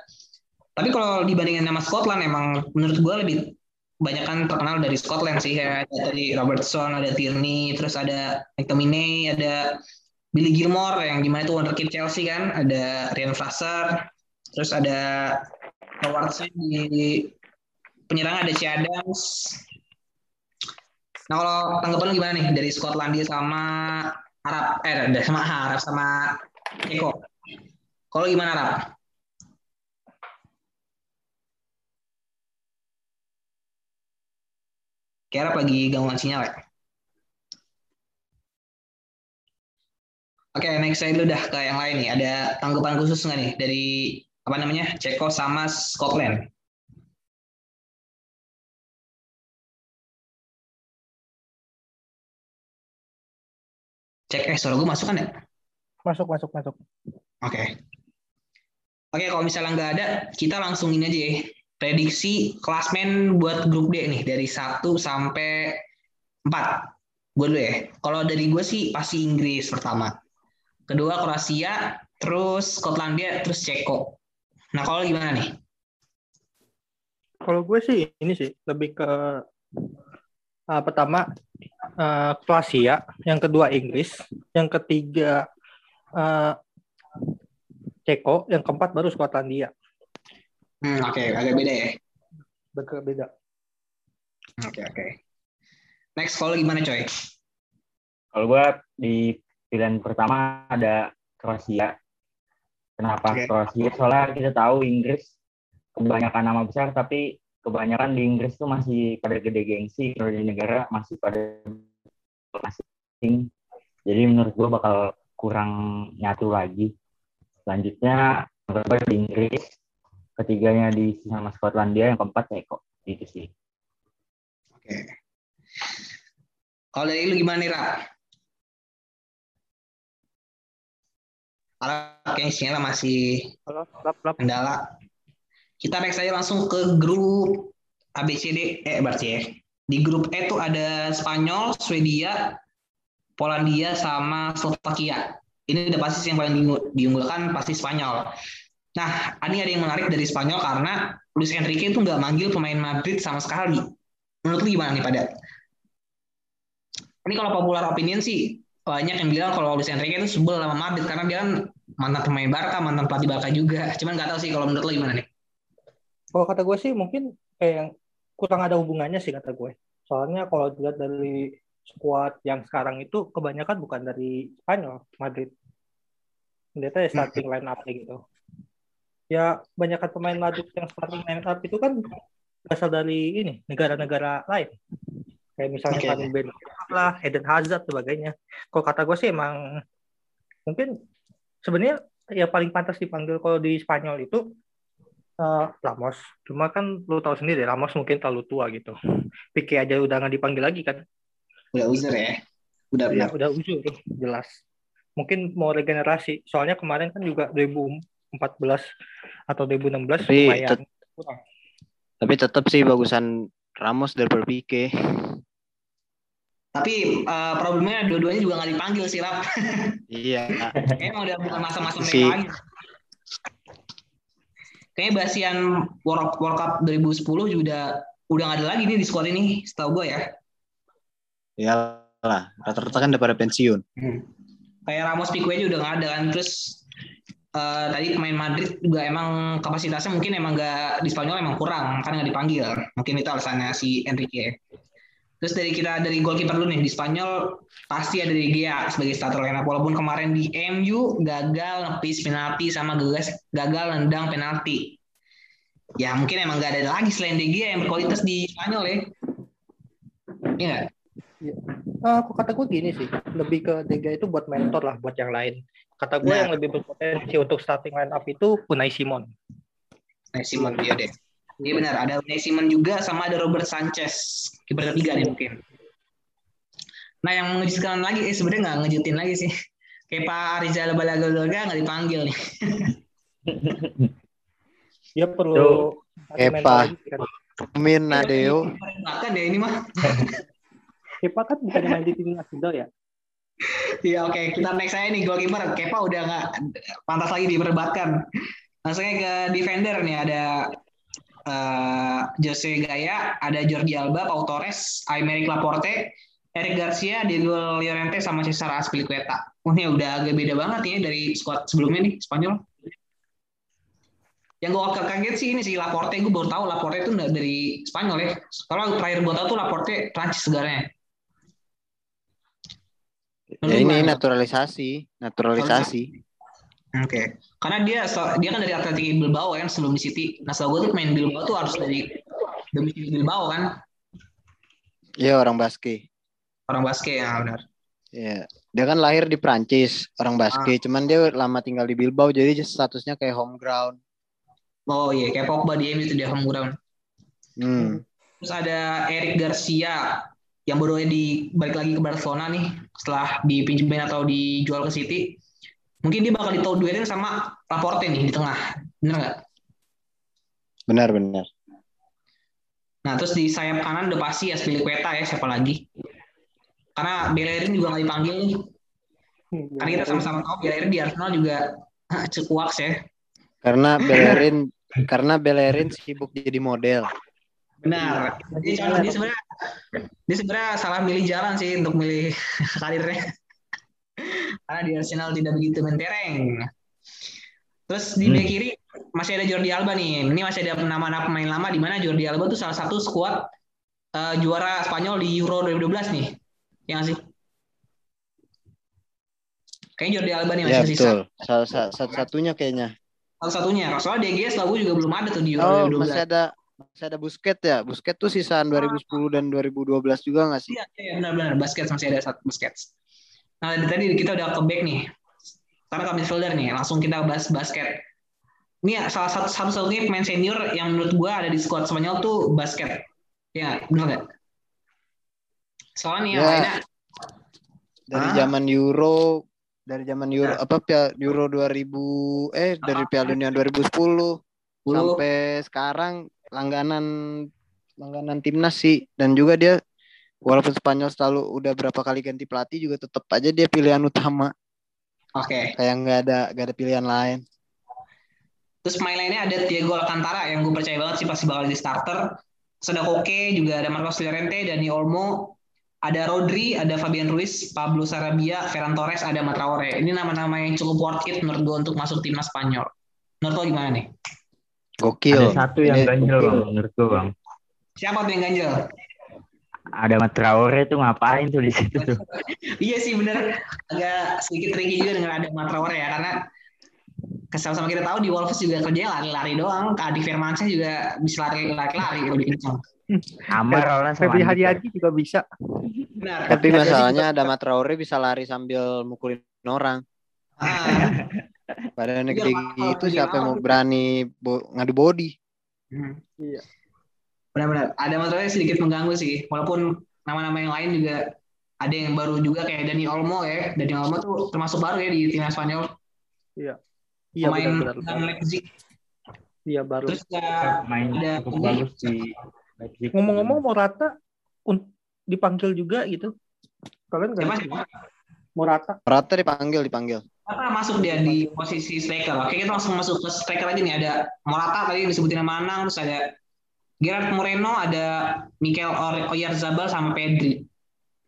Tapi kalau dibandingin sama Scotland emang menurut gua lebih banyak kan terkenal dari Scotland sih ya. Ada tadi Robertson, ada Tierney, terus ada McTominay, ada Billy Gilmore yang gimana itu wonderkid Chelsea kan, ada Ryan Fraser, terus ada Howard di penyerang ada si Adams. Nah kalau tanggapan gimana nih dari Skotlandia sama Arab? Eh, sama Arab sama Eko. Kalau gimana Arab? Arab lagi gangguan sinyal ya? Oke, okay, next saya dulu dah ke yang lain nih. Ada tanggapan khusus nggak nih dari apa namanya Ceko sama Scotland? Cek eh suara gue masuk kan ya? Masuk, masuk, masuk. Oke. Okay. Oke, okay, kalau misalnya nggak ada, kita langsung ini aja ya. Prediksi klasmen buat grup D nih dari 1 sampai 4. Gue dulu ya. Kalau dari gue sih pasti Inggris pertama. Kedua Kroasia, terus Skotlandia, terus Ceko. Nah, kalau gimana nih? Kalau gue sih ini sih lebih ke uh, pertama uh, Kroasia, yang kedua Inggris, yang ketiga uh, Ceko, yang keempat baru Skotlandia. Hmm, oke, okay. agak beda ya. Agak beda. Oke, okay, oke. Okay. Next, kalau gimana coy? Kalau gue di pilihan pertama ada Kroasia. Kenapa okay. Kroasia? Soalnya kita tahu Inggris kebanyakan nama besar, tapi kebanyakan di Inggris tuh masih pada gede gengsi kalau di negara masih pada masing jadi menurut gue bakal kurang nyatu lagi selanjutnya menurut gue di Inggris ketiganya di sama Skotlandia yang keempat ya kok itu sih oke kalau dari lu gimana nih Ra? Alat kayaknya sinyalnya masih kendala kita next aja langsung ke grup ABCD eh berarti ya. Di grup E itu ada Spanyol, Swedia, Polandia sama Slovakia. Ini udah pasti yang paling diunggulkan pasti Spanyol. Nah, ini ada yang menarik dari Spanyol karena Luis Enrique itu nggak manggil pemain Madrid sama sekali. Menurut lu gimana nih pada? Ini kalau popular opinion sih banyak yang bilang kalau Luis Enrique itu sebel sama Madrid karena dia kan mantan pemain Barca, mantan pelatih Barca juga. Cuman nggak tahu sih kalau menurut lu gimana nih? Kalau kata gue sih mungkin kayak yang kurang ada hubungannya sih kata gue. Soalnya kalau dilihat dari skuad yang sekarang itu kebanyakan bukan dari Spanyol, Madrid. Dia tuh ya starting line up gitu. Ya banyak pemain Madrid yang starting line up itu kan berasal dari ini negara-negara lain. Kayak misalnya Oke. Van Ben lah, Eden Hazard sebagainya. Kalau kata gue sih emang mungkin sebenarnya ya paling pantas dipanggil kalau di Spanyol itu eh, Ramos. Cuma kan lu tahu sendiri Ramos mungkin terlalu tua gitu. Pique aja udah nggak dipanggil lagi kan. Udah user ya. Udah Ya, benar. udah tuh, jelas. Mungkin mau regenerasi. Soalnya kemarin kan juga 2014 atau 2016 Tapi lumayan tet- kurang. Tapi tetap sih bagusan Ramos daripada Pique. Tapi eh, problemnya dua-duanya juga nggak dipanggil sih, Rap. Iya. Kayaknya udah bukan masa-masa mereka Si- lagi. Kayaknya Basian World, World Cup 2010 juga udah udah nggak ada lagi nih di squad ini, setahu gue ya. Iyalah, rata-rata kan udah pada pensiun. Kayak Ramos Pique aja udah nggak ada kan. Terus eh, tadi pemain Madrid juga emang kapasitasnya mungkin emang nggak di Spanyol emang kurang, kan nggak dipanggil. Mungkin itu alasannya si Enrique. Terus dari kita dari goalkeeper dulu nih di Spanyol pasti ada De Gea sebagai starter lineup walaupun kemarin di MU gagal nepis penalti sama gagal gagal nendang penalti. Ya mungkin emang nggak ada lagi selain De Gea yang berkualitas di Spanyol ya. Iya nggak? Ah, aku kata gue gini sih, lebih ke Dega itu buat mentor lah buat yang lain. Kata gue Nah. yang lebih berpotensi untuk starting line up itu Unai Simon. Nah, Simon dia deh. Iya benar, ada Unai Simon juga sama ada Robert Sanchez. Kiper ketiga nih mungkin. Nah, yang mengejutkan lagi eh sebenarnya nggak ngejutin lagi sih. Kayak Pak Rizal Balagolga nggak dipanggil nih. Dia perlu Kepa. lagi kan. Min Nadeo. Bahkan ya ini mah. Kepa kan bukan main di timnas juga ya. Iya oke, kita next saya nih goalkeeper. Kepa udah nggak pantas lagi diperdebatkan. Langsungnya ke defender nih ada eh, Jose Gaya, ada Jordi Alba, Pau Torres, Aymeric Laporte, Eric Garcia, Diego Llorente sama Cesar Azpilicueta. Wah ini udah agak beda banget ya dari squad sebelumnya nih Spanyol. Yang gue kaget sih ini sih Laporte, gue baru tahu Laporte itu dari Spanyol ya. Kalau terakhir gue tahu tuh Laporte Prancis segaranya. Ya ini naturalisasi, naturalisasi. Oke, karena dia dia kan dari Atletico Bilbao kan sebelum di City. Nah, setahu gue tuh main Bilbao tuh harus dari domisili Bilbao kan, Iya orang Baske. orang basket ya benar. Iya. Dia kan lahir di Prancis, orang Baske. Cuman dia lama tinggal di Bilbao jadi statusnya kayak home ground. Oh iya, kayak Pogba di MU itu dia home ground. Hmm. Terus ada Eric Garcia yang baru di balik lagi ke Barcelona nih setelah dipinjemin atau dijual ke City. Mungkin dia bakal ditau duetin sama Laporte nih di tengah. Bener nggak? Benar benar. Nah, terus di sayap kanan udah pasti ya Spilicueta ya, siapa lagi? Karena Bellerin juga nggak dipanggil nih. Karena kita sama-sama tahu Bellerin di Arsenal juga cukup ya. Karena Bellerin karena Bellerin sibuk jadi model. Benar. Jadi dia sebenarnya dia sebenarnya salah milih jalan sih untuk milih karirnya. Karena di Arsenal tidak begitu mentereng. Terus di bek kiri masih ada Jordi Alba nih. Ini masih ada nama-nama pemain lama di mana Jordi Alba tuh salah satu skuad eh, juara Spanyol di Euro 2012 nih. Ya nggak sih? Kayaknya Jordi Alba nih masih Ya betul. Salah sa- satu-satunya kayaknya. Salah satunya. Soalnya DG setahu gue juga belum ada tuh di Euro Oh, 2012. masih ada masih ada Busquets ya. Busquets tuh sisaan 2010 dan 2012 juga nggak sih? Iya, iya benar-benar basket masih ada satu basket. Nah, tadi kita udah ke back nih. Sekarang ke midfielder nih, langsung kita bahas basket. Ini ya, salah satu satu satunya pemain senior yang menurut gua ada di squad Spanyol tuh basket. Ya, benar nggak? Soalnya nih Ya. lainnya Dari Ah. zaman Euro dari zaman Euro apa Pia- Euro 2000 eh dari Piala Dunia 2010 dulu sampai sekarang langganan langganan timnas sih dan juga dia walaupun Spanyol selalu udah berapa kali ganti pelatih juga tetap aja dia pilihan utama Oke. kayak nggak ada nggak ada pilihan lain Terus pemain lainnya ada Diego Alcantara yang gue percaya banget sih pasti bakal jadi starter. Terus ada Koke, juga ada Marcos Llorente, Dani Olmo, ada Rodri, ada Fabian Ruiz, Pablo Sarabia, Ferran Torres, ada Matraore. Ini nama-nama yang cukup worth it menurut gue untuk masuk timnas Spanyol. Menurut lo gimana nih? Gokil Ada satu yang Ini ganjel gokil. bang, menurut gue bang. Siapa tuh yang ganjel? Ada Matraore tuh ngapain tuh di situ tuh? Iya sih bener. Agak sedikit tricky juga dengan ada Matraore ya. Karena kesal sama kita tahu di Wolves juga kerjanya lari-lari doang. Adi Firmansyah juga bisa lari-lari lebih kencang. Amar Roland sama Febri. Haryadi juga bisa. Benar. Tapi Ada masalahnya ada Matraore bisa lari sambil mukulin orang. Ah, Badannya Iya, gede kalau gitu siapa yang mau berani bo- ngadu body? hmm. Iya. Benar-benar. Ada masalahnya sedikit mengganggu sih. Walaupun nama-nama yang lain juga ada yang baru juga kayak Dani Olmo ya. Dani Olmo tuh termasuk baru ya di timnas Spanyol. Iya Pemain benar-benar. dan Leipzig. Iya baru. Terus ya, Ada bagus di Leipzig. Ngomong-ngomong Morata dipanggil juga gitu. Kalian nggak sih? Morata? Rata dipanggil dipanggil. Morata masuk dia di posisi striker. Oke, kita langsung masuk ke striker aja nih. Ada Morata tadi disebutin nama Anang, terus ada Gerard Moreno, ada Mikel Oyarzabal sama Pedri.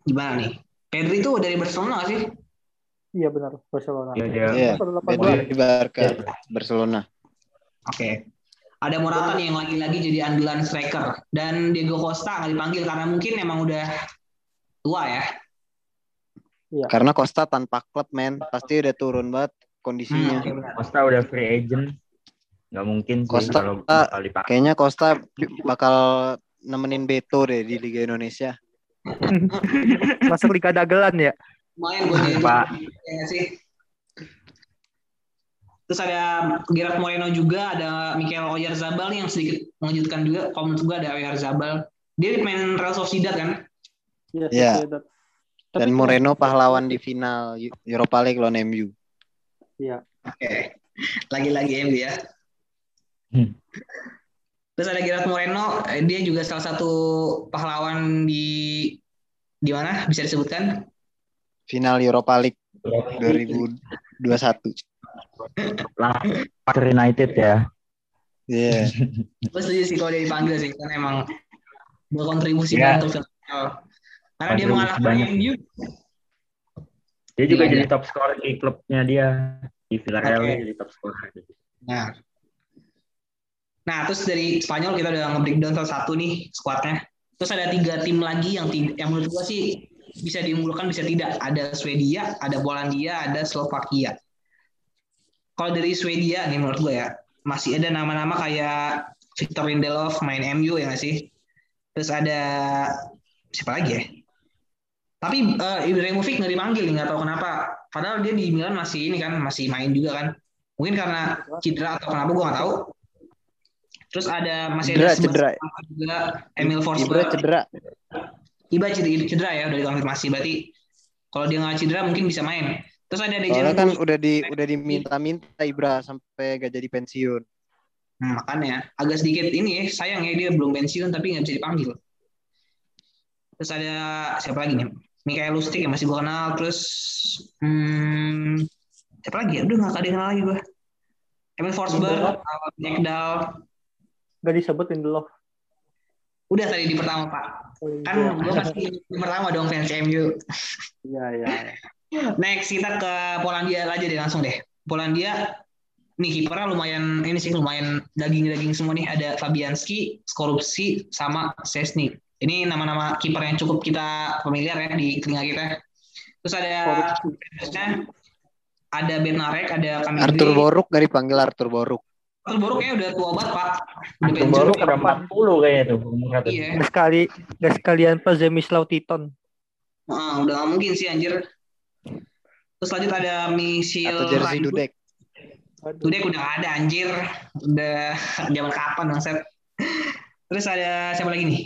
Gimana nih? Pedri itu dari Barcelona nggak sih? Iya benar Barcelona. Iya, Iya. 18 Pedri di Barca, Barcelona. Oke. Ada Morata nih yang lagi-lagi jadi andalan striker. Dan Diego Costa nggak dipanggil karena mungkin emang udah tua ya. Karena Costa tanpa klub men, pasti udah turun banget Hmm, kondisinya. oke, benar. Costa udah free agent. Nggak mungkin sih Costa- kalau bakal dipakai. Kayaknya Costa bakal nemenin Beto deh di Liga Indonesia. Masuk Liga Dagelan ya. Lumayan gue jadi Pak. ya sih. Terus ada Gerard Moreno juga, ada Mikel Oyarzabal nih yang sedikit mengejutkan juga. Kalau menurut gue ada Oyarzabal. Dia main Real Sociedad kan? Iya. Iya. Sociedad. Dan Tapi- Moreno pahlawan di final Europa League lawan MU. Iya. Oke. Lagi-lagi MU ya. Hmm. Terus ada Gerard Moreno, eh, dia juga salah satu pahlawan di di mana bisa disebutkan? Final Europa League 2021. Lah, Manchester United ya. Iya. Gue setuju sih kalau dia dipanggil sih, karena emang berkontribusi Iya. untuk final. Karena dia mengalahkan. MU. Dia juga Iya, jadi iya. top scorer di klubnya dia. Di Villarreal dia jadi top scorer. Nah. Nah, terus dari Spanyol kita udah nge-breakdown salah satu nih skuadnya. Terus ada tiga tim lagi yang tid- yang menurut gua sih bisa diunggulkan bisa tidak. Ada Swedia, ada Polandia, ada Slovakia. Kalau dari Swedia nih menurut gua ya masih ada nama-nama kayak Victor Lindelof main MU ya nggak sih? Terus ada siapa lagi ya? Tapi eh, Ibrahimovic nggak dipanggil nih nggak tahu kenapa. Padahal dia di Milan masih ini kan masih main juga kan. Mungkin karena cedera atau kenapa gue nggak tahu. Terus ada masih Cedera, ada cedera. Juga Emil Ibra Forsberg. cedera. Iba cedera, cedera ya udah dikonfirmasi berarti kalau dia nggak cedera mungkin bisa main. Terus ada Dejan kan udah di udah diminta-minta Ibra sampai gak jadi pensiun. Hmm, makanya agak sedikit ini ya sayang ya dia belum pensiun tapi nggak bisa dipanggil. Terus ada siapa lagi nih? Mikael Lustig yang masih gue kenal. Terus hmm, siapa lagi ya? Udah nggak ada yang kenal lagi gue. Emil Forsberg. Alvin Ekdal. Gak disebut Lindelof. Udah tadi di pertama Pak. Kan gue pasti di pertama dong fans MU. Iya, iya. Next kita ke Polandia aja deh langsung deh. Polandia nih kipernya lumayan ini sih lumayan daging-daging semua nih ada Fabianski, Skorupsi sama Sesni. Ini nama-nama kiper yang cukup kita familiar ya di telinga kita. Terus ada ada Benarek, ada Kamil Arthur Boruk gak dipanggil Arthur Boruk. Arthur Boruk kayaknya udah tua banget Pak. Udah pensiun. baru udah 40 kayaknya tuh umurnya tuh. Iya. Gak sekali, gak sekalian Pak Zemislav Titon. Ah, udah nggak mungkin sih anjir. Terus lanjut ada Misil Atau jersey Raidu. Dudek. Aduh. Dudek udah nggak ada anjir. Udah zaman kapan bang Set. Terus ada siapa lagi nih?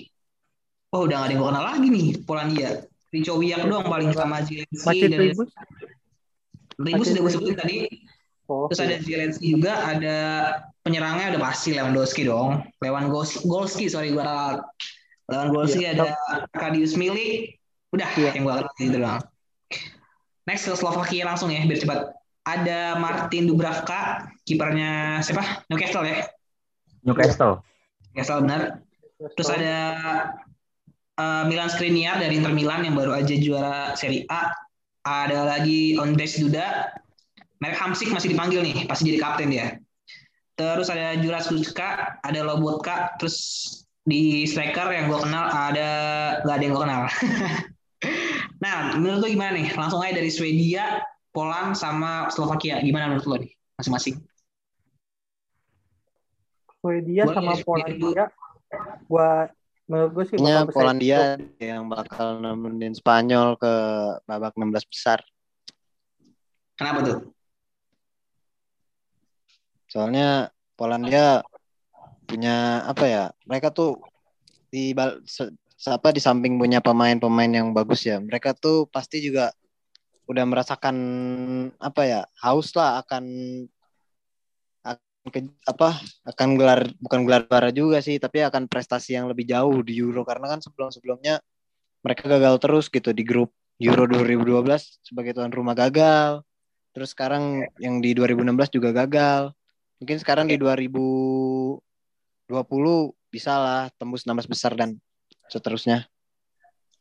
Oh udah gak ada yang gue kenal lagi nih Polandia. Rico Wiak doang paling sama Zelensky. Masih dan Tribus? Ribus udah gue sebutin tadi. Oh, Terus ada Zelensky juga. Ada penyerangnya udah pasti Lewandowski dong. Lewandowski, Golski sorry gue ralat. Lewandowski Iya. ada Arkadiusz Milik. Udah Iya. yang gue kenal gitu doang. Next ke Slovakia langsung ya biar cepat. Ada Martin Dubravka, kipernya siapa? Newcastle ya. Newcastle. Newcastle benar. Terus ada eh, Milan Skriniar dari Inter Milan yang baru aja juara Serie A. Ada lagi Ondrej Duda. Marek Hamsik masih dipanggil nih, pasti jadi kapten dia. Terus ada Juras Kuska, ada Lobotka, terus di striker yang gue kenal ada nggak ada yang gue kenal. nah, menurut lo gimana nih? Langsung aja dari Swedia, Poland sama Slovakia. Gimana menurut lo nih masing-masing? Swedia Boleh, sama Swedia Polandia gua menurut gue sih bersaing Polandia cukup. yang bakal nemenin Spanyol ke babak 16 besar. Kenapa tuh? Soalnya Polandia punya apa ya? Mereka tuh di apa di samping punya pemain-pemain yang bagus ya. Mereka tuh pasti juga udah merasakan apa ya? Haus lah akan ke- apa? Akan gelar bukan gelar juara juga sih, tapi akan prestasi yang lebih jauh di Euro karena kan sebelum-sebelumnya mereka gagal terus gitu di grup Euro 2012 sebagai tuan rumah gagal. Terus sekarang yang di 2016 juga gagal. Mungkin sekarang di 2020 bisa lah tembus 16 besar dan seterusnya.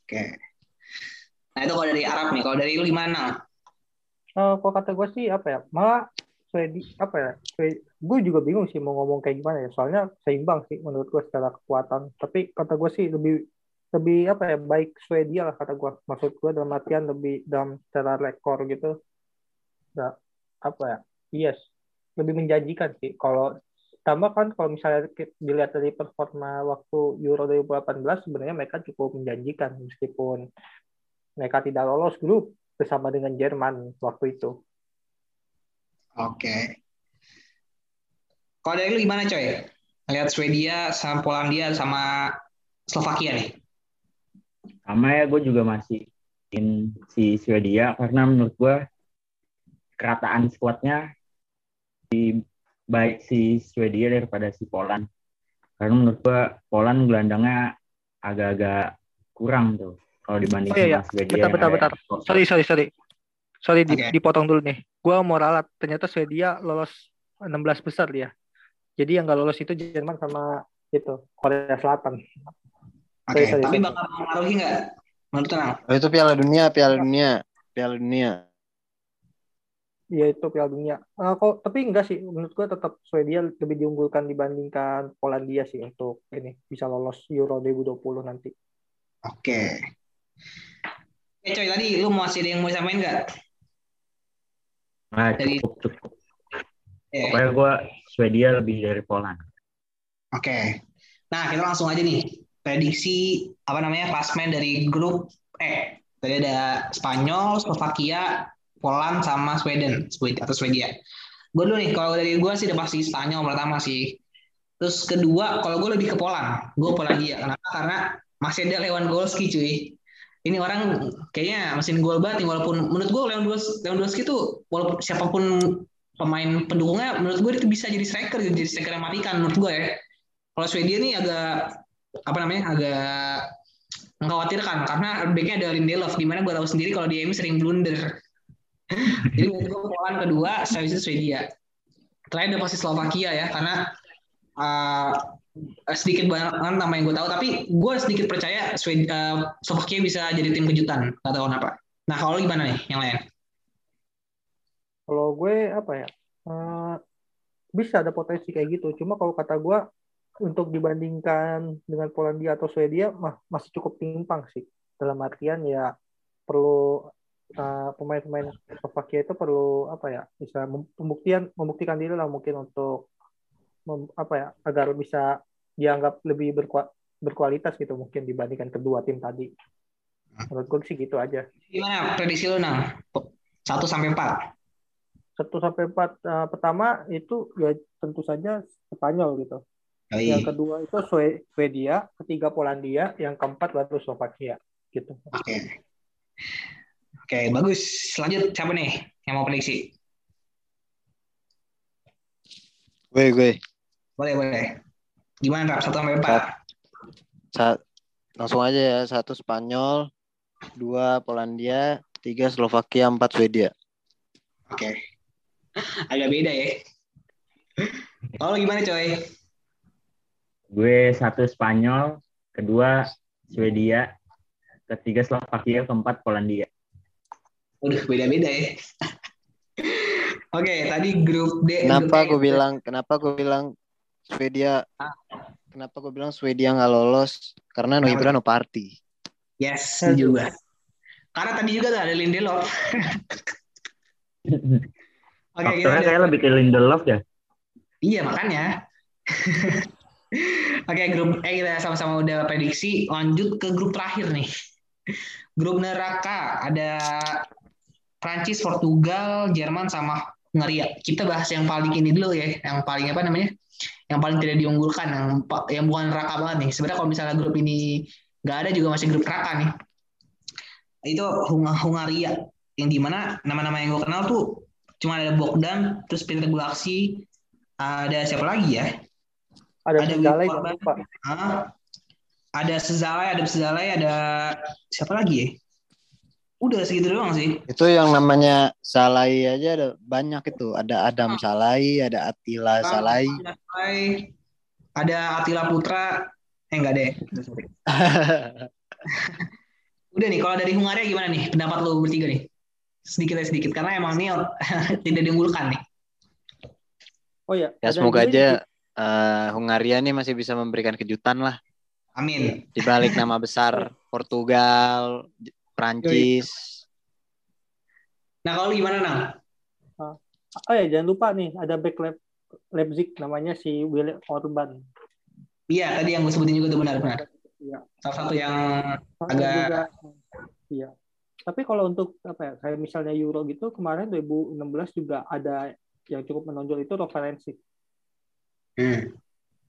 Oke. Nah itu kalau dari Arab nih, kalau dari lu gimana? Eh, kalau kata gue sih apa ya malah Swedia apa ya gue juga bingung sih mau ngomong kayak gimana ya. Soalnya seimbang sih menurut gue secara kekuatan. Tapi kata gue sih lebih lebih apa ya baik Swedia lah kata gue maksud gue dalam artian lebih dalam secara rekor gitu. Ya, apa ya yes. Lebih menjanjikan sih. Kalau tambah kan kalau misalnya dilihat dari performa waktu Euro 2018 sebenarnya mereka cukup menjanjikan meskipun mereka tidak lolos grup bersama dengan Jerman waktu itu Oke. Kalau dari lu gimana coy? Lihat Swedia sama Polandia sama Slovakia nih. Sama ya gue juga masih in si Swedia karena menurut gue kerataan skuadnya di baik si Swedia daripada si Poland. Karena menurut gue Poland gelandangnya agak-agak kurang tuh kalau dibanding Oh, iya, sama Swedia. Bentar, bentar, bentar. Sorry, sorry, sorry. Sorry, di- Oke. dipotong dulu nih. Gua mau ralat. Ternyata Swedia lolos 16 besar dia. Jadi yang nggak lolos itu Jerman sama itu Korea Selatan. Oke, sorry, tapi bakal mempengaruhi nggak? Menurut tenang. Oh, itu Piala Dunia, Piala Dunia, Piala Dunia. Iya itu Piala Dunia. Eh, kok tapi enggak sih. Menurut gua tetap Swedia lebih diunggulkan dibandingkan Polandia sih untuk ini bisa lolos Euro 2020 nanti. Oke. Oke coy, tadi lu masih ada yang mau samain nggak? Nah, cukup, cukup. Ya. Pokoknya gue Swedia lebih dari Poland. Oke. Nah, kita langsung aja nih. Prediksi apa namanya? Klasmen dari grup E. Tadi ada Spanyol, Slovakia, Poland sama Sweden, Sweden atau Swedia. Gue dulu nih, kalau dari gue sih udah pasti Spanyol pertama sih. Terus kedua, kalau gue lebih ke Poland. Gue Polandia. Kenapa? Karena masih ada Lewandowski cuy. Ini orang kayaknya mesin gol banget nih, walaupun menurut gue Lewandowski, Lewandowski tuh walaupun siapa pun pemain pendukungnya menurut gue itu bisa jadi striker gitu, jadi striker yang matikan menurut gue ya. Kalau Swedia ini agak apa namanya agak mengkhawatirkan karena backnya ada Lindelof di mana gue tahu sendiri kalau dia ini sering blunder. jadi menurut gue Poland kedua, habis itu Swedia. Terakhir ada pasti Slovakia ya karena uh, sedikit banget nama yang gue tahu tapi gue sedikit percaya Swedia, uh, Slovakia bisa jadi tim kejutan nggak tahu kenapa. Nah kalau gimana nih yang lain? Kalau gue apa ya? eh, bisa ada potensi kayak gitu. Cuma kalau kata gue untuk dibandingkan dengan Polandia atau Swedia mah, masih cukup timpang sih. Dalam artian ya perlu eh, pemain-pemain Slovakia itu perlu apa ya? Bisa pembuktian membuktikan diri lah mungkin untuk apa ya agar bisa dianggap lebih berkua- berkualitas gitu mungkin dibandingkan kedua tim tadi. Menurut gue sih gitu aja. Gimana prediksi lu nang? Satu sampai empat. Satu sampai empat eh, pertama itu ya tentu saja Spanyol gitu. Yoi. Yang kedua itu Swe- Swedia, ketiga Polandia, yang keempat baru Slovakia gitu. Oke. Oke, bagus. Lanjut siapa nih yang mau prediksi? Gue, gue. Boleh, boleh. Gimana, Rap? Satu sampai empat. Sa- langsung aja ya. Satu Spanyol, dua Polandia, tiga Slovakia, empat Swedia. Oke. Agak beda ya. Kalau lu gimana, coy? Gue satu Spanyol, kedua Swedia, ketiga Slovakia, keempat Polandia. Udah beda-beda ya. Oke, tadi grup D. Kenapa grup gue E. bilang, kenapa gue bilang Swedia, kenapa gue bilang Swedia nggak lolos? Karena no? Ibra no party. Yes, setuju gue. Karena tadi juga ada Lindelof. Oke, kita Faktornya lanjut. kayak lebih ke Lindelof ya. Iya, makanya. Oke, grup eh kita sama-sama udah prediksi. Lanjut ke grup terakhir nih. Grup neraka ada Prancis, Portugal, Jerman sama Hungaria. Kita bahas yang paling ini dulu ya, yang paling apa namanya? Yang paling tidak diunggulkan, yang yang bukan neraka banget nih. Sebenarnya kalau misalnya grup ini nggak ada juga masih grup neraka nih. Itu Hung- Hungaria yang di mana nama-nama yang gue kenal tuh cuma ada Bogdan, terus Peter Gulaksi, ada siapa lagi ya? Ada Ada. Ah, ada Sezalai, ada Sezalai, ada siapa lagi ya? Udah segitu doang sih. Itu yang namanya Salai aja ada banyak itu. Ada Adam Salai, ada Attila Salai. Ada Salai, ada Atila Putra. Eh enggak deh. Udah nih, kalau dari Hungaria gimana nih? Pendapat lo bertiga nih? Sedikit aja sedikit karena emang ini tidak diunggulkan nih. Oh iya. ya ada semoga juga aja eh, Hungaria nih masih bisa memberikan kejutan lah Amin. di balik nama besar Portugal, Prancis. Nah, kalau gimana, Nang? Oh ya, jangan lupa nih ada back Leip- Leipzig namanya si Willy Orban. Iya, tadi yang gue sebutin juga tuh benar-benar. Iya. Salah satu yang Sama Agak- juga iya. Tapi kalau untuk apa ya, kayak misalnya Euro gitu kemarin 2016 juga ada yang cukup menonjol itu referensi. hmm,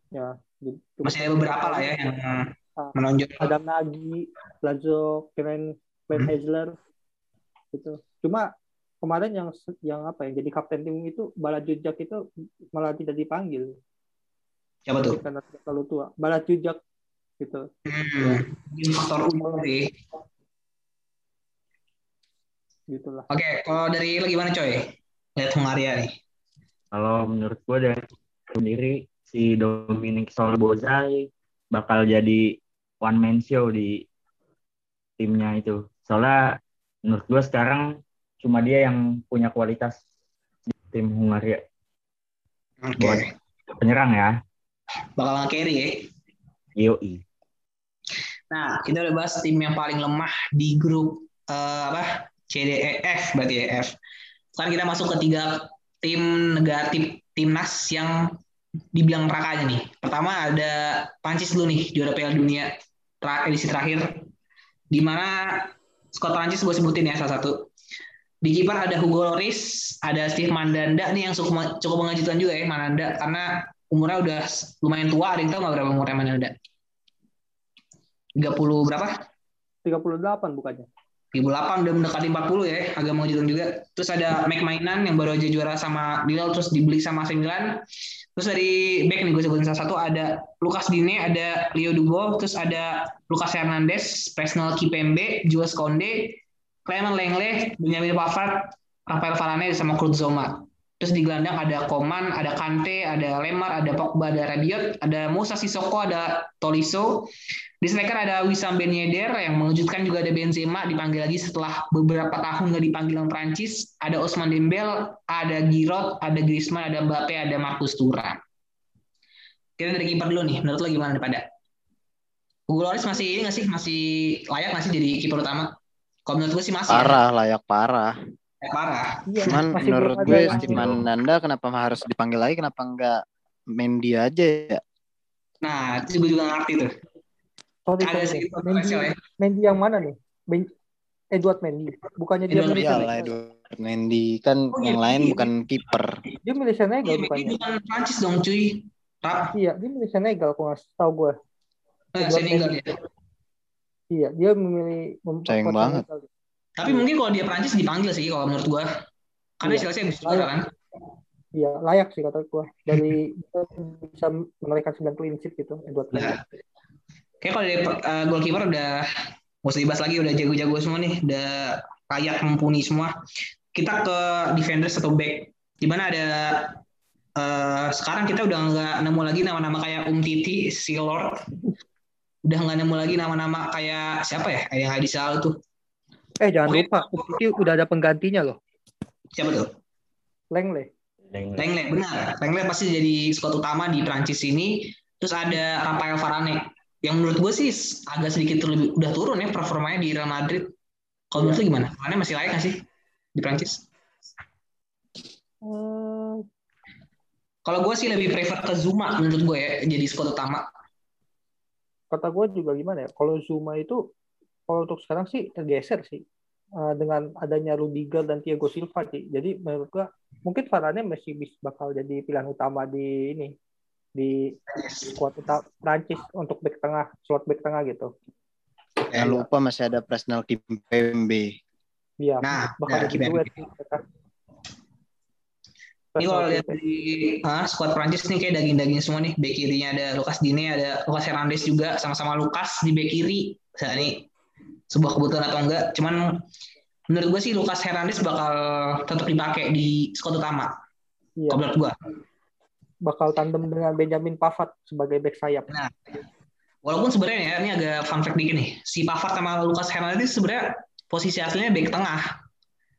Ya, cukup masih ada beberapa lah ya yang menonjol. Adam Nagy, Lazo, Keren, Ben Hmm. Hezler gitu. Cuma kemarin yang yang apa ya jadi kapten tim itu Bala Jujak itu malah tidak dipanggil Siapa tuh? karena tidak terlalu tua. Bala Jujak gitu. Hmm, faktor umum sih. Gitulah. Oke, kalau dari lu gimana coy? Lihat Hungaria nih. Kalau menurut gue dari sendiri si Dominic Solbozai bakal jadi one man show di timnya itu. Soalnya menurut gue sekarang cuma dia yang punya kualitas di tim Hungaria. Oke. Buat penyerang ya. Bakal nge-carry ya. Yoi. Nah, kita udah bahas tim yang paling lemah di grup eh, apa? C, D, E, F berarti ya F. Sekarang kita masuk ke tiga tim negatif timnas yang dibilang nerakanya nih. Pertama ada Prancis dulu nih, juara Piala Dunia edisi terakhir. Di mana skor Prancis gue sebutin ya salah satu. Di kiper ada Hugo Lloris, ada Steve Mandanda nih yang cukup, cukup mengejutkan juga ya Mandanda karena umurnya udah lumayan tua, ada yang tahu nggak berapa umurnya Mandanda? 30 berapa? 38 bukannya. 38 udah mendekati 40 ya, agak mengejutkan juga. Terus ada Mike Mainan yang baru aja juara sama Lille terus dibeli sama AC Milan. Terus dari back nih gue sebutin salah satu ada Lucas Digne, ada Leo Dubois, terus ada Lucas Hernandez, Presnel Kipembe, Jules Konde, Clement Lenglet, Benjamin Pavard, Rafael Varane sama Kurt Zouma. Terus di gelandang ada Koman, ada Kante, ada Lemar, ada Pogba, ada Rabiot, ada Musa Sissoko, ada Tolisso. Di striker ada Wissam Ben Yedder yang mengejutkan juga ada Benzema dipanggil lagi setelah beberapa tahun nggak dipanggil yang Prancis. Ada Osman Dembele, ada Giroud, ada Griezmann, ada Mbappe, ada Marcus Thuram. Kita dari kiper dulu nih. Menurut lo gimana nih pada? Hugo Lloris masih ini nggak sih masih layak nggak sih jadi kiper utama? Kalau menurut gue sih masih. ya. Parah, layak parah. Ya, parah. Iya, Cuman menurut ada gue yang- Steve Mandanda kenapa harus dipanggil lagi? Kenapa enggak Mendy aja ya? Nah, itu gue juga ngerti tuh. Sorry, Ada sorry. sih Mendy, ya. Mendy yang mana nih? Ben- Edward Mendy. Bukannya dia Edward Mendy. Iyalah. Edward Mendy kan Oh, iya, yang lain iya. bukan kiper. Dia milih Senegal Iya, bukannya? ini bukan Prancis dong cuy. Rap, Iya, dia milih Senegal kok nggak tahu gue. eh, Senegal ya. Iya, dia memilih Sayang banget. Senegal. Tapi mungkin kalau dia Prancis dipanggil sih kalau menurut gua. Karena Iya. istilahnya bisa Layak. kan. Iya, layak sih kata gue. Dari bisa menorehkan 9 clean sheet gitu, Edward Mendy. Nah, kayak kalau dari uh, goalkeeper udah mau usah dibahas lagi udah jago-jago semua nih, udah layak mumpuni semua. Kita ke defenders atau back. Di mana ada eh, sekarang kita udah nggak nemu lagi nama-nama kayak Um Titi, Silor. Udah nggak nemu lagi nama-nama kayak siapa ya? Yang Hadi Sal tuh. Eh, jangan Oke. lupa, Umtiti udah ada penggantinya loh. Siapa tuh? Lengle. Lenglet, benar. Lenglet pasti jadi squad utama di Prancis ini. Terus ada Rafael Varane. Yang menurut gue sih agak sedikit lebih udah turun ya performanya di Real Madrid. Kalau menurut lu gimana? Varane masih layak nggak sih di Prancis? Hmm, Kalau gue sih lebih prefer ke Zuma menurut gue ya jadi squad utama. Kata gue juga gimana ya? Kalau Zuma itu kalau untuk sekarang sih tergeser sih Eh, dengan adanya Rudiger dan Thiago Silva sih. Jadi menurut gue mungkin Varane masih bisa bakal jadi pilihan utama di ini di squad utama Prancis untuk back tengah, slot back tengah gitu. Jangan lupa masih ada Presnel Kimpembe. Iya, Nah, bakal nah, duet sih mereka. Ini kalau lihat di ah, squad Prancis nih kayak daging-daging semua nih. Back kirinya ada Lucas Digne, ada Lucas Hernandez juga sama-sama Lucas di back kiri. Nah, ini sebuah kebutuhan atau enggak. Cuman menurut gue sih Lucas Hernandez bakal tetap dipakai di squad utama. Iya, Kalau gue. bakal tandem dengan Benjamin Pavard sebagai back sayap. Nah, walaupun sebenarnya ya ini agak fun fact dikit nih. Si Pavard sama Lucas Hernandez sebenarnya posisi aslinya back tengah.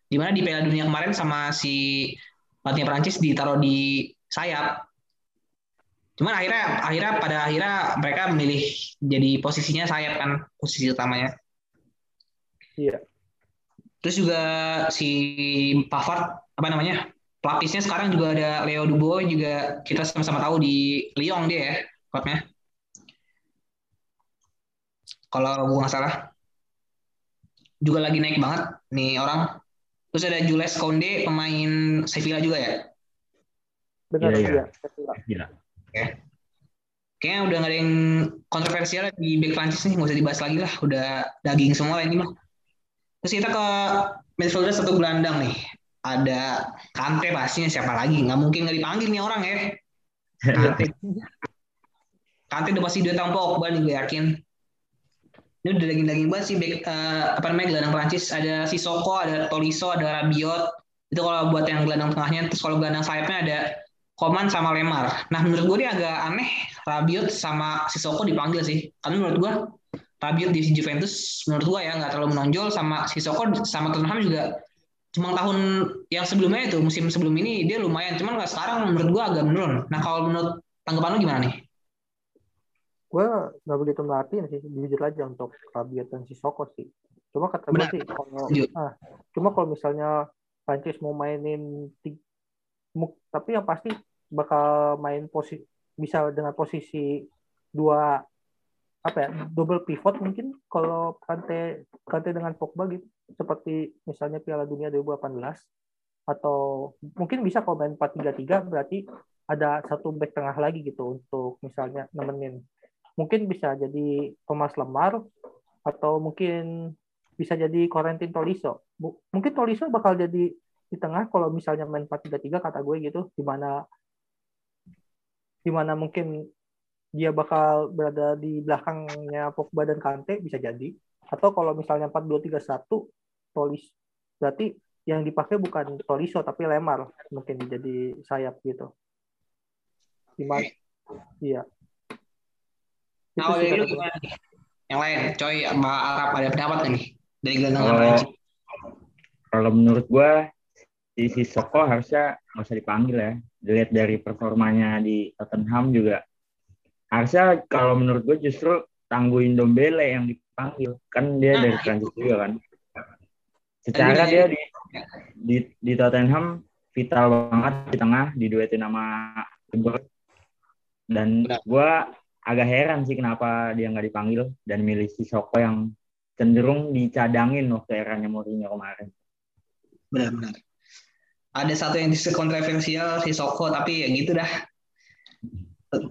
Di mana di Piala Dunia kemarin sama si pelatih Prancis ditaruh di sayap. Cuman akhirnya akhirnya pada akhirnya mereka memilih jadi posisinya sayap kan posisi utamanya. Iya. Terus juga si Pavard apa namanya pelapisnya sekarang juga ada Leo Dubois juga kita sama-sama tahu di Lyon dia ya klubnya. Kalau gue nggak salah juga lagi naik banget nih orang. Terus ada Jules Kounde pemain Sevilla juga ya. Benar Iya, iya. iya. Sevilla. Gila. Kayaknya udah nggak ada yang kontroversial di back Prancis nih, nggak usah dibahas lagi lah. Udah daging semua ini mah. Terus kita ke midfielder satu gelandang nih. Ada Kante pastinya siapa lagi? Nggak mungkin nggak dipanggil nih orang ya. Kante. Kante udah pasti dua tahun Pogba nih gue yakin. Ini udah daging-daging banget sih back, eh, apa namanya gelandang Prancis. Ada Sissoko, ada Tolisso, ada Rabiot. Itu kalau buat yang gelandang tengahnya. Terus kalau gelandang sayapnya ada Koman sama Lemar. Nah menurut gue ini agak aneh Rabiot sama Sissoko dipanggil sih. Karena menurut gue Rabiot di Juventus menurut gue ya nggak terlalu menonjol sama Sissoko sama Tottenham juga cuma tahun yang sebelumnya itu musim sebelum ini dia lumayan cuman nggak sekarang menurut gue agak menurun. Nah kalau menurut tanggapan lu gimana nih? Gue nggak begitu merhatiin sih, jujur aja untuk Rabiot dan Sissoko sih. Cuma kata gue sih, kalau ah, cuma kalau misalnya Prancis mau mainin tapi yang pasti bakal main posisi bisa dengan posisi dua apa ya double pivot mungkin kalau Kante Kante dengan Pogba gitu. Seperti misalnya Piala Dunia 2018 atau mungkin bisa kalau main 4-3-3 berarti ada satu back tengah lagi gitu untuk misalnya nemenin. Mungkin bisa jadi Thomas Lemar atau mungkin bisa jadi Corentin Tolisso. Mungkin Tolisso bakal jadi di tengah kalau misalnya main 4-3-3 kata gue gitu. Di mana di mana mungkin dia bakal berada di belakangnya Pogba dan Kante bisa jadi. Atau kalau misalnya 4-2-3-1 Tolis berarti yang dipakai bukan Tolisso tapi Lemar. Mungkin jadi sayap gitu. Gimana? Iya. Itu Nah, gue. gimana nih? Yang lain, coy, sama Arab ada pendapat nih? Dari gelandang Kalau kalau menurut gua si Sissoko harusnya nggak usah dipanggil ya. Dilihat dari performanya di Tottenham juga harusnya kalau menurut gue justru tangguhin Dombele yang dipanggil kan dia Nah, dari. Prancis juga kan. Secara dia di, di di Tottenham vital banget di tengah diduetin sama. Dan gua agak heran sih kenapa dia nggak dipanggil dan milih Sissoko yang cenderung dicadangin waktu eranya Mourinho kemarin. Benar-benar. Ada satu yang kontroversial si Soko tapi ya gitu dah.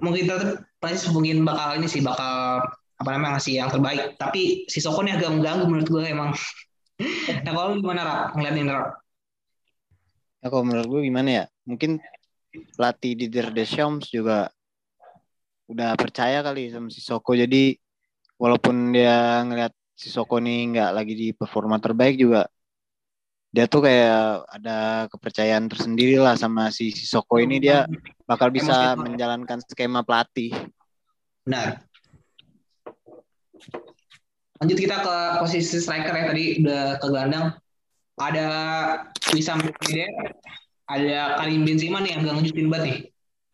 Mungkin tetap Prancis mungkin bakal ini sih bakal apa namanya ngasih yang terbaik. Tapi si Soko ini agak mengganggu menurut gue emang. nah kalau gimana Rap? Ngeliatin Rap? Ya kalau menurut gue gimana ya? Mungkin pelatih Didier Deschamps juga udah percaya kali sama si Soko. Jadi walaupun dia ngeliat si Soko nih nggak lagi di performa terbaik juga, dia tuh kayak ada kepercayaan tersendiri lah sama si Soko ini dia bakal bisa Emosional. menjalankan skema pelatih. Benar. Lanjut kita ke posisi striker ya tadi udah ke gelandang. Ada Wissam Ben Yedder, ada Karim Benzema nih yang gak ngejutin banget nih.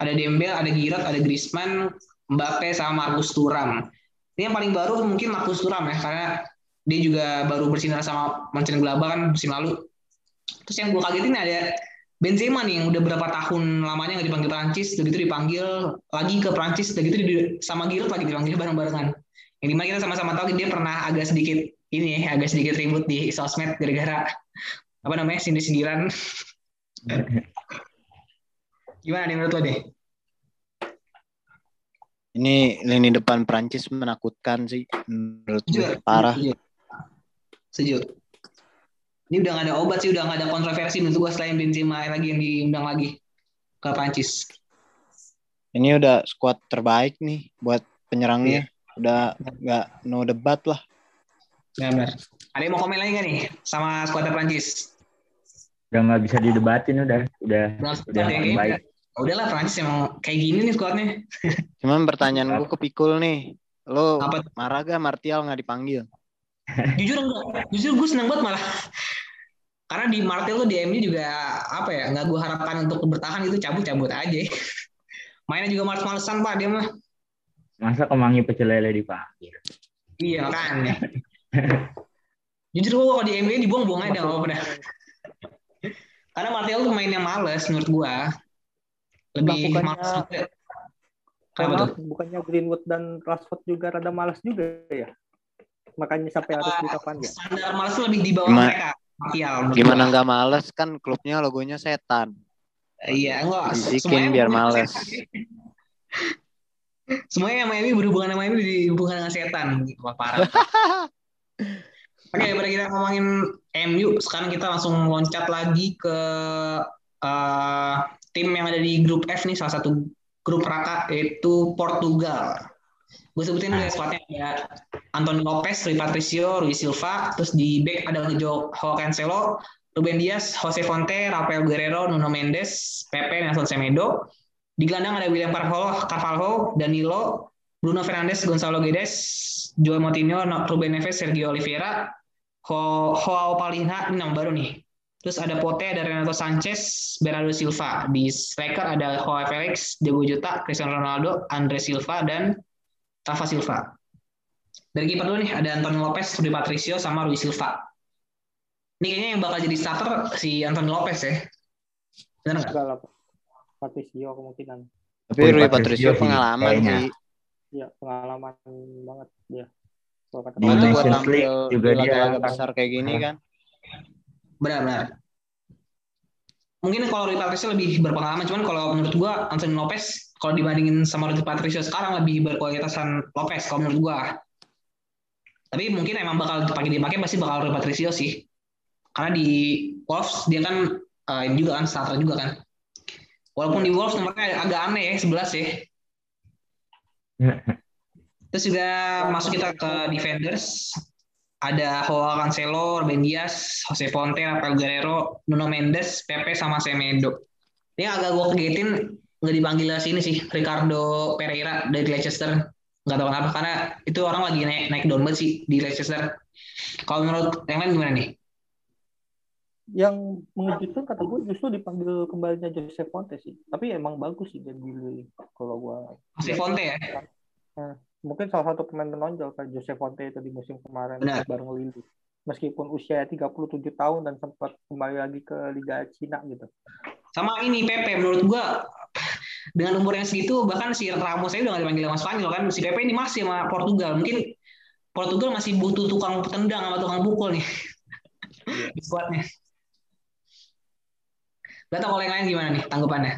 Ada Dembele, ada Giroud, ada Griezmann, Mbappe sama Marcus Thuram. Ini yang paling baru mungkin Marcus Thuram ya karena dia juga baru bersinar sama Mönchengladbach kan musim lalu. Terus yang gue kagetin ada Benzema nih yang udah berapa tahun lamanya nggak dipanggil Prancis, udah gitu dipanggil lagi ke Prancis, udah gitu di- sama Giroud lagi dipanggil bareng-barengan. Yang di mana kita sama-sama tahu dia pernah agak sedikit ini ya, agak sedikit ribut di sosmed gara-gara apa namanya sindir-sindiran. Gimana nih menurut lo deh? Ini lini depan Prancis menakutkan sih menurut gue parah. Setuju. Setuju. Ini udah gak ada obat sih, udah gak ada kontroversi menurut gue selain Benzema lagi yang diundang lagi ke Prancis. Ini udah squad terbaik nih buat Iya. penyerangnya. Udah nggak no debat lah. Ya benar. Ada yang mau komen lagi gak nih sama skuad Prancis? Udah nggak bisa didebatin udah, udah Udah, udah udah, yang baik. Udahlah Prancis emang kayak gini nih skuadnya. Cuman pertanyaan gue ke Pikul nih. Lo Apa? marah gak Martial nggak dipanggil? Jujur enggak. Jujur gue seneng banget malah. Karena di Martel tuh di MU juga apa ya nggak gue harapkan untuk bertahan itu cabut-cabut aja. Mainnya juga males-malesan pak dia mah. Masa kemangi pecel lele dipanggil? Iya makanya. Jujur gue kalau di MU dibuang-buang aja nggak apa-apa. Karena Martial tuh mainnya males menurut gua. Lebih Bukannya- males juga. Kenapa Karena tuh? bukannya Greenwood dan Rashford juga rada malas juga ya. Makanya sampai harus dipanggil. Standar males lebih di bawah mereka. Menurut Gimana nggak males kan klubnya logonya setan. Iya, enggak. Bisikin biar males. Semuanya yang MU berhubungan sama MU berhubungan dengan setan. Wah, parah. Oke, daripada kita ngomongin MU, sekarang kita langsung loncat lagi ke eh, tim yang ada di grup F nih, salah satu grup raka yaitu Portugal. Gue sebutin dulu ya squadnya ada Antonio Lopez, Rui Patricio, Rui Silva, terus di back ada Jo Joao Cancelo, Ruben Dias, Jose Fonte, Rafael Guerrero, Nuno Mendes, Pepe, Nelson Semedo. Di gelandang ada William Carvalho, Carvalho, Danilo, Bruno Fernandes, Gonzalo Guedes, Joel Moutinho, Ruben Neves, Sergio Oliveira, Ho Joao Palinha, ini nama baru nih. Terus ada Pote, ada Renato Sanchez, Bernardo Silva. Di striker ada Joao Felix, Diego Jota, Cristiano Ronaldo, Andre Silva, dan Rafa Silva. Dari kiper dulu nih, ada Antonio Lopez, Rui Patricio, sama Rui Silva. Ini kayaknya yang bakal jadi starter si Antonio Lopez ya. Benar nggak? Enggak lah. Patricio kemungkinan. Tapi Rui Patricio pengalaman sih. Iya, pengalaman banget dia. Kalau kata Di buat Nations tampil League juga di dia besar kayak gini kan. Benar-benar. Mungkin kalau Rui Patricio lebih berpengalaman, cuman kalau menurut gua Antonio Lopez kalau dibandingin sama Rui Patricio sekarang lebih berkualitasan Lopez kalau menurut gua. Tapi mungkin emang bakal dipakai dipakai pasti bakal Rui Patricio sih. Karena di Wolves dia kan eh, ini juga kan starter juga kan. Walaupun di Wolves nomornya agak aneh ya 11 ya. Terus juga masuk kita ke defenders. Ada Joao Cancelo, Ruben Dias, Jose Fonte, Rafael Guerrero, Nuno Mendes, Pepe, sama Semedo. Ini agak gue kegetin nggak dipanggil sini sih Ricardo Pereira dari Leicester. Nggak tahu kenapa karena itu orang lagi naik naik down banget sih di Leicester. Kalau menurut yang lain gimana nih? yang mengejutkan kata gue justru dipanggil kembalinya Joseph Fonte sih. Tapi emang bagus sih dia dulu kalau gue Jose Fonte ya? mungkin salah satu pemain menonjol kayak Joseph Fonte itu di musim kemarin Benar. bareng Lili. Meskipun usia 37 tahun dan sempat kembali lagi ke Liga Cina gitu. Sama ini Pepe menurut gua dengan umur yang segitu bahkan si Ramos saya udah nggak dipanggil sama Spanyol kan. Si Pepe ini masih sama Portugal. Mungkin Portugal masih butuh tukang tendang sama tukang pukul nih. Di squadnya. Gak tau kalau yang lain gimana nih tanggapannya?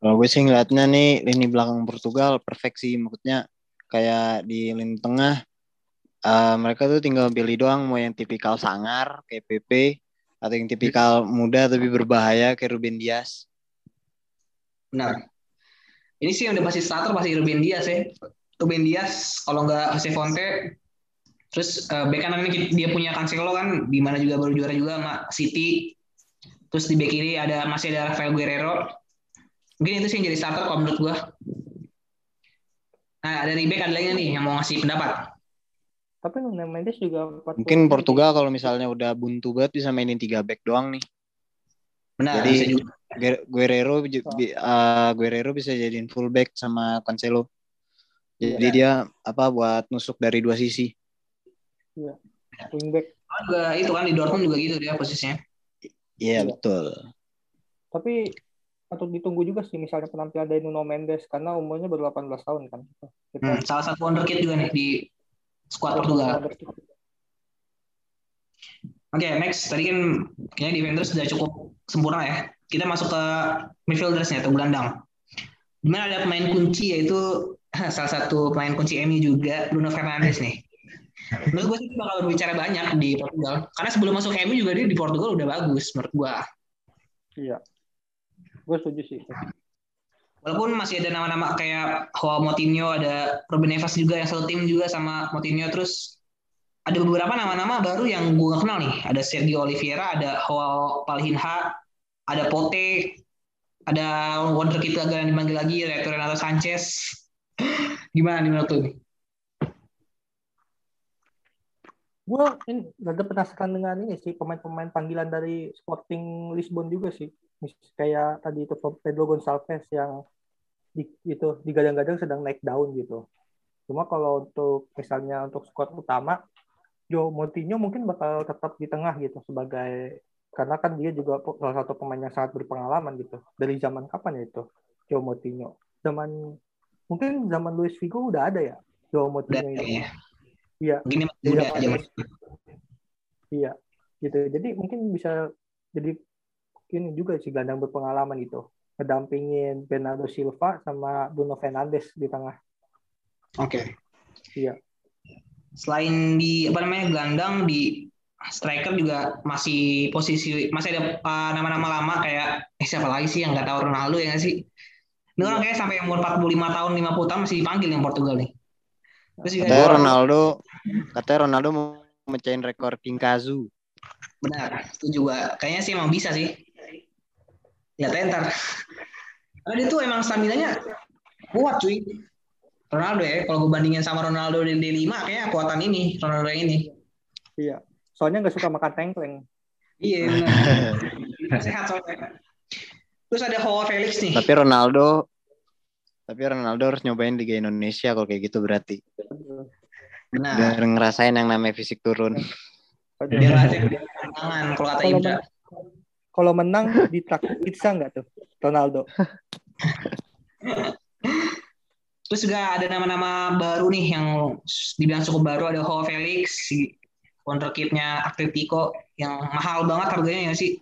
Kalau gue sih ngeliatnya nih lini belakang Portugal perfect sih. Maksudnya kayak di lini tengah eh, mereka tuh tinggal pilih doang mau yang tipikal sangar kayak PP atau yang tipikal muda tapi berbahaya kayak Ruben Dias. benar. Ini sih yang udah pasti starter pasti Ruben Dias ya. Ruben Dias kalau nggak Jose Fonte terus eh, bek kanan ini dia punya Cancelo kan di mana juga baru juara juga sama City. Terus di bek kiri ada masih ada Rafael Guerrero. Mungkin itu sih yang jadi starter kalau menurut gua. Nah dari bek ada lagi nih yang mau ngasih pendapat Tapi Nuno Mendes juga 40 Mungkin Portugal kalau misalnya udah buntu banget bisa mainin tiga back doang nih. benar Jadi- Guerrero eh, Guerrero bisa jadiin fullback sama Cancelo. Jadi Iya. dia apa buat nusuk dari dua sisi. wingback juga itu kan di Dortmund juga gitu dia posisinya. Iya betul. Tapi patut ditunggu juga sih misalnya penampilan dari Nuno Mendes karena umurnya baru 18 tahun kan. Kita Hmm, salah satu wonderkid juga nih di skuad Portugal. Oke, next. Tadi kan kayaknya defenders sudah cukup sempurna ya. Kita masuk ke midfielders nya atau gelandang. Di mana ada pemain kunci yaitu salah satu pemain kunci MU juga Bruno Fernandes nih. Menurut gue sih bakal berbicara banyak di Portugal. Karena sebelum masuk MU juga dia di Portugal udah bagus menurut gue. Iya. Gue setuju sih. Walaupun masih ada nama-nama kayak Joao Moutinho, ada Ruben Neves juga yang satu tim juga sama Moutinho. Terus ada beberapa nama-nama baru yang gue gak kenal nih. Ada Sergio Oliveira, ada Joao Palhinha, ada Pote, ada wonderkid lagi yang dipanggil lagi, ada Renato Sanchez. Gimana nih menurut lu? Gue ini agak penasaran dengan ini sih pemain-pemain panggilan dari Sporting Lisbon juga sih. Kayak tadi itu Pedro Gonçalves yang di, itu digadang-gadang sedang naik daun gitu. Cuma kalau untuk misalnya untuk squad utama, Joe Moutinho mungkin bakal tetap di tengah gitu sebagai karena kan dia juga salah satu pemain yang sangat berpengalaman gitu. Dari zaman kapan ya itu Joe Moutinho? Zaman mungkin zaman Luis Figo udah ada ya Udah Moutinho kayaknya. Iya. Iya, aja. Mas. Iya, gitu. Jadi mungkin bisa jadi ini juga sih gelandang berpengalaman gitu. Ngedampingin Bernardo Silva sama Bruno Fernandes di tengah. Oke. Iya. Selain di apa namanya gelandang di striker juga masih posisi masih ada uh, nama-nama lama kayak eh, siapa lagi sih yang nggak tahu Ronaldo ya nggak sih? Ini orang kayak sampai umur 45 tahun 50 tahun masih dipanggil yang Portugal nih. Terus juga Katanya Ronaldo, katanya Ronaldo mau mecahin rekor King Kazu. Benar, itu juga. Kayaknya sih emang bisa sih. Ya ntar. Karena dia tuh emang stamina-nya kuat cuy. Ronaldo ya, kalau gue bandingin sama Ronaldo di D5 kayaknya kuatan ini, Ronaldo yang ini. Iya. Soalnya nggak suka makan tengkleng. Iya, benar. Sehat soalnya. Terus ada Joao Felix nih. Tapi Ronaldo, tapi Ronaldo harus nyobain Liga Indonesia kalau kayak gitu berarti. Benar. Biar ngerasain yang namanya fisik turun. Biar aja tangan kalau kata men- kalau menang di traktir pizza nggak tuh Ronaldo? Terus juga ada nama-nama baru nih yang dibilang cukup baru ada Joao Felix, si wonderkid-nya Atletico yang mahal banget harganya ya sih.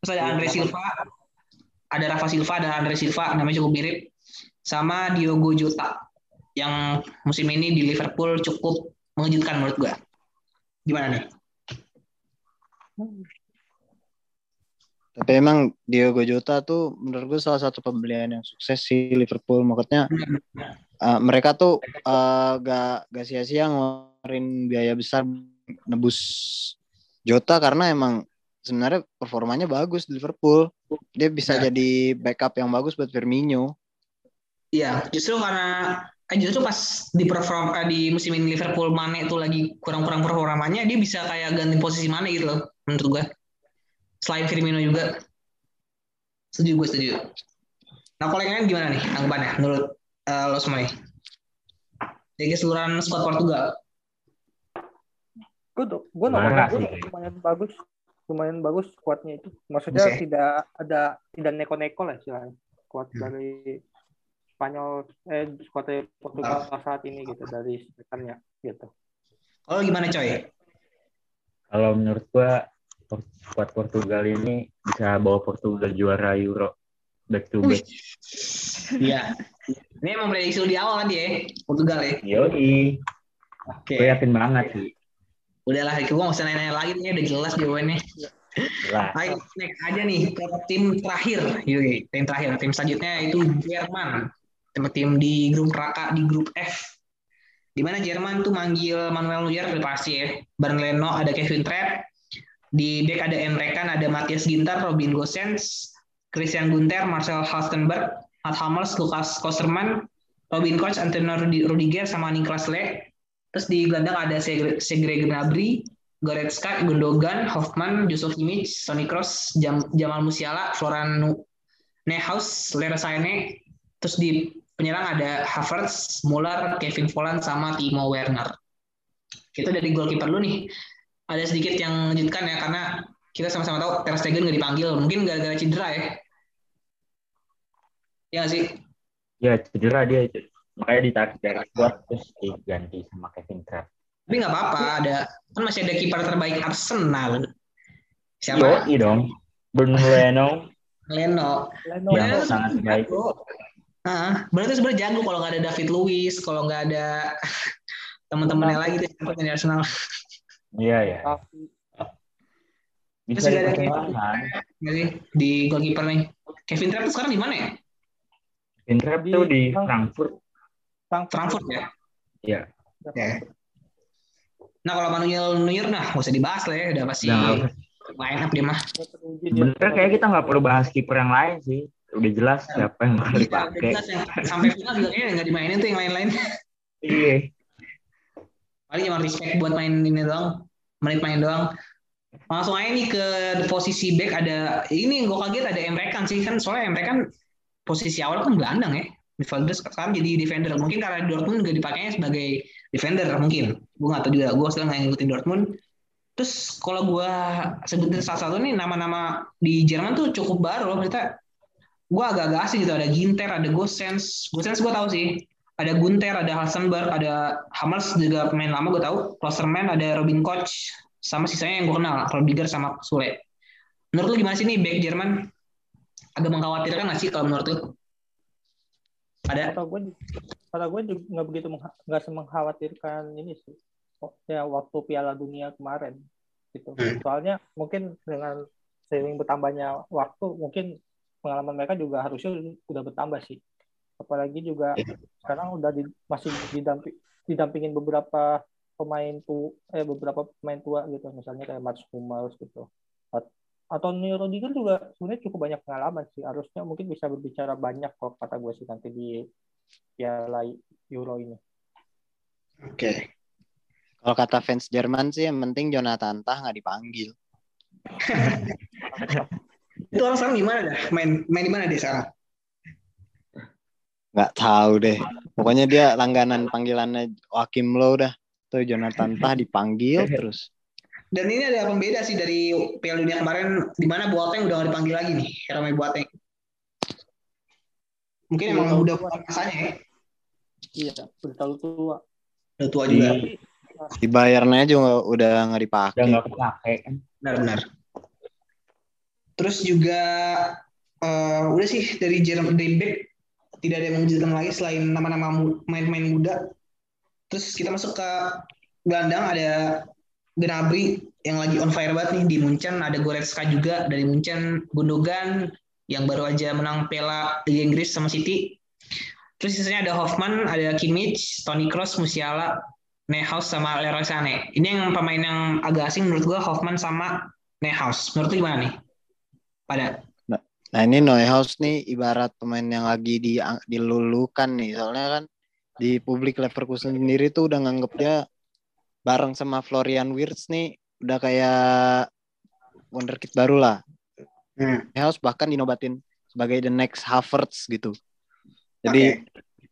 Terus ada Andre Silva, ada Rafa Silva, ada Andre Silva namanya cukup mirip sama Diogo Jota yang musim ini di Liverpool cukup mengejutkan menurut gua. Gimana nih? Tapi emang Diogo Jota tuh menurut gue salah satu pembelian yang sukses sih Liverpool. Makanya uh, mereka tuh uh, gak, gak sia-sia ngeluarin biaya besar nebus Jota karena emang sebenarnya performanya bagus di Liverpool. Dia bisa Ya. jadi backup yang bagus buat Firmino. Iya, justru karena eh, justru pas di perform eh, di musim ini Liverpool Mane itu lagi kurang-kurang performanya, dia bisa kayak ganti posisi Mane gitu loh, menurut gue. Selain Firmino juga. Setuju gue setuju. Nah, kalau yang lain gimana nih anggapannya menurut eh, lo semua nih? Dari keseluruhan squad Portugal. Gue gue Marah nonton sih. lumayan bagus, lumayan bagus kuatnya itu. Maksudnya ya? tidak ada tidak neko-neko lah istilahnya. Kuat Hmm. dari Spanyol eh kuat dari Portugal saat ini gitu dari strikernya gitu. Kalau gimana coy? Kalau menurut gua Squad Portugal ini bisa bawa Portugal juara Euro back to back. Iya. Ini emang prediksi di awal kan dia, Portugal ya. Yoi, Oke. gue yakin banget sih. Udahlah, gue gak usah nanya-nanya lagi nih, udah jelas jawabannya. Jelas. Ayo next aja nih ke tim terakhir, Yoi, tim terakhir, tim selanjutnya itu Jerman, tim tim di grup neraka di grup F. Di mana Jerman tuh manggil Manuel Neuer udah pasti ya. Bareng Leno ada Kevin Trapp, di back ada Emre Can, ada Matthias Ginter, Robin Gosens, Christian Gunter, Marcel Halstenberg, Matt Hummels, Lukas Kosterman, Robin Koch, Antonio Rudi- Rudiger, sama Niklas Le. Terus di gelandang ada Segre Gnabry, Goretzka, Gundogan, Hoffman, Yusuf Kimmich, Toni Kroos, Jam- Jamal Musiala, Florian Neuhaus, Leroy Sané. Terus di penyerang ada Havertz, Muller, Kevin Volland, sama Timo Werner. Kita dari goalkeeper dulu nih. Ada sedikit yang mengejutkan ya karena kita sama-sama tahu Ter Stegen nggak dipanggil. Mungkin gara-gara cedera ya. Ya nggak sih? Ya cedera dia itu. Makanya ditarik dari squad terus diganti sama Kevin Trapp. Tapi nggak apa-apa. Ada kan masih ada kiper terbaik Arsenal. Siapa? Yoi dong. Bruno Leno Leno. Leno yang Leno sangat baik. Ah, berarti sebenarnya jago kalau nggak ada David Luiz, kalau nggak ada teman-temannya lagi tuh yang di Arsenal. Iya ya. Bisa Terus juga ada sih? Di goalkeeper nih. Kevin Trapp sekarang di mana ya? Kevin Trapp tuh di Frankfurt. Frankfurt ya. Iya. Ya. Nah kalau Manuel Neuer nah nggak usah dibahas lah ya, udah pasti Nah, main up dia mah. sebenarnya kayak kita nggak perlu bahas kiper yang lain sih. Udah jelas siapa yang bakal Iya, dipakai. jelas sampai final juga kayaknya nggak dimainin tuh yang lain-lain. Iya. Paling cuma respect buat main ini doang, menit main doang. Langsung aja nih ke posisi back ada ini yang gue kaget ada Emre Can sih kan soalnya Emre Can posisi awal kan gelandang ya. Midfielder sekarang jadi defender. Mungkin karena Dortmund juga dipakainya sebagai defender mungkin. Gue nggak tahu juga. Gue sedang nggak ngikutin Dortmund. Terus kalau gue sebutin salah satu nih nama-nama di Jerman tuh cukup baru loh. Gue agak-agak asing gitu. Ada Ginter, ada Gosens. Gosens gue tahu sih. Ada Gunter, ada Halsenberg, ada Hammers juga pemain lama gue tahu. Klosterman, ada Robin Koch, sama sisanya yang gue kenal, Rudiger sama Sule. Menurut lu gimana sih nih back Jerman? Agak mengkhawatirkan nggak sih kalau menurut lu? Ada? kata gue kata gue juga nggak begitu nggak semengkhawatirkan ini sih Oh, ya waktu Piala Dunia kemarin gitu Hmm. soalnya mungkin dengan seiring bertambahnya waktu mungkin pengalaman mereka juga harusnya udah bertambah sih apalagi juga sekarang udah di, masih didampi, didampingin beberapa pemain tu eh beberapa pemain tua gitu misalnya kayak Mats Hummels gitu At- atau Neo Rudiger juga sebenarnya cukup banyak pengalaman sih harusnya mungkin bisa berbicara banyak kok kata gue sih nanti di Piala Euro ini Oke. Kalau kata fans Jerman sih yang penting Jonathan Tah nggak dipanggil. Itu orang sekarang di mana dah? Main main di mana dia sekarang? Nggak tahu deh. Pokoknya dia langganan panggilannya Joachim Low dah. Tuh Jonathan Tah dipanggil terus. Dan ini ada pembeda sih dari Piala Dunia kemarin di mana Boateng udah nggak dipanggil lagi nih, Jerome Boateng. Mungkin emang Iya, udah masanya ya. iya udah terlalu tua Udah tua juga. Tapi, Di Bayernnya juga udah nggak Udah dipakai. nggak kepake kan. Benar-benar. Terus juga eh, udah sih dari Jerman dari back tidak ada yang mengejutkan lagi selain nama-nama pemain-pemain muda. Terus kita masuk ke gelandang ada Gnabry yang lagi on fire banget nih di Munchen, ada Goretzka juga dari Munchen, Gundogan yang baru aja menang Piala Liga Inggris sama City. Terus sisanya ada Hoffman, ada Kimmich, Toni Kroos, Musiala, Neuhaus sama Leroy Sané. Ini yang pemain yang agak asing menurut gua Hoffman sama Neuhaus. Menurut gimana nih? Pada Nah ini Neuhaus nih ibarat pemain yang lagi di, dilulukan nih. Soalnya kan di publik Leverkusen sendiri tuh udah nganggep dia bareng sama Florian Wirtz nih udah kayak wonderkid baru lah. Hmm. Neuhaus bahkan dinobatin sebagai the next Havertz gitu. Jadi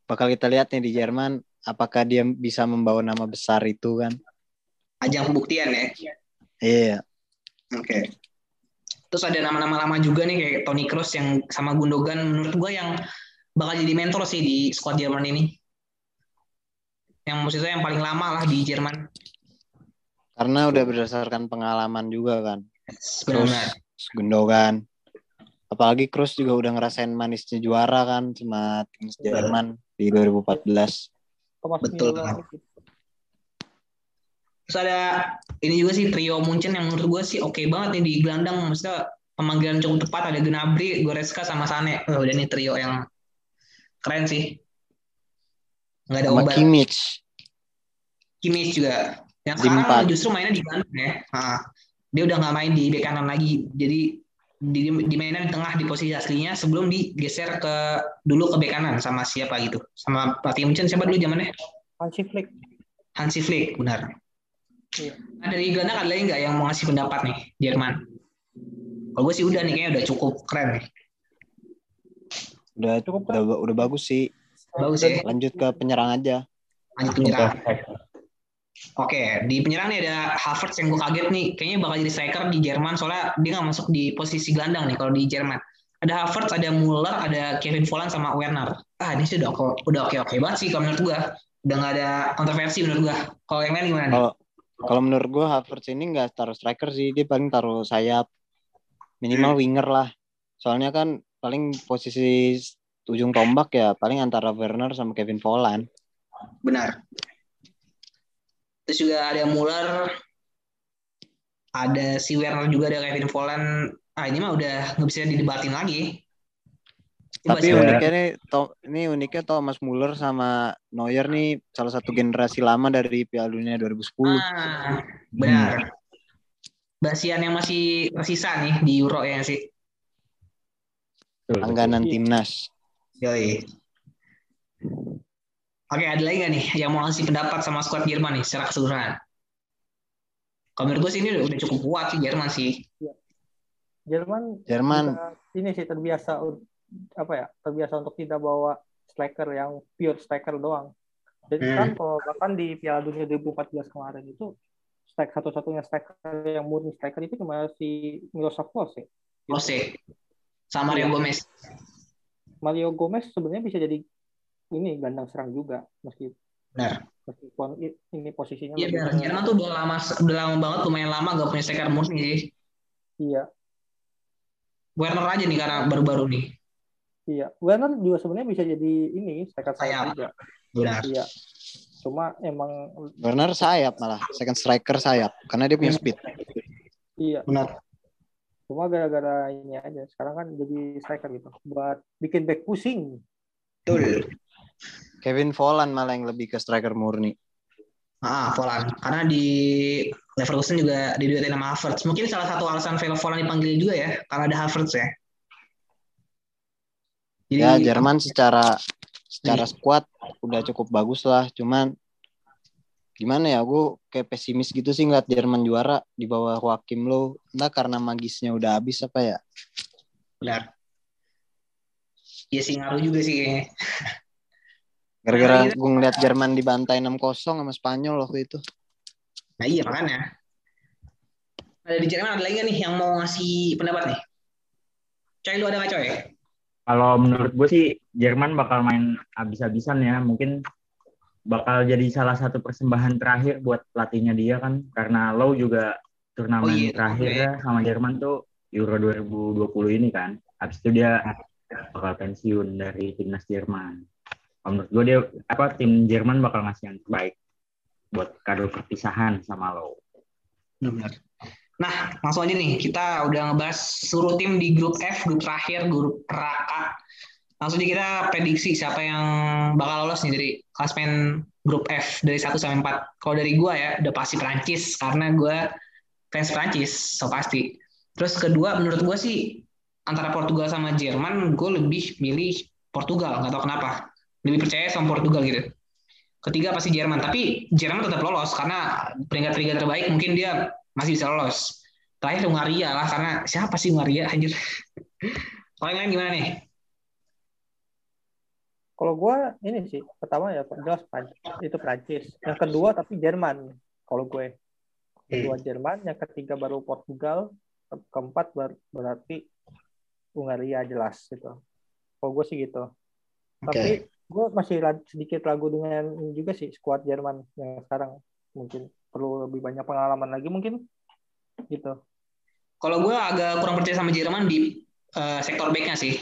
bakal kita lihat nih di Jerman apakah dia bisa membawa nama besar itu kan. ajang pembuktian ya. Iya. Oke. Terus ada nama-nama lama juga nih kayak Toni Kroos yang sama Gundogan menurut gua yang bakal jadi mentor sih di squad Jerman ini. Yang maksudnya yang paling lama lah di Jerman. Karena udah berdasarkan pengalaman juga kan. Terus Benar. Gundogan. Apalagi Kroos juga udah ngerasain manisnya juara kan sama tim Jerman di 2014. Thomas Betul. Terus ada ini juga sih trio Munchen yang menurut gue sih oke banget nih di gelandang. Maksudnya pemanggilan cukup tepat ada Gnabry, Goretzka sama Sané. Oh, udah nih trio yang keren sih. Nggak ada Sama obat. Kimmich. Kimmich juga. Yang Di sekarang empat. justru mainnya di gelandang ya. Ah, dia udah nggak main di bek kanan lagi. Jadi di, di mainnya di tengah di posisi aslinya sebelum digeser ke dulu ke bek kanan sama siapa gitu. Sama pelatih Munchen siapa dulu zamannya? Hansi Flick Hansi Flick, benar. Iya. Nah, dari gelandang ada lagi nggak yang mau ngasih pendapat nih Jerman? Kalau gue sih udah nih kayaknya udah cukup keren nih. Udah, Cukup udah udah bagus sih. Bagus ya. Lanjut ke penyerang aja. Lanjut penyerang. Oke, di penyerang nih ada Havertz yang gue kaget nih. Kayaknya bakal jadi striker di Jerman soalnya dia nggak masuk di posisi gelandang nih kalau di Jerman. Ada Havertz, ada Muller, ada Kevin Volland sama Werner. Ah, ini sih udah oke- udah oke-oke banget sih kalau menurut gue. Udah nggak ada kontroversi menurut gue. Kalau yang lain gimana? Kalau kalau menurut gue Havertz ini nggak taruh striker sih, dia paling taruh sayap minimal winger lah. Soalnya kan paling posisi ujung tombak ya paling antara Werner sama Kevin Volland. Benar. Terus juga ada Muller, ada si Werner juga, ada Kevin Volland. Ah ini mah udah nggak bisa didebatin lagi. Coba Tapi siapa? uniknya nih, to- ini uniknya Thomas Muller sama Neuer nih salah satu generasi lama dari Piala Dunia 2010. Ah, benar. Basian yang masih tersisa nih di Euro ya sih. Betul, Langganan Iya. timnas. Yoi. Oke, ada lagi nggak nih yang mau ngasih pendapat sama skuad Jerman nih secara keseluruhan? Kalau menurut gue sih ini udah cukup kuat sih Jerman sih. Jerman Jerman juga ini sih terbiasa apa ya terbiasa untuk tidak bawa striker yang pure striker doang. Jadi Hmm. kan kalau bahkan di Piala Dunia 2014 kemarin itu strike satu-satunya striker yang murni striker itu cuma si Miroslav Klose. Klose sama Mario Iya. Gomez. Mario Gomez sebenarnya bisa jadi ini gelandang serang juga meski Benar. meskipun ini posisinya Iya lebih benar. Jerman tuh udah lama udah lama banget lumayan lama gak punya striker murni sih. iya Werner aja nih karena baru-baru nih. Iya Werner juga sebenarnya bisa jadi ini striker Sayap. sayap juga Benar. iya cuma emang Werner sayap malah second striker sayap karena dia punya speed. iya Benar. cuma gara-gara ini aja sekarang kan jadi striker gitu buat bikin back pusing Betul. Kevin Volland malah yang lebih ke striker murni. Ah, Volland. Karena di Leverkusen juga diduetin sama Havertz. Mungkin salah satu alasan Volland dipanggil juga ya, karena ada Havertz ya. Jadi, Ya Jerman secara secara squad udah cukup bagus lah, cuman gimana ya, gue kayak pesimis gitu sih ngeliat Jerman juara di bawah Joachim Low. Entah karena magisnya udah habis apa ya. benar. Iya sih ngaruh juga sih kayaknya. Gara-gara Nah, gue ngeliat Jerman dibantai 6-0 sama Spanyol waktu itu. Nah iya makanya. Ada di Jerman ada lagi nih yang mau ngasih pendapat nih? Coy lu ada nggak coy? Kalau menurut gue sih Jerman bakal main habis-habisan ya. Mungkin bakal jadi salah satu persembahan terakhir buat pelatihnya dia kan. Karena Low juga turnamen Oh iya, terakhirnya sama Jerman tuh Euro 2020 ini kan. Habis itu dia bakal pensiun dari timnas Jerman. Kalau menurut gue dia apa tim Jerman bakal ngasih yang terbaik buat kado perpisahan sama Low. Benar. Nah, langsung aja nih. Kita udah ngebahas seluruh tim di grup F, grup terakhir, grup neraka. Langsung aja kita prediksi siapa yang bakal lolos nih dari klasmen grup F dari 1 sampai 4. Kalau dari gua ya, udah pasti Prancis karena gua fans Prancis, so pasti. Terus kedua, menurut gua sih antara Portugal sama Jerman, gue lebih milih Portugal, nggak tahu kenapa. Lebih percaya sama Portugal gitu. Ketiga pasti Jerman, tapi Jerman tetap lolos karena peringkat tiga terbaik mungkin dia masih bisa lolos. Terakhir Hungaria lah karena siapa sih Hungaria anjir. Kalau yang lain gimana nih? kalau gue ini sih pertama ya jelas Prancis itu Prancis. Yang kedua tapi Jerman kalau gue. Kedua Jerman yang ketiga baru Portugal keempat ber- berarti Hungaria jelas gitu. Kalau gue sih gitu. Tapi gue masih sedikit ragu dengan ini juga sih skuad Jerman yang sekarang mungkin perlu lebih banyak pengalaman lagi mungkin gitu Kalau gue agak kurang percaya sama Jerman di eh, sektor backnya sih.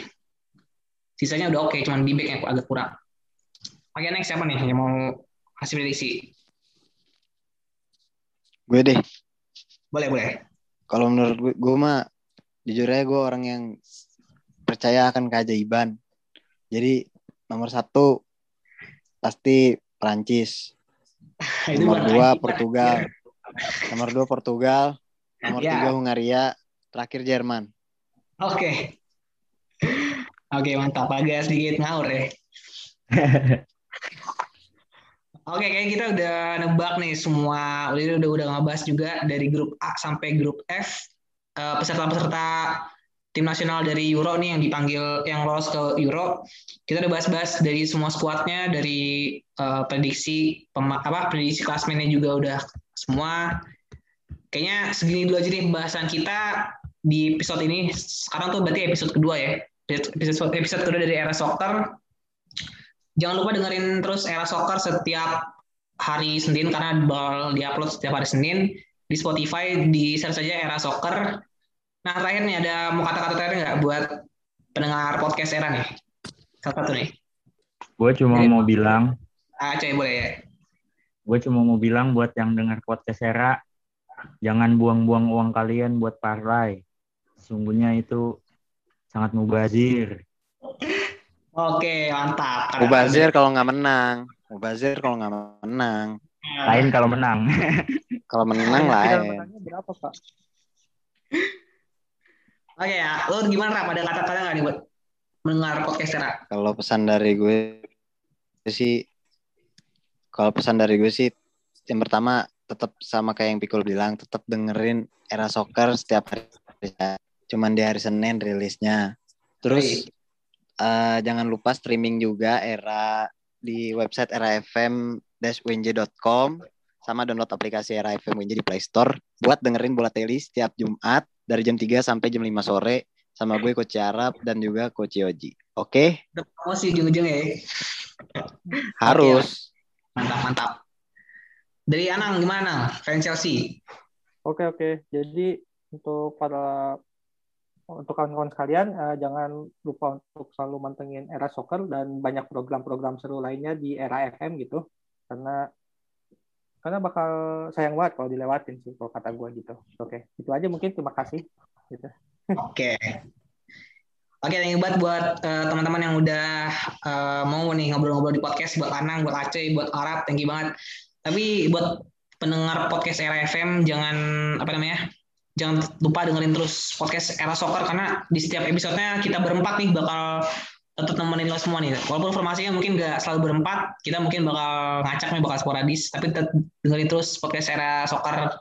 Sisanya udah oke, cuman di back yang agak kurang. Oke next siapa nih yang mau kasih prediksi? Gue deh, Boleh boleh. kalau menurut gue, gue mah jujur aja gue orang yang percaya akan keajaiban. Jadi nomor satu pasti Prancis, Itu nomor buat dua. Portugal, nomor dua Portugal, nomor Ya. tiga Hungaria, terakhir Jerman. Oke. Oke mantap. Agak sedikit ngawur ya. Oke, kayaknya kita udah nebak nih semua. Udah udah udah ngebahas juga dari grup A sampai grup F. Eh, Peserta-peserta tim nasional dari Euro nih yang dipanggil yang lolos ke Euro. Kita udah bahas-bahas dari semua skuadnya, dari uh, prediksi pema, apa prediksi klasmennya juga udah semua. Kayaknya segini dulu aja nih pembahasan kita di episode ini. Sekarang tuh berarti episode kedua ya. Episode episode kedua dari era soccer. Jangan lupa dengerin terus era soccer setiap hari Senin karena bakal diupload setiap hari Senin di Spotify di search saja era soccer Nah terakhir nih ada mau kata-kata terakhir nggak buat pendengar podcast era nih? Salah satu nih. Gue cuma Jadi- mau bilang, Ah, coy boleh ya. gue cuma mau bilang buat yang dengar podcast era, jangan buang-buang uang kalian buat parlay. Sungguhnya itu sangat mubazir. Oke mantap. Mubazir kalau nggak menang. Mubazir kalau nggak menang. Lain kalau menang. Kalau menang lain. menangnya berapa Pak? Oke ya, lo gimana Rap? Ada kata-kata nggak nih buat mendengar podcast era? Kalau pesan dari gue sih, kalau pesan dari gue sih, yang pertama tetap sama kayak yang Pikul bilang, tetap dengerin era soccer setiap hari. Cuman di hari Senin rilisnya. Terus eh, jangan lupa streaming juga era di website erafm-unj.com sama download aplikasi Era FM UNJ di Play Store buat dengerin bola teli setiap Jumat dari jam 3 sampai jam 5 sore sama gue Coach Arab dan juga Coach Yoji. Oke? Udah promosi ujung-ujung ya. Harus. Mantap mantap. Dari Anang gimana? Fans Chelsea. Oke oke. Jadi untuk para untuk kawan-kawan sekalian eh, jangan lupa untuk selalu mantengin era soccer dan banyak program-program seru lainnya di era FM gitu karena karena bakal sayang banget kalau dilewatin sih kalau kata gue gitu. Oke itu aja mungkin terima kasih. Gitu. Oke. Oke, thank you buat eh, teman-teman yang udah eh, mau nih ngobrol-ngobrol di podcast buat Anang, buat Aceh, buat Arab, thank you banget. Tapi buat pendengar podcast Era FM jangan apa namanya? Jangan lupa dengerin terus podcast Era Soccer karena di setiap episodenya kita berempat nih bakal tetap nemenin lo semua nih. Walaupun formasinya mungkin nggak selalu berempat, kita mungkin bakal ngacak nih bakal sporadis, tapi tetap dengerin terus podcast Era Soccer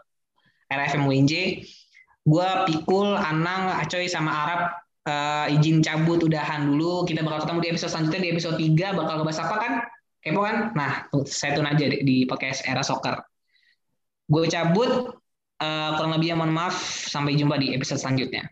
Era FM UNJ. Gua Pikul, Anang, Acoy sama Arab eh, izin cabut udahan dulu. Kita bakal ketemu di episode selanjutnya di episode 3 bakal ngebahas apa kan? Kepo kan? Nah, saya tune aja di, podcast Era Soccer. Gue cabut eh, kurang lebihnya mohon maaf. Sampai jumpa di episode selanjutnya.